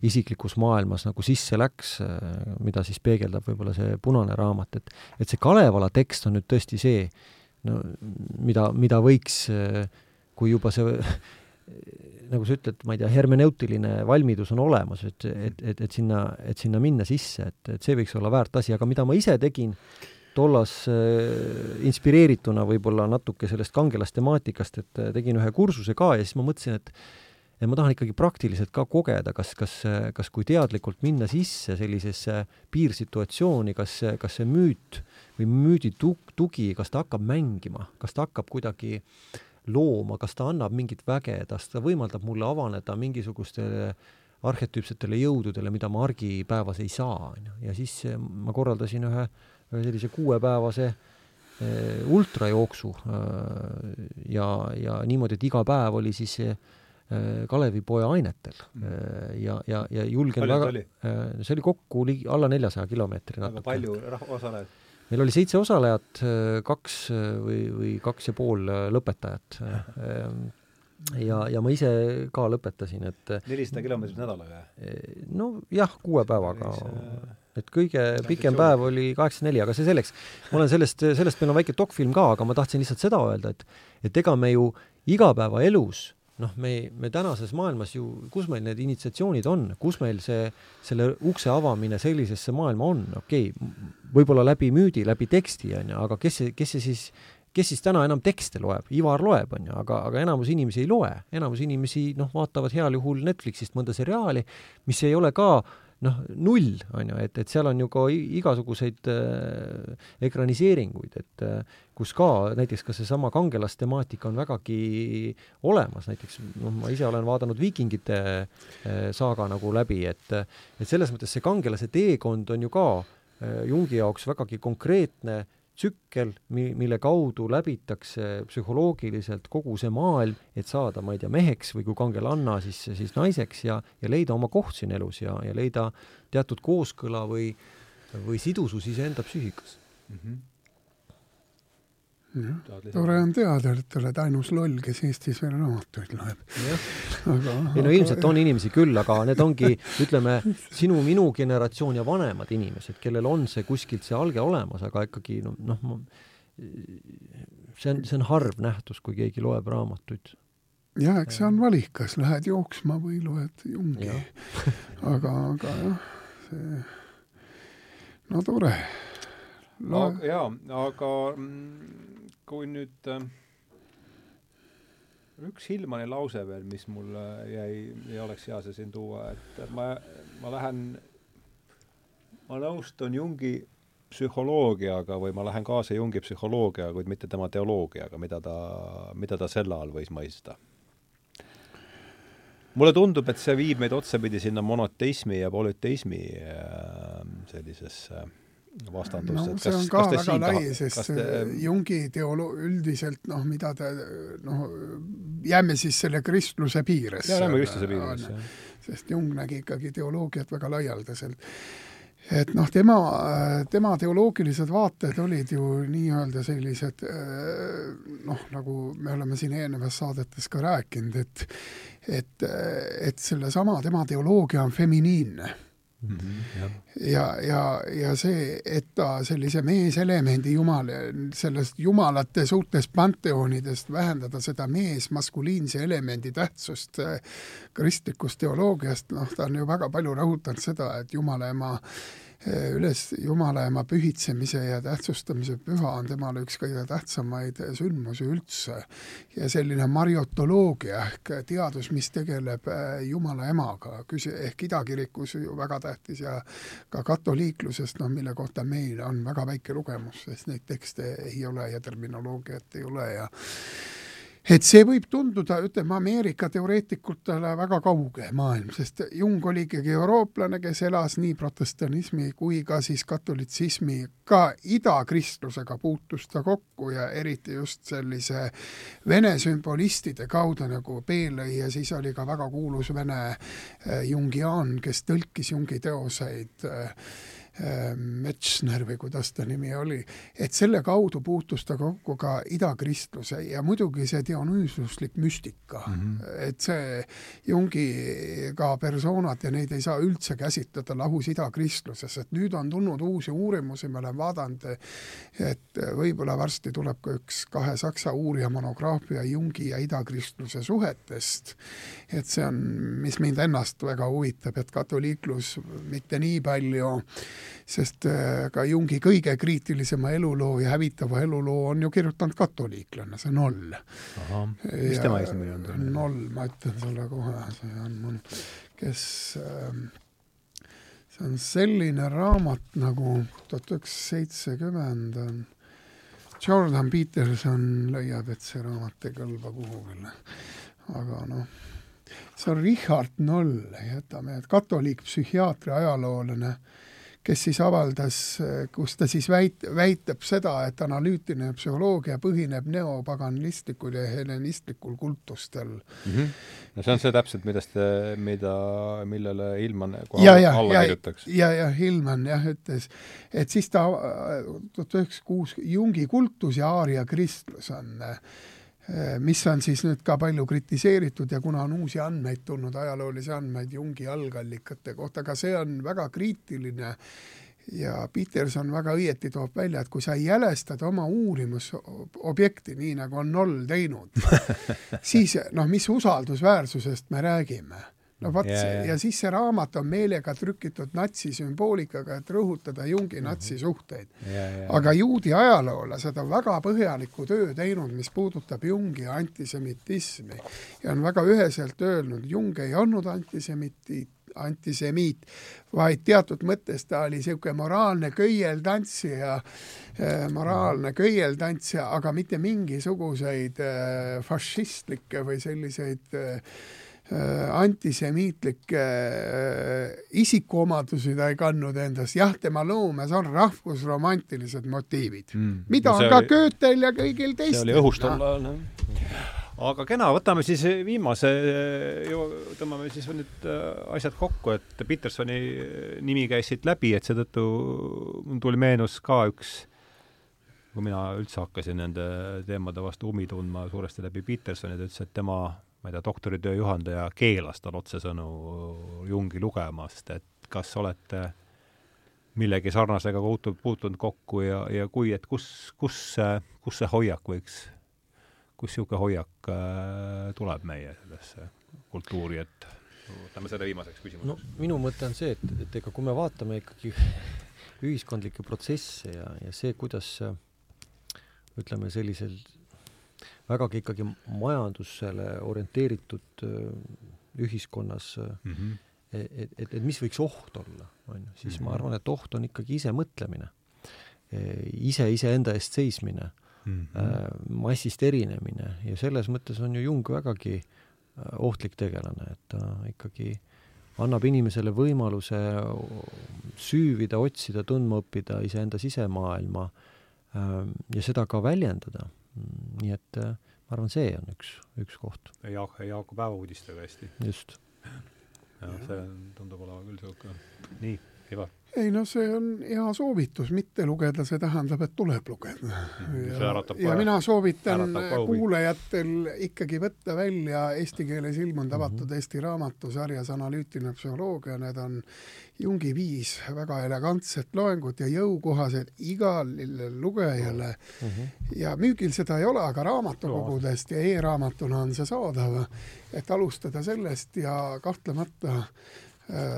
isiklikus maailmas nagu sisse läks, mida siis peegeldab võib-olla see punane raamat, et et see Kalevala tekst on nüüd tõesti see, no mida, mida võiks, kui juba see nagu sa ütled, ma ei tea, hermeneutiline valmidus on olemas, et, et, et, et sinna, et sinna minna sisse, et, et see võiks olla väärt asi, aga mida ma ise tegin tollas äh, inspireerituna võib-olla natuke sellest kangelastemaatikast, et äh, tegin ühe kursuse ka ja siis ma mõtlesin, et et ma tahan ikkagi praktiliselt ka kogeda, kas, kas, kas kui teadlikult minna sisse sellisesse piirsituatsiooni, kas, kas see müüt või müüdi tugi, kas ta hakkab mängima, kas ta hakkab kuidagi looma, kas ta annab mingit väge, kas ta võimaldab mulle avaneda mingisugustele arhetüüpsetele jõududele, mida ma argipäevas ei saa, on ju. ja siis ma korraldasin ühe, ühe sellise kuuepäevase äh, ultrajooksu äh, ja, ja niimoodi, et iga päev oli siis äh, Kalevipoja ainetel mm. ja, ja, ja julgen palju väga, see oli kokku ligi alla neljasaja kilomeetri natuke. palju osalejaid? meil oli seitse osalejat, kaks või, või kaks ja pool lõpetajat ja, ja ma ise ka lõpetasin, et nelisada kilomeetrit nädalaga? no jah, kuue päevaga. Et kõige pikem päev oli kaheksakümmend neli, aga see selleks. ma olen sellest, sellest meil on väike dokfilm ka, aga ma tahtsin lihtsalt seda öelda, et et ega me ju igapäevaelus noh, me, me tänases maailmas ju, kus meil need initsiatsioonid on, kus meil see, selle ukse avamine sellisesse maailma on, okei okay,, võib-olla läbi müüdi, läbi teksti, on ju, aga kes see, kes see siis kes siis täna enam tekste loeb, Ivar loeb, on ju, aga, aga enamus inimesi ei loe, enamus inimesi noh, vaatavad heal juhul Netflixist mõnda seriaali, mis ei ole ka noh, null, on ju, et, et seal on ju ka igasuguseid äh, ekraniseeringuid, et äh, kus ka näiteks ka seesama kangelastemaatika on vägagi olemas, näiteks noh, ma ise olen vaadanud Viikingite äh, saaga nagu läbi, et et selles mõttes see kangelase teekond on ju ka äh, Jungi jaoks vägagi konkreetne tsükkel, mi-, mille kaudu läbitakse psühholoogiliselt kogu see maailm, et saada, ma ei tea, meheks või kui kangelanna, siis, siis naiseks ja, ja leida oma koht siin elus ja, ja leida teatud kooskõla või, või sidusus iseenda psüühikas mm. -hmm tore on teada, et oled ainus loll, kes Eestis veel raamatuid loeb. aga ei no ilmselt on inimesi küll, aga need ongi, ütleme, sinu-minu generatsioon ja vanemad inimesed, kellel on see kuskilt see alge olemas, aga ikkagi noh, noh, see on, see on harv nähtus, kui keegi loeb raamatuid jah, eks see on valik, kas lähed jooksma või loed Jungi. aga, aga jah, see, no tore. no jaa, aga mm, kui nüüd äh, üks Hillmani lause veel, mis mul jäi, ei oleks hea see siin tuua, et ma, ma lähen, ma nõustun Jungi psühholoogiaga või ma lähen kaasa Jungi psühholoogiaga, kuid mitte tema teoloogiaga, mida ta, mida ta selle all võis mõista. mulle tundub, et see viib meid otsapidi sinna monoteismi ja polüteismi äh, sellisesse äh, vastandust no,, et kas, see on ka väga lai, sest te... Jungi teolo-, üldiselt noh, mida ta noh, jääme siis selle kristluse piiresse. jääme kristluse piiresse, jah. sest Jung nägi ikkagi teoloogiat väga laialdaselt. et noh, tema, tema teoloogilised vaated olid ju nii-öelda sellised noh, nagu me oleme siin eelnevas saadetes ka rääkinud, et et, et sellesama tema teoloogia on feminiinne Mm -hmm, ja, ja, ja see, et ta sellise meeselemendi jumal, sellest jumalate suurtest panteoonidest vähendada seda mees-maskuliinse elemendi tähtsust äh, kristlikust teoloogiast, noh, ta on ju väga palju rõhutanud seda, et Jumala ema üles Jumala ema pühitsemise ja tähtsustamise püha on temale üks kõige tähtsamaid sündmusi üldse. ja selline mariotoloogia ehk teadus, mis tegeleb eh, Jumala emaga, küsi-, ehk idakirikus ju väga tähtis ja ka katoliiklusest, noh, mille kohta meil on väga väike lugemus, sest neid tekste ei ole ja terminoloogiat ei ole ja et see võib tunduda, ütleme, Ameerika teoreetikutele väga kauge maailm, sest Jung oli ikkagi eurooplane, kes elas nii protestanismi kui ka siis katolitsismi, ka idakristlusega puutus ta kokku ja eriti just sellise vene sümbolistide kaudu nagu Peelõi ja siis oli ka väga kuulus vene eh, jungiaan, kes tõlkis Jungi teoseid äh, Metzner või kuidas ta nimi oli, et selle kaudu puutus ta kokku ka idakristluse ja muidugi see dionüüsuslik müstika. Mm, -hmm. et see Jungi ka persoonad ja neid ei saa üldse käsitleda lahus idakristluses, et nüüd on tulnud uusi uurimusi, ma olen vaadanud, et võib-olla varsti tuleb ka üks kahe saksa uurija monograafia Jungi ja idakristluse suhetest, et see on, mis mind ennast väga huvitab, et katoliiklus mitte nii palju sest äh, ka Jungi kõige kriitilisema eluloo ja hävitava eluloo on ju kirjutanud katoliiklane, see Noll. mis tema eesnimi on? Noll, ma ütlen sulle kohe, see on mul, kes äh, see on selline raamat nagu tuhat üheksasada seitsekümmend on Jordan Peterson leiab, et see raamat ei kõlba kuhugile. aga noh, see on Richard Noll, jätame, katoliik psühhiaatri ajaloolane kes siis avaldas, kus ta siis väit-, väitab seda, et analüütiline psühholoogia põhineb neopaganistlikul ja helenistlikul kultustel mm. -hmm. no see on see täpselt, millest, mida, millele Hillman kohe ja, ja, alla kirjutaks. ja, ja Hillman jah, ütles, et siis ta tuhat üheksasada kuus Jungi kultus ja aaria kristlus on äh, mis on siis nüüd ka palju kritiseeritud ja kuna on uusi andmeid tulnud, ajaloolisi andmeid Jungi algallikate kohta, aga see on väga kriitiline. Ja Peterson väga õieti toob välja, et kui sa jälestad oma uurimusobjekti, nii nagu on Noll teinud siis noh, mis usaldusväärsusest me räägime no vot yeah, yeah. ja siis see raamat on meelega trükitud natsisümboolikaga, et rõhutada Jungi mm -hmm. natsisuhteid yeah,. Yeah. aga juudi ajaloolased on väga põhjaliku töö teinud, mis puudutab Jungi antisemitismi ja on väga üheselt öelnud, Jung ei olnud antisemiti, antisemiit, vaid teatud mõttes ta oli niisugune moraalne köieltantsija äh,, moraalne mhm. köieltantsija, aga mitte mingisuguseid äh, fašistlikke või selliseid Äh, antisemiitlikke äh, isikuomadusi ta ei kandnud endas, jah, tema loomes on rahvusromantilised motiivid mm., mida no on ka oli, Goethel ja kõigil teistel. see oli õhus tol ajal, jah. aga kena, võtame siis viimase, tõmbame siis nüüd äh, asjad kokku, et Petersoni nimi käis siit läbi, et seetõttu mul tuli meenus ka üks kui mina üldse hakkasin nende teemade vastu huvi tundma suuresti läbi Petersoni, ta ütles, et tema ma ei tea, doktoritöö juhendaja keelas tal otsesõnu Jungi lugemast, et kas olete millegi sarnasega puutunud, puutunud kokku ja, ja kui, et kus, kus see, kus see hoiak võiks, kus niisugune hoiak äh, tuleb meie sellesse kultuuri, et võtame selle viimaseks küsimuseks. no minu mõte on see, et, et ega kui me vaatame ikkagi ühiskondlikke protsesse ja, ja see, kuidas ütleme, sellisel vägagi ikkagi majandusele orienteeritud ühiskonnas mm, -hmm. et, et, et mis võiks oht olla, on ju, siis mm -hmm. ma mhm. arvan, et oht on ikkagi isemõtlemine, ise iseenda eest seismine mm, -hmm. massist erinemine ja selles mõttes on ju Jung vägagi ohtlik tegelane, et ta ikkagi annab inimesele võimaluse süüvida, otsida, tundma õppida iseenda sisemaailma ja seda ka väljendada nii et äh, ma arvan, see on üks, üks koht. Jaak, Jaaku päevauudistega hästi. just. jah, see tundub olevat küll niisugune, nii, Ivar ei no see on hea soovitus, mitte lugeda, see tähendab, et tuleb lugeda. ja, ja mina soovitan kuulajatel ikkagi võtta välja eesti keeles ilmunud avatud mm -hmm. Eesti raamatusarjas Analüütiline psühholoogia, need on Jungi viis väga elegantset loengut ja jõukohased igale lugejale mm. -hmm. ja müügil seda ei ole, aga raamatukogudest ja e-raamatuna on see saadav, et alustada sellest ja kahtlemata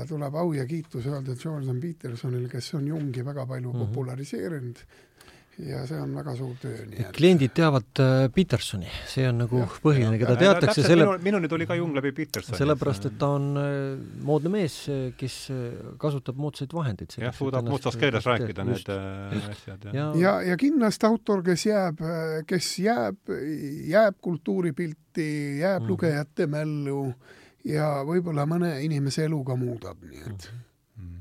tuleb au ja kiitus öelda Jordan Petersonile, kes on Jungi väga palju mm -hmm. populariseerinud ja see on väga suur töö, nii et kliendid teavad äh, Petersoni, see on nagu ja, põhiline, keda teatakse selle minu, minuni tuli ka Jung läbi Petersoni. sellepärast, et ta on äh, moodne mees, kes kasutab moodsaid vahendeid. jah, suudab moodsas keeles rääkida just, need asjad. ja, ja, ja kindlasti autor, kes jääb, kes jääb, jääb kultuuripilti, jääb mm -hmm. lugejate mällu ja võib-olla mõne inimese elu ka muudab, nii et mm -hmm.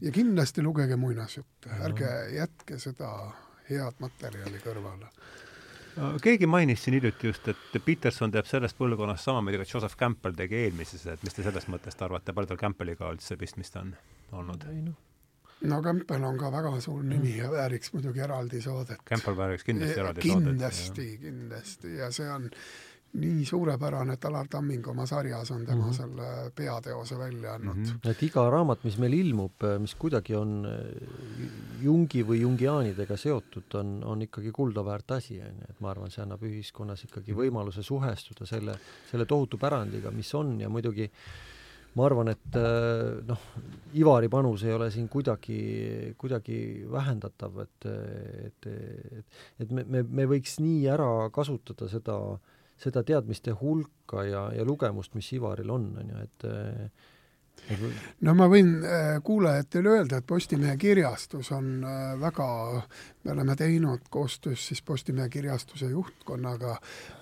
ja kindlasti lugege muinasjutte, ärge jätke seda head materjali kõrvale keegi mainis siin hiljuti just, et Peterson teeb sellest põlvkonnast sama, mida ka Joseph Campbell tegi eelmises, et mis te sellest mõttest arvate, palju tal Campbelliga üldse pistmist on olnud? no, no Campbell on ka väga suur nimi ja vääriks muidugi eraldi saadet. Campbell vääriks kindlasti eraldi kindlasti, saadet. kindlasti, kindlasti ja see on nii suurepärane, et Alar Tamming oma sarjas on tema mm -hmm. selle peateose välja andnud mm. -hmm. et iga raamat, mis meil ilmub, mis kuidagi on äh, Jungi või jungiaanidega seotud, on, on ikkagi kuldaväärt asi, on ju, et ma arvan, see annab ühiskonnas ikkagi võimaluse suhestuda selle, selle tohutu pärandiga, mis on ja muidugi ma arvan, et äh, noh, Ivari panus ei ole siin kuidagi, kuidagi vähendatav, et, et, et, et me, me, me võiks nii ära kasutada seda, seda teadmiste hulka ja, ja lugemust, mis Ivaril on, on ju, et no ma võin äh, kuulajatele öelda, et Postimehe kirjastus on äh, väga, me oleme teinud koostöös siis Postimehe kirjastuse juhtkonnaga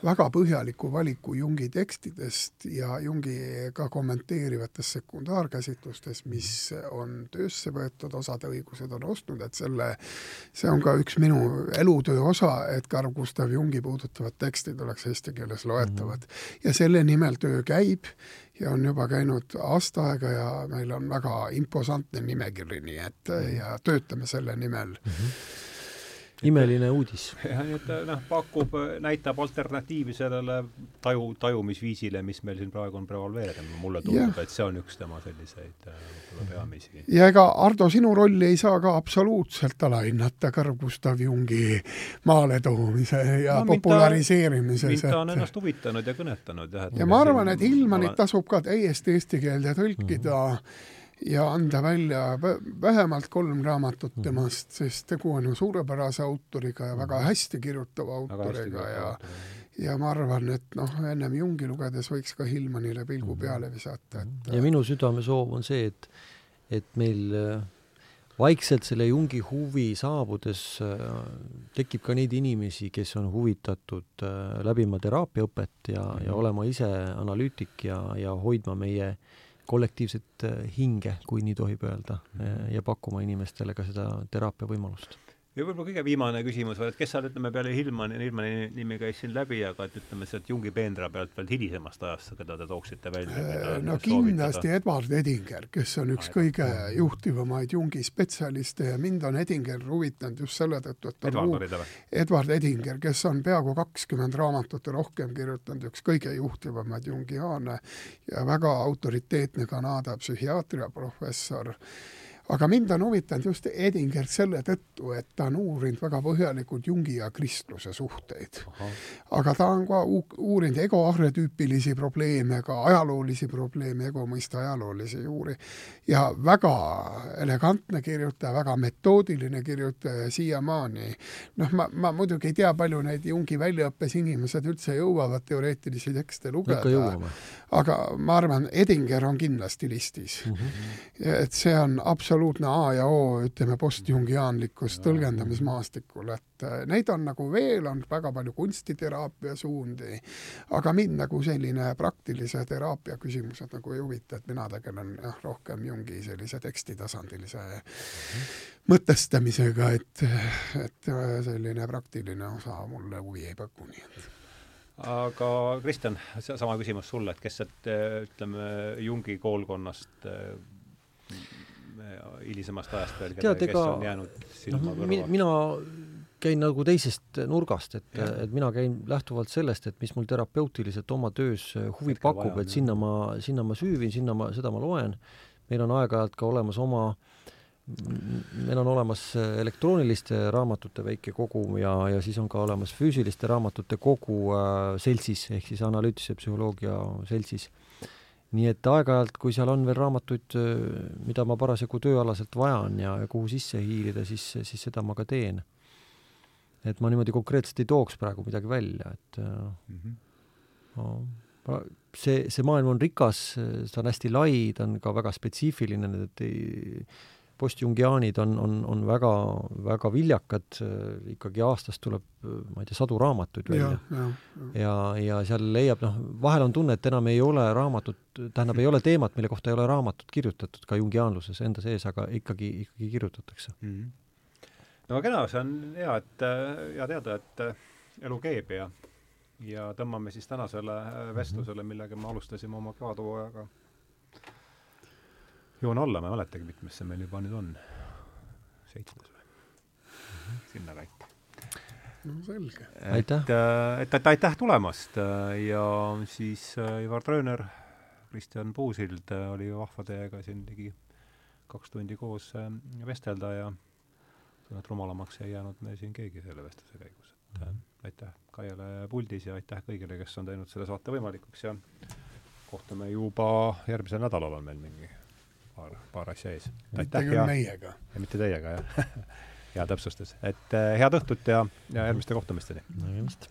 väga põhjaliku valiku Jungi tekstidest ja Jungi ka kommenteerivatest sekundaarkäsitlustest, mis on töösse võetud, osad õigused on ostnud, et selle, see on ka üks minu elutöö osa, et Carl Gustav Jungi puudutavad tekstid oleks eesti keeles loetavad. -hmm. ja selle nimel töö käib ja on juba käinud aasta aega ja meil on väga imposantne nimekiri, nii et mm. ja töötame selle nimel mm. -hmm imeline uudis. jah, nii et noh, pakub, näitab alternatiivi sellele taju, tajumisviisile, mis meil siin praegu on prevaleerinud, mulle tundub, et see on üks tema selliseid äh, võib-olla peamisi. ja ega Ardo, sinu rolli ei saa ka absoluutselt alahinnata Carl Gustav Jungi maaletoomise ja no, populariseerimise. mind ta on ennast huvitanud ja kõnetanud jah. ja ma arvan, et Hillmanit tasub ka täiesti eesti keelde tõlkida mm. -hmm ja anda välja vähemalt kolm raamatut mhm. temast, sest tegu on ju suurepärase autoriga ja väga mhm. hästi kirjutava autoriga ja ja ma arvan, et noh, ennem Jungi lugedes võiks ka Hillmanile pilgu mhm. peale visata, et ja minu südamesoov on see, et et meil äh, vaikselt selle Jungi huvi saabudes äh, tekib ka neid inimesi, kes on huvitatud äh, läbima teraapiaõpet ja, ja olema ise analüütik ja, ja hoidma meie äh, kollektiivset äh, hinge, kui nii tohib öelda, äh, ja pakkuma inimestele ka seda teraapia võimalust ja võib-olla kõige viimane küsimus veel, et kes seal, ütleme, peale Hillmani, Hillmani nimi käis siin läbi, aga et ütleme, sealt Jungi peenra pealt veel hilisemast ajast, keda te tooksite välja? Äh, no kindlasti Edward Edinger, kes on üks Aega. kõige juhtivamaid Jungi spetsialiste ja mind on Edinger huvitanud just selle tõttu, et Edward oli ta või? Edward Edinger, kes on peaaegu kakskümmend raamatut ja rohkem kirjutanud, üks kõige juhtivamaid jungiaane ja väga autoriteetne Kanada psühhiaatriaprofessor aga mind on huvitanud just Edinger selle tõttu, et ta on uurinud väga põhjalikult Jungi ja kristluse suhteid. aga ta on ka uurinud egoarhetüüpilisi probleeme, ka ajaloolisi probleeme, ego mõiste ajaloolisi juuri, ja väga elegantne kirjutaja, väga metoodiline kirjutaja siiamaani. noh, ma, ma muidugi ei tea, palju neid Jungi väljaõppes inimesed üldse jõuavad teoreetilisi tekste lugeda, aga ma arvan, Edinger on kindlasti listis mm. -hmm. et see on absoluutne A ja O, ütleme, postjungiaanlikust tõlgendamismaastikul, et äh, neid on nagu veel, on väga palju kunstiteraapia suundi, aga mind nagu selline praktilise teraapia küsimused nagu ei huvita, et mina tegelen jah, rohkem Jungi sellise tekstitasandilise mm -hmm. mõtestamisega, et, et äh, selline praktiline osa mulle huvi ei paku, nii et aga Kristjan, sama küsimus sulle, et kes sealt ütleme Jungi koolkonnast hilisemast ajast veel, kes on jäänud silma no, kõrva? mina käin nagu teisest nurgast, et, et mina käin lähtuvalt sellest, et mis mul terapeutiliselt oma töös huvi Hetkel pakub, et sinna ma, sinna ma süüvin, sinna ma, seda ma loen, meil on aeg-ajalt ka olemas oma meil on olemas elektrooniliste raamatute väike kogum ja, ja siis on ka olemas füüsiliste raamatute kogu äh, seltsis, ehk siis analüütilise psühholoogia seltsis nii et aeg-ajalt, kui seal on veel raamatuid, mida ma parasjagu tööalaselt vajan ja, ja kuhu sisse hiilida, siis, siis seda ma ka teen. et ma niimoodi konkreetselt ei tooks praegu midagi välja, et mm -hmm. no, see, see maailm on rikas, ta on hästi lai, ta on ka väga spetsiifiline, et ei postjungiaanid on, on, on väga, väga viljakad, ikkagi aastas tuleb, ma ei tea, sadu raamatuid välja. ja, ja, ja, ja seal leiab, noh, vahel on tunne, et enam ei ole raamatut, tähendab, ei ole teemat, mille kohta ei ole raamatut kirjutatud ka jungiaanluses enda sees, aga ikkagi, ikkagi kirjutatakse mm. -hmm. no kena, see on hea, et, hea teada, et elu keeb ja ja tõmbame siis tänasele vestlusele, millega me alustasime oma kevadhooajaga joon alla, ma ei mäletagi, mitmes see meil juba nüüd on. seitsmes või mm? -hmm. sinnakanti. no selge. et, äh, et, et aitäh tulemast äh, ja siis äh, Ivar Trööner, Kristjan Puusild oli vahva teiega siin ligi kaks tundi koos vestelda ja tundub, et rumalamaks ei jäänud me siin keegi selle vestluse käigus, et mm -hmm. aitäh Kaiele puldis ja aitäh kõigile, kes on teinud selle saate võimalikuks ja kohtume juba järgmisel nädalal on meil mingi paar, paar asja ees. mitte küll ja, meiega. mitte teiega, jah hea täpsustus. et äh, head õhtut ja, ja järgmiste kohtumisteni! nägemist!